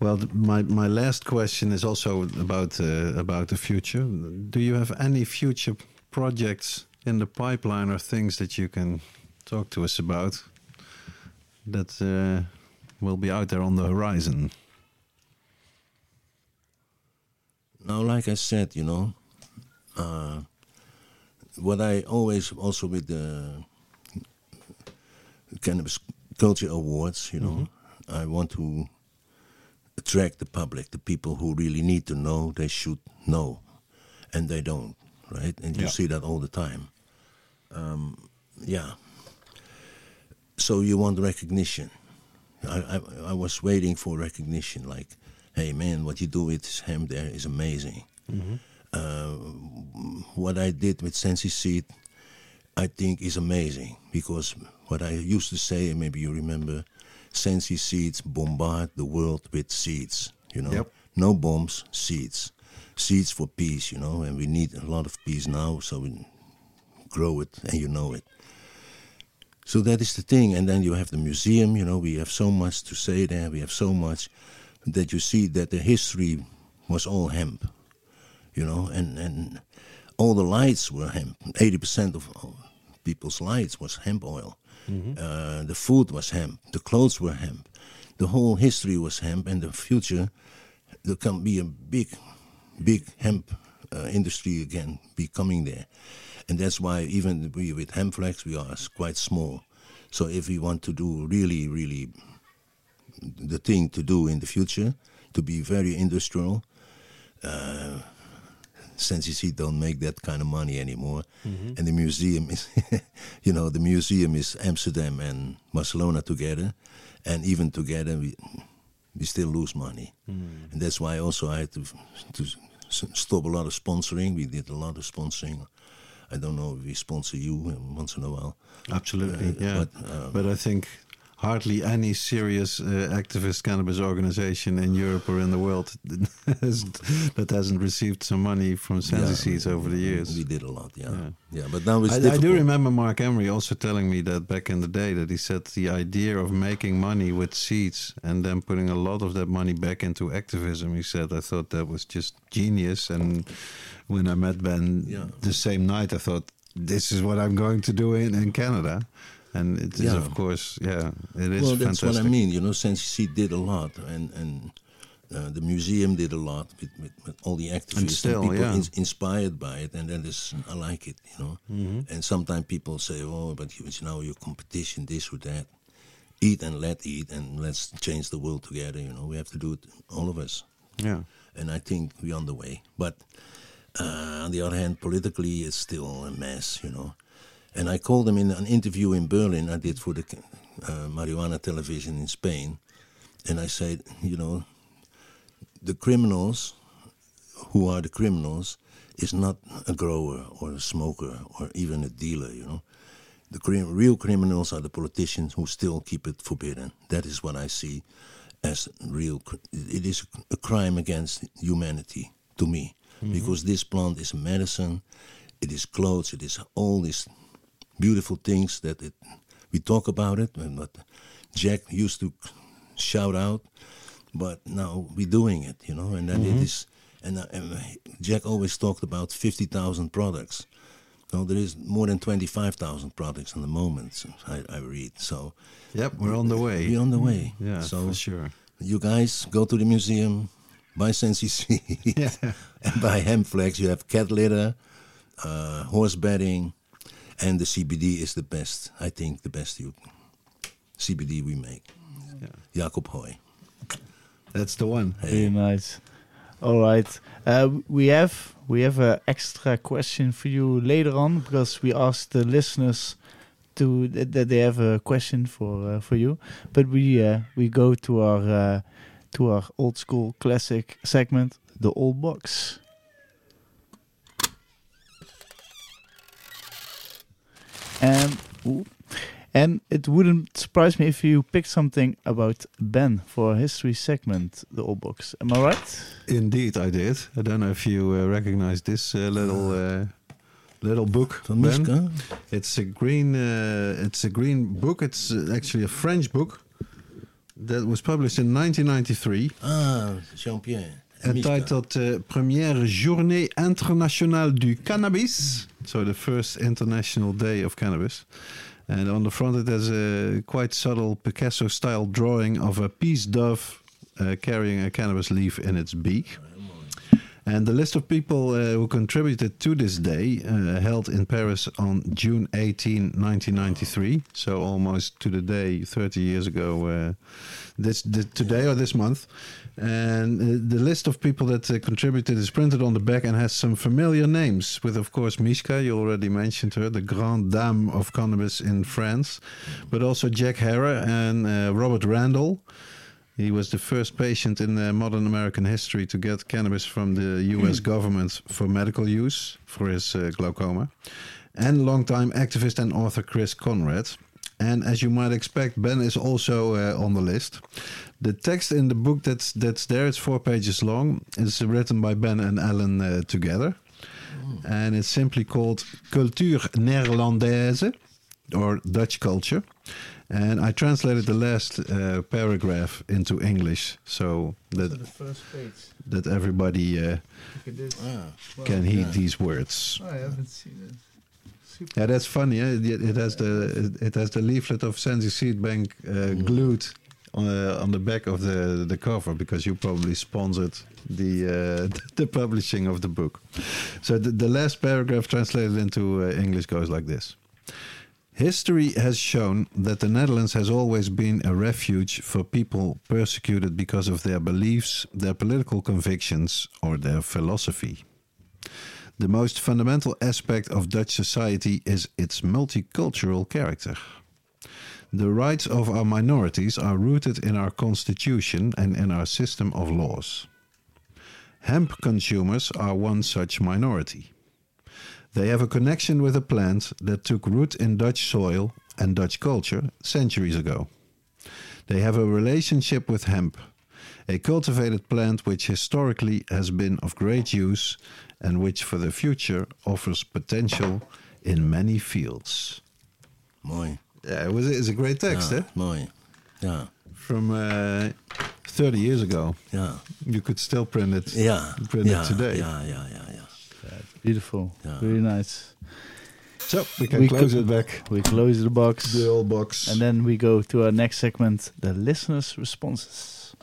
Well, my my last question is also about uh, about the future. Do you have any future projects in the pipeline or things that you can talk to us about that uh, will be out there on the horizon? Now, like I said, you know, uh, what I always also with the cannabis culture awards, you know, I want to attract the public, the people who really need to know, they should know, and they don't, right? And you Yeah. see that all the time. Um, yeah. So you want recognition. I, I, I was waiting for recognition, like, hey man, what you do with him there is amazing. Uh, what I did with Sensi Seed, I think is amazing because what I used to say, maybe you remember, Sensi Seeds bombard the world with seeds. You know, Yep. no bombs, seeds, seeds for peace. You know, and we need a lot of peace now, so we grow it and you know it. So that is the thing, and then you have the museum. You know, we have so much to say there. We have so much that you see that the history was all hemp. You know, and and all the lights were hemp. Eighty percent of people's lights was hemp oil. Uh, the food was hemp. The clothes were hemp. The whole history was hemp, and the future there can be a big, big hemp uh, industry again be coming there, and that's why even we with Hempflax we are quite small. So if we want to do really, really the thing to do in the future, to be very industrial, uh, Sensi don't make that kind of money anymore, and the museum is, you know, the museum is Amsterdam and Barcelona together, and even together we we still lose money, and that's why also I had to to stop a lot of sponsoring. We did a lot of sponsoring. I don't know if we sponsor you once in a while. Absolutely, Uh, yeah. but, um, but I think hardly any serious uh, activist cannabis organization in Europe or in the world that hasn't received some money from Sensi Yeah, Seeds over the years. We did a lot, yeah, Yeah. yeah. But now it's I, I do remember Marc Emery also telling me that back in the day that he said the idea of making money with seeds and then putting a lot of that money back into activism. He said I thought that was just genius. And when I met Ben Yeah. the same night, I thought this is what I'm going to do in, in Canada. And it is Yeah. of course, yeah, it is well, that's fantastic. what I mean. You know, Sensi did a lot, and and uh, the museum did a lot with, with, with all the activists still, people yeah. ins- inspired by it, and that is I like it. You know, Mm-hmm. and sometimes people say, "Oh, but you, it's now your competition, this or that." Eat and let eat, and let's change the world together. You know, we have to do it, all of us. Yeah. and I think we're on the way. But uh, on the other hand, politically, it's still a mess, you know. And I called them in an interview in Berlin. I did for the uh, marijuana television in Spain, and I said, you know, the criminals, who are the criminals, is not a grower or a smoker or even a dealer, you know. The crim- real criminals are the politicians who still keep it forbidden. That is what I see as real. cr- It is a crime against humanity to me because this plant is medicine. It is clothes. It is all these beautiful things that it. We talk about it, and what Jack used to shout out, but now we're doing it, you know, and then it is. And, uh, and uh, Jack always talked about fifty thousand products. No, there is more than twenty-five thousand products in the moment. so I, I read so. Yep, we're on the way. We're on the way. Yeah, So for sure. you guys go to the museum, buy Sensi Seed, and buy Hempflax. You have cat litter, uh, horse bedding, and the CBD is the best. I think the best you CBD we make. Yeah. Jacob Hooy. That's the one. Very nice. All right. Uh, we have we have an extra question for you later on because we asked the listeners to that that they have a question for uh, for you. But we uh, we go to our uh, to our old school classic segment, the old box. And ooh, and it wouldn't surprise me if you picked something about Ben for a history segment, the old box. Am I right? Indeed, I did. I don't know if you uh, recognize this uh, little uh, little book. Ben. It's a green. Uh, it's a green book. It's uh, actually a French book that was published in 1993, Ah, Jean-Pierre. Miska. entitled uh, "Première Journée Internationale du Cannabis." So the first International Day of Cannabis. And on the front, it has a quite subtle Picasso-style drawing of a peace dove uh, carrying a cannabis leaf in its beak. And the list of people uh, who contributed to this day, uh, held in Paris on June 18, 1993, so almost to the day 30 years ago, uh, this, this today or this month. And uh, the list of people that uh, contributed is printed on the back and has some familiar names, with of course Mishka, you already mentioned her, the grande dame of cannabis in France, but also Jack Herer and uh, Robert Randall. He was the first patient in uh, modern American history to get cannabis from the US government for medical use for his uh, glaucoma. And longtime activist and author Chris Conrad. And as you might expect, Ben is also uh, on the list. The text in the book that's that's there, it's four pages long, is written by Ben and Alan uh, together. And it's simply called Cultuur Néerlandaise, or Dutch culture. And I translated the last uh, paragraph into English so that the first page. that everybody uh, Look at. Ah, can heed yeah. these words. I haven't seen it. Super. Yeah, that's funny. Eh? It, it has the it, it has the leaflet of Sensi Seed Bank uh, glued on, uh, on the back of the the cover because you probably sponsored the uh, the publishing of the book. So the, the last paragraph translated into uh, English goes like this. History has shown that the Netherlands has always been a refuge for people persecuted because of their beliefs, their political convictions, or their philosophy. The most fundamental aspect of Dutch society is its multicultural character. The rights of our minorities are rooted in our constitution and in our system of laws. Hemp consumers are one such minority. They have a connection with a plant that took root in Dutch soil and Dutch culture centuries ago. They have a relationship with hemp, a cultivated plant which historically has been of great use and which for the future offers potential in many fields. Mooi. Yeah, it was it's a great text, ja, eh? mooi. Ja, From uh, 30 years ago. ja. You could still print it. Ja, Print it ja, today. ja, ja, ja, ja. Beautiful. Yeah. Very nice. So we can We close could- it back. We close the box. The old box. And then we go to our next segment, the listeners' responses.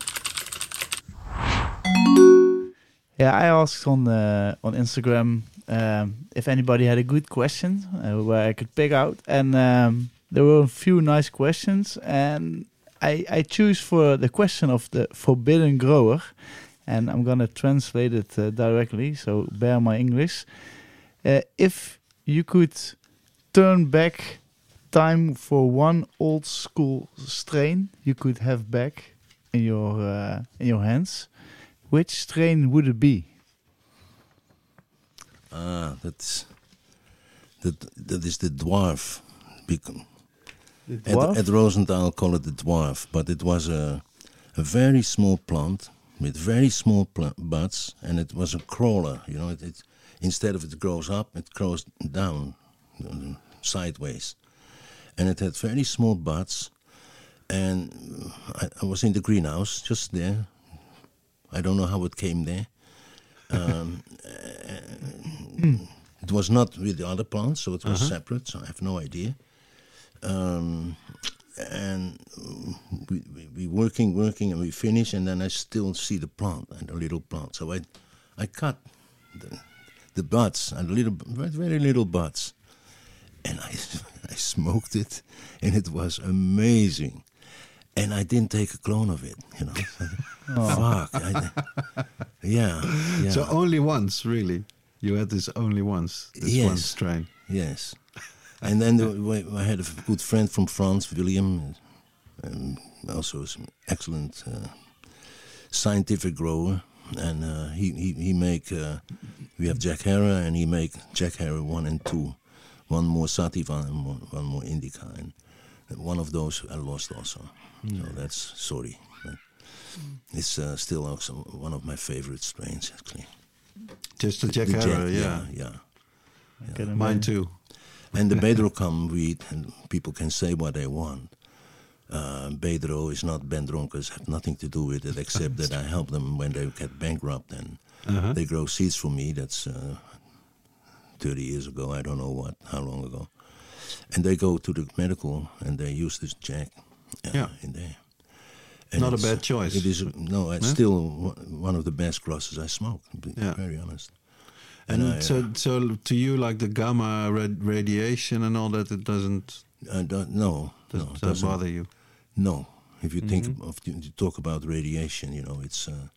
Yeah, I asked on uh, on Instagram um, if anybody had a good question uh, where I could pick out, and um, there were a few nice questions, and I I choose for the question of the forbidden grower, and I'm gonna translate it uh, directly, so bear my English. Uh, if you could turn back time for one old school strain you could have back in your uh, in your hands, which strain would it be? Ah, that's that that is the dwarf. The At, Ed Rosenthal call it the dwarf, but it was a a very small plant with very small pl- buds, and it was a crawler. You know, it, it instead of it grows up, it grows down uh, sideways, and it had very small buds. And I, I was in the greenhouse just there. I don't know how it came there. Um, it was not with the other plants, so it was separate. So I have no idea. Um, and we, we, we working, working, and we finish, and then I still see the plant and the little plant. So I, I cut the, the buds and little, very, very little buds, and I, I smoked it, and it was amazing. and I didn't take a clone of it. You know, Oh. fuck. I, yeah, yeah. So only once, really. You had this only once. This one strain. Yes. And then the, I had a good friend from France, William, and also is an excellent uh, scientific grower. And uh, he, he, he make, uh, we have Jack Herer, and he make Jack Herer 1 and 2. One more Sativa and one, one more Indica. And one of those I lost also. So that's sorry. But it's uh, still also one of my favorite strains, actually. Just the Jack The Harrow, yeah. yeah, yeah. I Mine too. And the Bedrocan weed, and people can say what they want. Uh, Bedro is not Ben Dronkers, have nothing to do with it, except that I help them when they get bankrupt and Uh-huh. they grow seeds for me. That's uh, 30 years ago, I don't know what, how long ago. And they go to the medical and they use this jack uh, Yeah. in there. Not a bad choice. It is, no, it's Huh? still one- one of the best grasses I smoke, to be Yeah. very honest. And I, uh, so, so to you, like the gamma rad- radiation and all that, it doesn't, I don't, no, does, no, doesn't- bother you. No, if you think Mm-hmm. of you talk about radiation, you know, it's uh,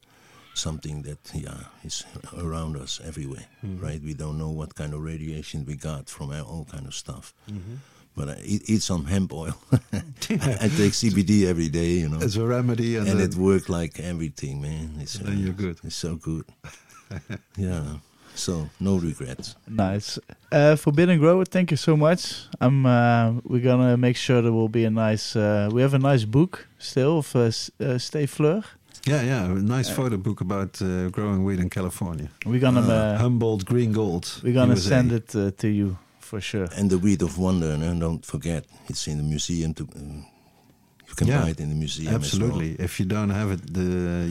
something that yeah is around us everywhere, Mm-hmm. right? We don't know what kind of radiation we got from our all kind of stuff. Mm-hmm. But I eat, eat some hemp oil. I, take CBD every day, you know, It's a remedy, and, and it worked like everything, man. It's Then you're good. It's so good. yeah. So no regrets. Nice. Uh, Forbidden Grower, thank you so much. I'm. Uh, we're gonna make sure there will be a nice. Uh, we have a nice book still of uh, uh, Stay Fleur. yeah, yeah, a nice photo book about uh, growing weed in California. We're gonna. Ah, uh, Humboldt Green Gold. we're gonna USA. send it uh, to you for sure. And the weed of wonder, and don't forget, it's in the museum. To uh, you can Yeah, buy it in the museum. as well. Absolutely. If you don't have it the,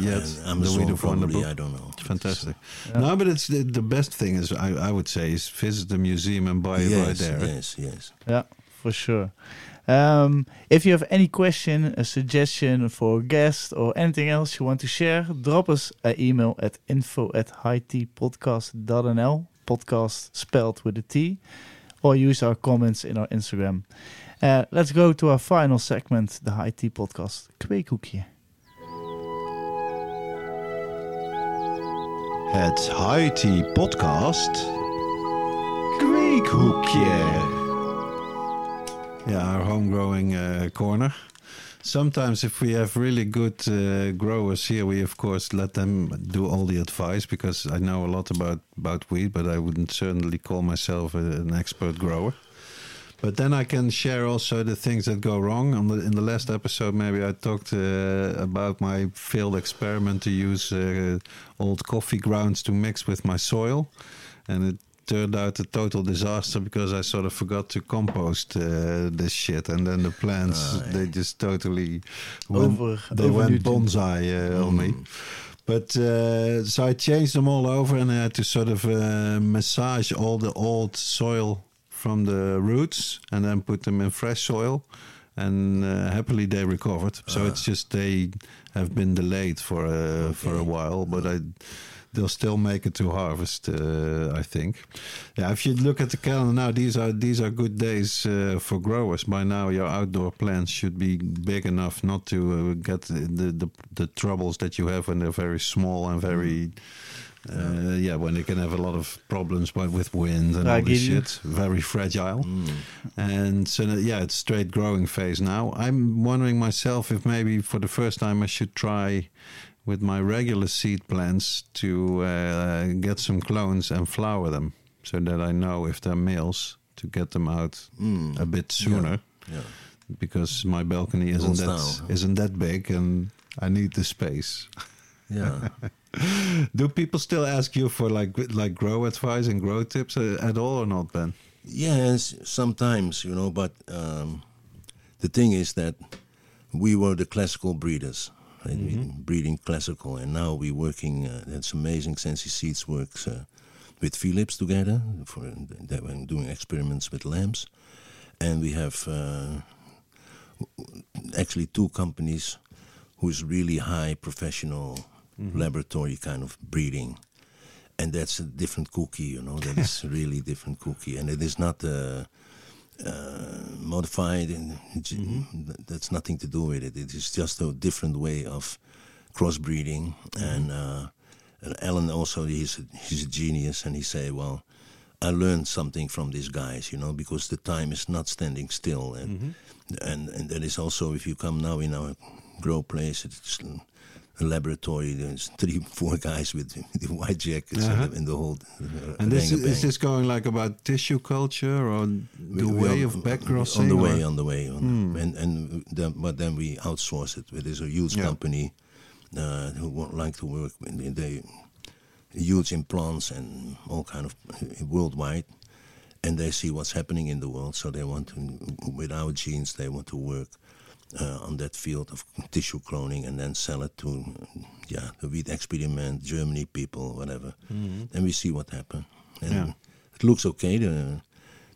yet, And the Amazon Weed of Wonder probably, book. I don't know. It's Fantastic. Yeah. No, but it's the, the best thing is I, I would say is visit the museum and buy it right there. yes, yes. Yeah, for sure. Um, if you have any question, a suggestion for a guest, or anything else you want to share, drop us an email at info at hightpodcast.nl, podcast spelled with a T, or use our comments in our Instagram. Uh, let's go to our final segment, the High Tea Podcast Kweekhoekje. Het High Tea Podcast. Kweekhoekje. Yeah, our home growing uh, corner. Sometimes, if we have really good uh, growers here, we of course let them do all the advice because I know a lot about, about weed, but I wouldn't certainly call myself a, an expert grower. But then I can share also the things that go wrong. On the, in the last episode, maybe I talked uh, about my failed experiment to use uh, old coffee grounds to mix with my soil, and it turned out a total disaster because I sort of forgot to compost uh, this shit, and then the plants yeah. they just totally went, Over, they went overnutrient. bonsai uh, on me. But uh, so I changed them all over, and I had to sort of uh, massage all the old soil from the roots, and then put them in fresh soil. And uh, happily they recovered. So it's just they have been delayed for a for a while, but I they'll still make it to harvest. Uh, I think. Yeah, if you look at the calendar now, these are these are good days uh, for growers. By now, your outdoor plants should be big enough not to uh, get the, the the the troubles that you have when they're very small and very. Uh, yeah, when they can have a lot of problems with wind and all this shit, very fragile. Mm. And so, uh, yeah, it's straight growing phase now. I'm wondering myself if maybe for the first time I should try with my regular seed plants to uh, get some clones and flower them so that I know if they're males to get them out Mm. a bit sooner Yeah. because my balcony isn't Cools that down. isn't that big and I need the space. Yeah. Do people still ask you for like like grow advice and grow tips uh, at all or not, Ben? yes, sometimes, you know, but um, the thing is that we were the classical breeders, right? We breeding classical, and now we're working. Uh, that's amazing. Sensi Seeds works uh, with Philips together for that we're doing experiments with lambs, and we have uh, actually two companies who's really high professional laboratory kind of breeding and that's a different cookie you know that is really different cookie and it is not uh, uh, modified, and Mm-hmm. that's nothing to do with it. It is just a different way of crossbreeding. Mm-hmm. And, uh, and Alan also, he's a, he's a genius, and he say, well, I learned something from these guys, you know, because the time is not standing still, and Mm-hmm. and and that is also if you come now in our grow place, it's a laboratory. There's three, four guys with, the white jackets Uh-huh. and, the, and the whole. Uh, And this, is this going like about tissue culture or the We- we way on- of backcrossing? On the way, on the way, on Hmm. and and then, but then we outsource it. There's a huge Yeah. company uh, who would like to work with they huge implants and all kind of uh, worldwide, and they see what's happening in the world, so they want to, with our genes, they want to work uh, on that field of tissue cloning and then sell it to, yeah, the wheat experiment, Germany people, whatever, and we see what happens. And Yeah. it looks okay. The,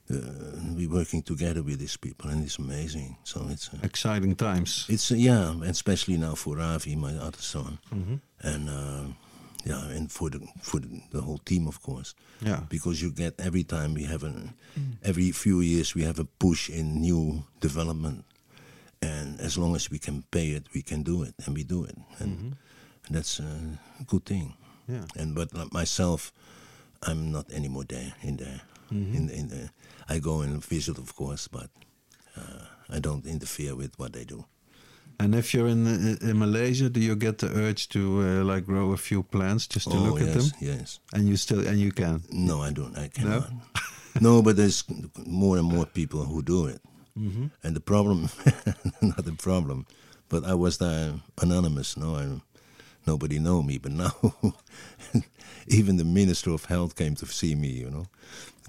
the, we're working together with these people, and it's amazing. So it's uh, Exciting times. it's uh, yeah, and especially now for Ravi, my other son, Mm-hmm. and uh, yeah, and for the for the, the whole team, of course, Yeah. because you get every time we have an every few years we have a push in new development, and as long as we can pay it, we can do it, and we do it, and that's uh, a good thing. Yeah. And but like myself, I'm not anymore there in there. Mm-hmm. In in the, I go and visit, of course, but uh, I don't interfere with what they do. And if you're in in Malaysia, do you get the urge to uh, like grow a few plants just to oh look yes, at them? yes. And you still and you can. No, I don't. I cannot. no, but there's more and more people who do it. Mm-hmm. And the problem, not the problem, but I was there anonymous. No, I, nobody know me. But now, even the minister of health came to see me. You know,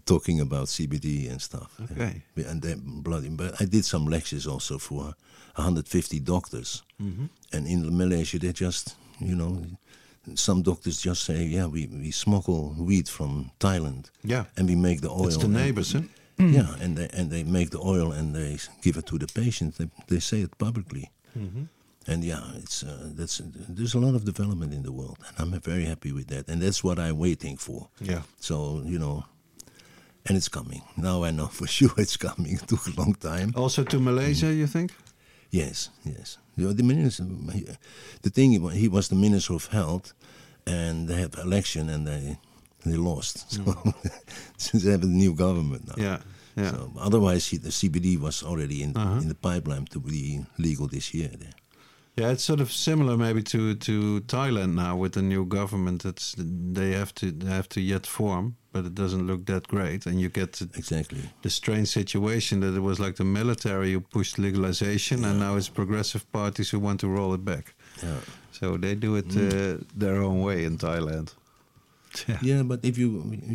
talking about CBD and stuff. Okay. And then bloody. But I did some lectures also for 150 doctors. Mm-hmm. And in Malaysia, they just, you know, some doctors just say, yeah, we, we smuggle weed from Thailand Yeah. and we make the oil. It's the and- neighbors, huh? Yeah, and they and they make the oil and they give it to the patients. They, they say it publicly, Mm-hmm. and yeah, it's uh, that's there's a lot of development in the world, and I'm very happy with that, and that's what I'm waiting for. Yeah. So you know, and it's coming now. I know for sure it's coming. It took a long time. Also to Malaysia, you think? Yes, yes. The minister, the thing he was the minister of health, and they had election and they they lost. So since they have a new government now. Yeah. Yeah. So otherwise, the CBD was already in Uh-huh. in the pipeline to be legal this year. There. Yeah, it's sort of similar maybe to to Thailand now with the new government. It's they have to they have to yet form, but it doesn't look that great. And you get the, Exactly. the strange situation that it was like the military who pushed legalization, and now it's progressive parties who want to roll it back. Yeah. So they do it uh, their own way in Thailand. Yeah. Yeah, but if you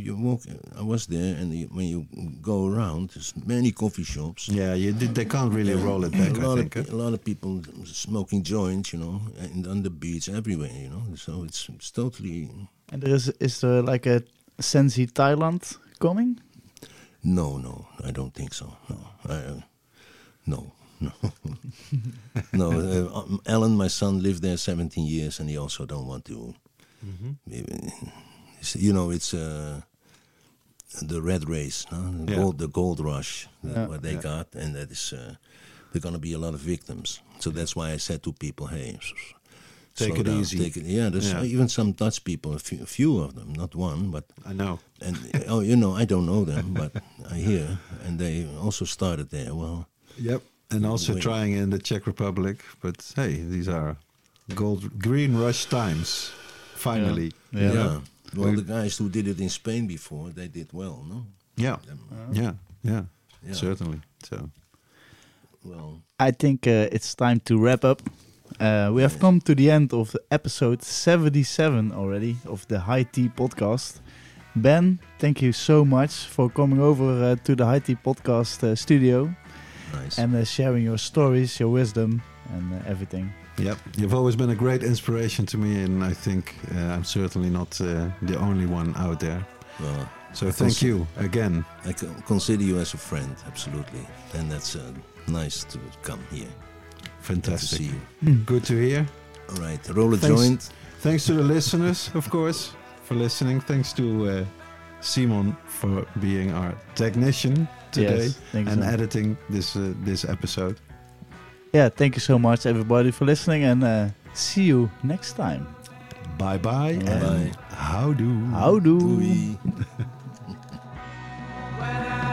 you walk, I was there, and you, when you go around, there's many coffee shops. Yeah, you did, they can't really roll it back. a I lot think. of huh? a lot of people smoking joints, you know, and on the beach everywhere, you know. So it's, it's totally And there is is there like a Sensi Thailand coming? no, no. I don't think so. No, I, uh, no, no, no. Uh, um, Alan, my son, lived there 17 years, and he also don't want to. Maybe, you know, it's uh, the red race, no? the Yeah. gold, the gold rush, that Yeah. what they Yeah. got, and that is uh, there're going to be a lot of victims. So that's why I said to people, hey. Take it down, easy. Take it, yeah, there's Yeah. even some Dutch people, a few, a few of them, not one, but I know. and oh, you know, I don't know them, but I hear, and they also started there. Well, Yep. And also Wait. trying in the Czech Republic, but hey, these are gold green rush times. Finally. Yeah. yeah. Well, the guys who did it in Spain before, they did well, no? Yeah. Them- Yeah. Yeah. Yeah. Certainly. So. Well, I think uh, it's time to wrap up. Uh, we have Yes. come to the end of episode 77 already of the High Tea podcast. Ben, thank you so much for coming over uh, to the High Tea podcast uh, studio nice. and uh, sharing your stories, your wisdom, and uh, everything. Yep. You've always been a great inspiration to me, and I think uh, I'm certainly not uh, the only one out there. well, So thank you again. I consider you as a friend, absolutely, and that's uh, nice to come here. Good to Fantastic. see you. Good to hear. All right, roll a Thanks. joint. Thanks to the listeners, of course, for listening. Thanks to uh, Simon for being our technician today Yes, and so editing this uh, this episode yeah, thank you so much, everybody, for listening, and uh, see you next time. Bye bye, and bye. how do? How do?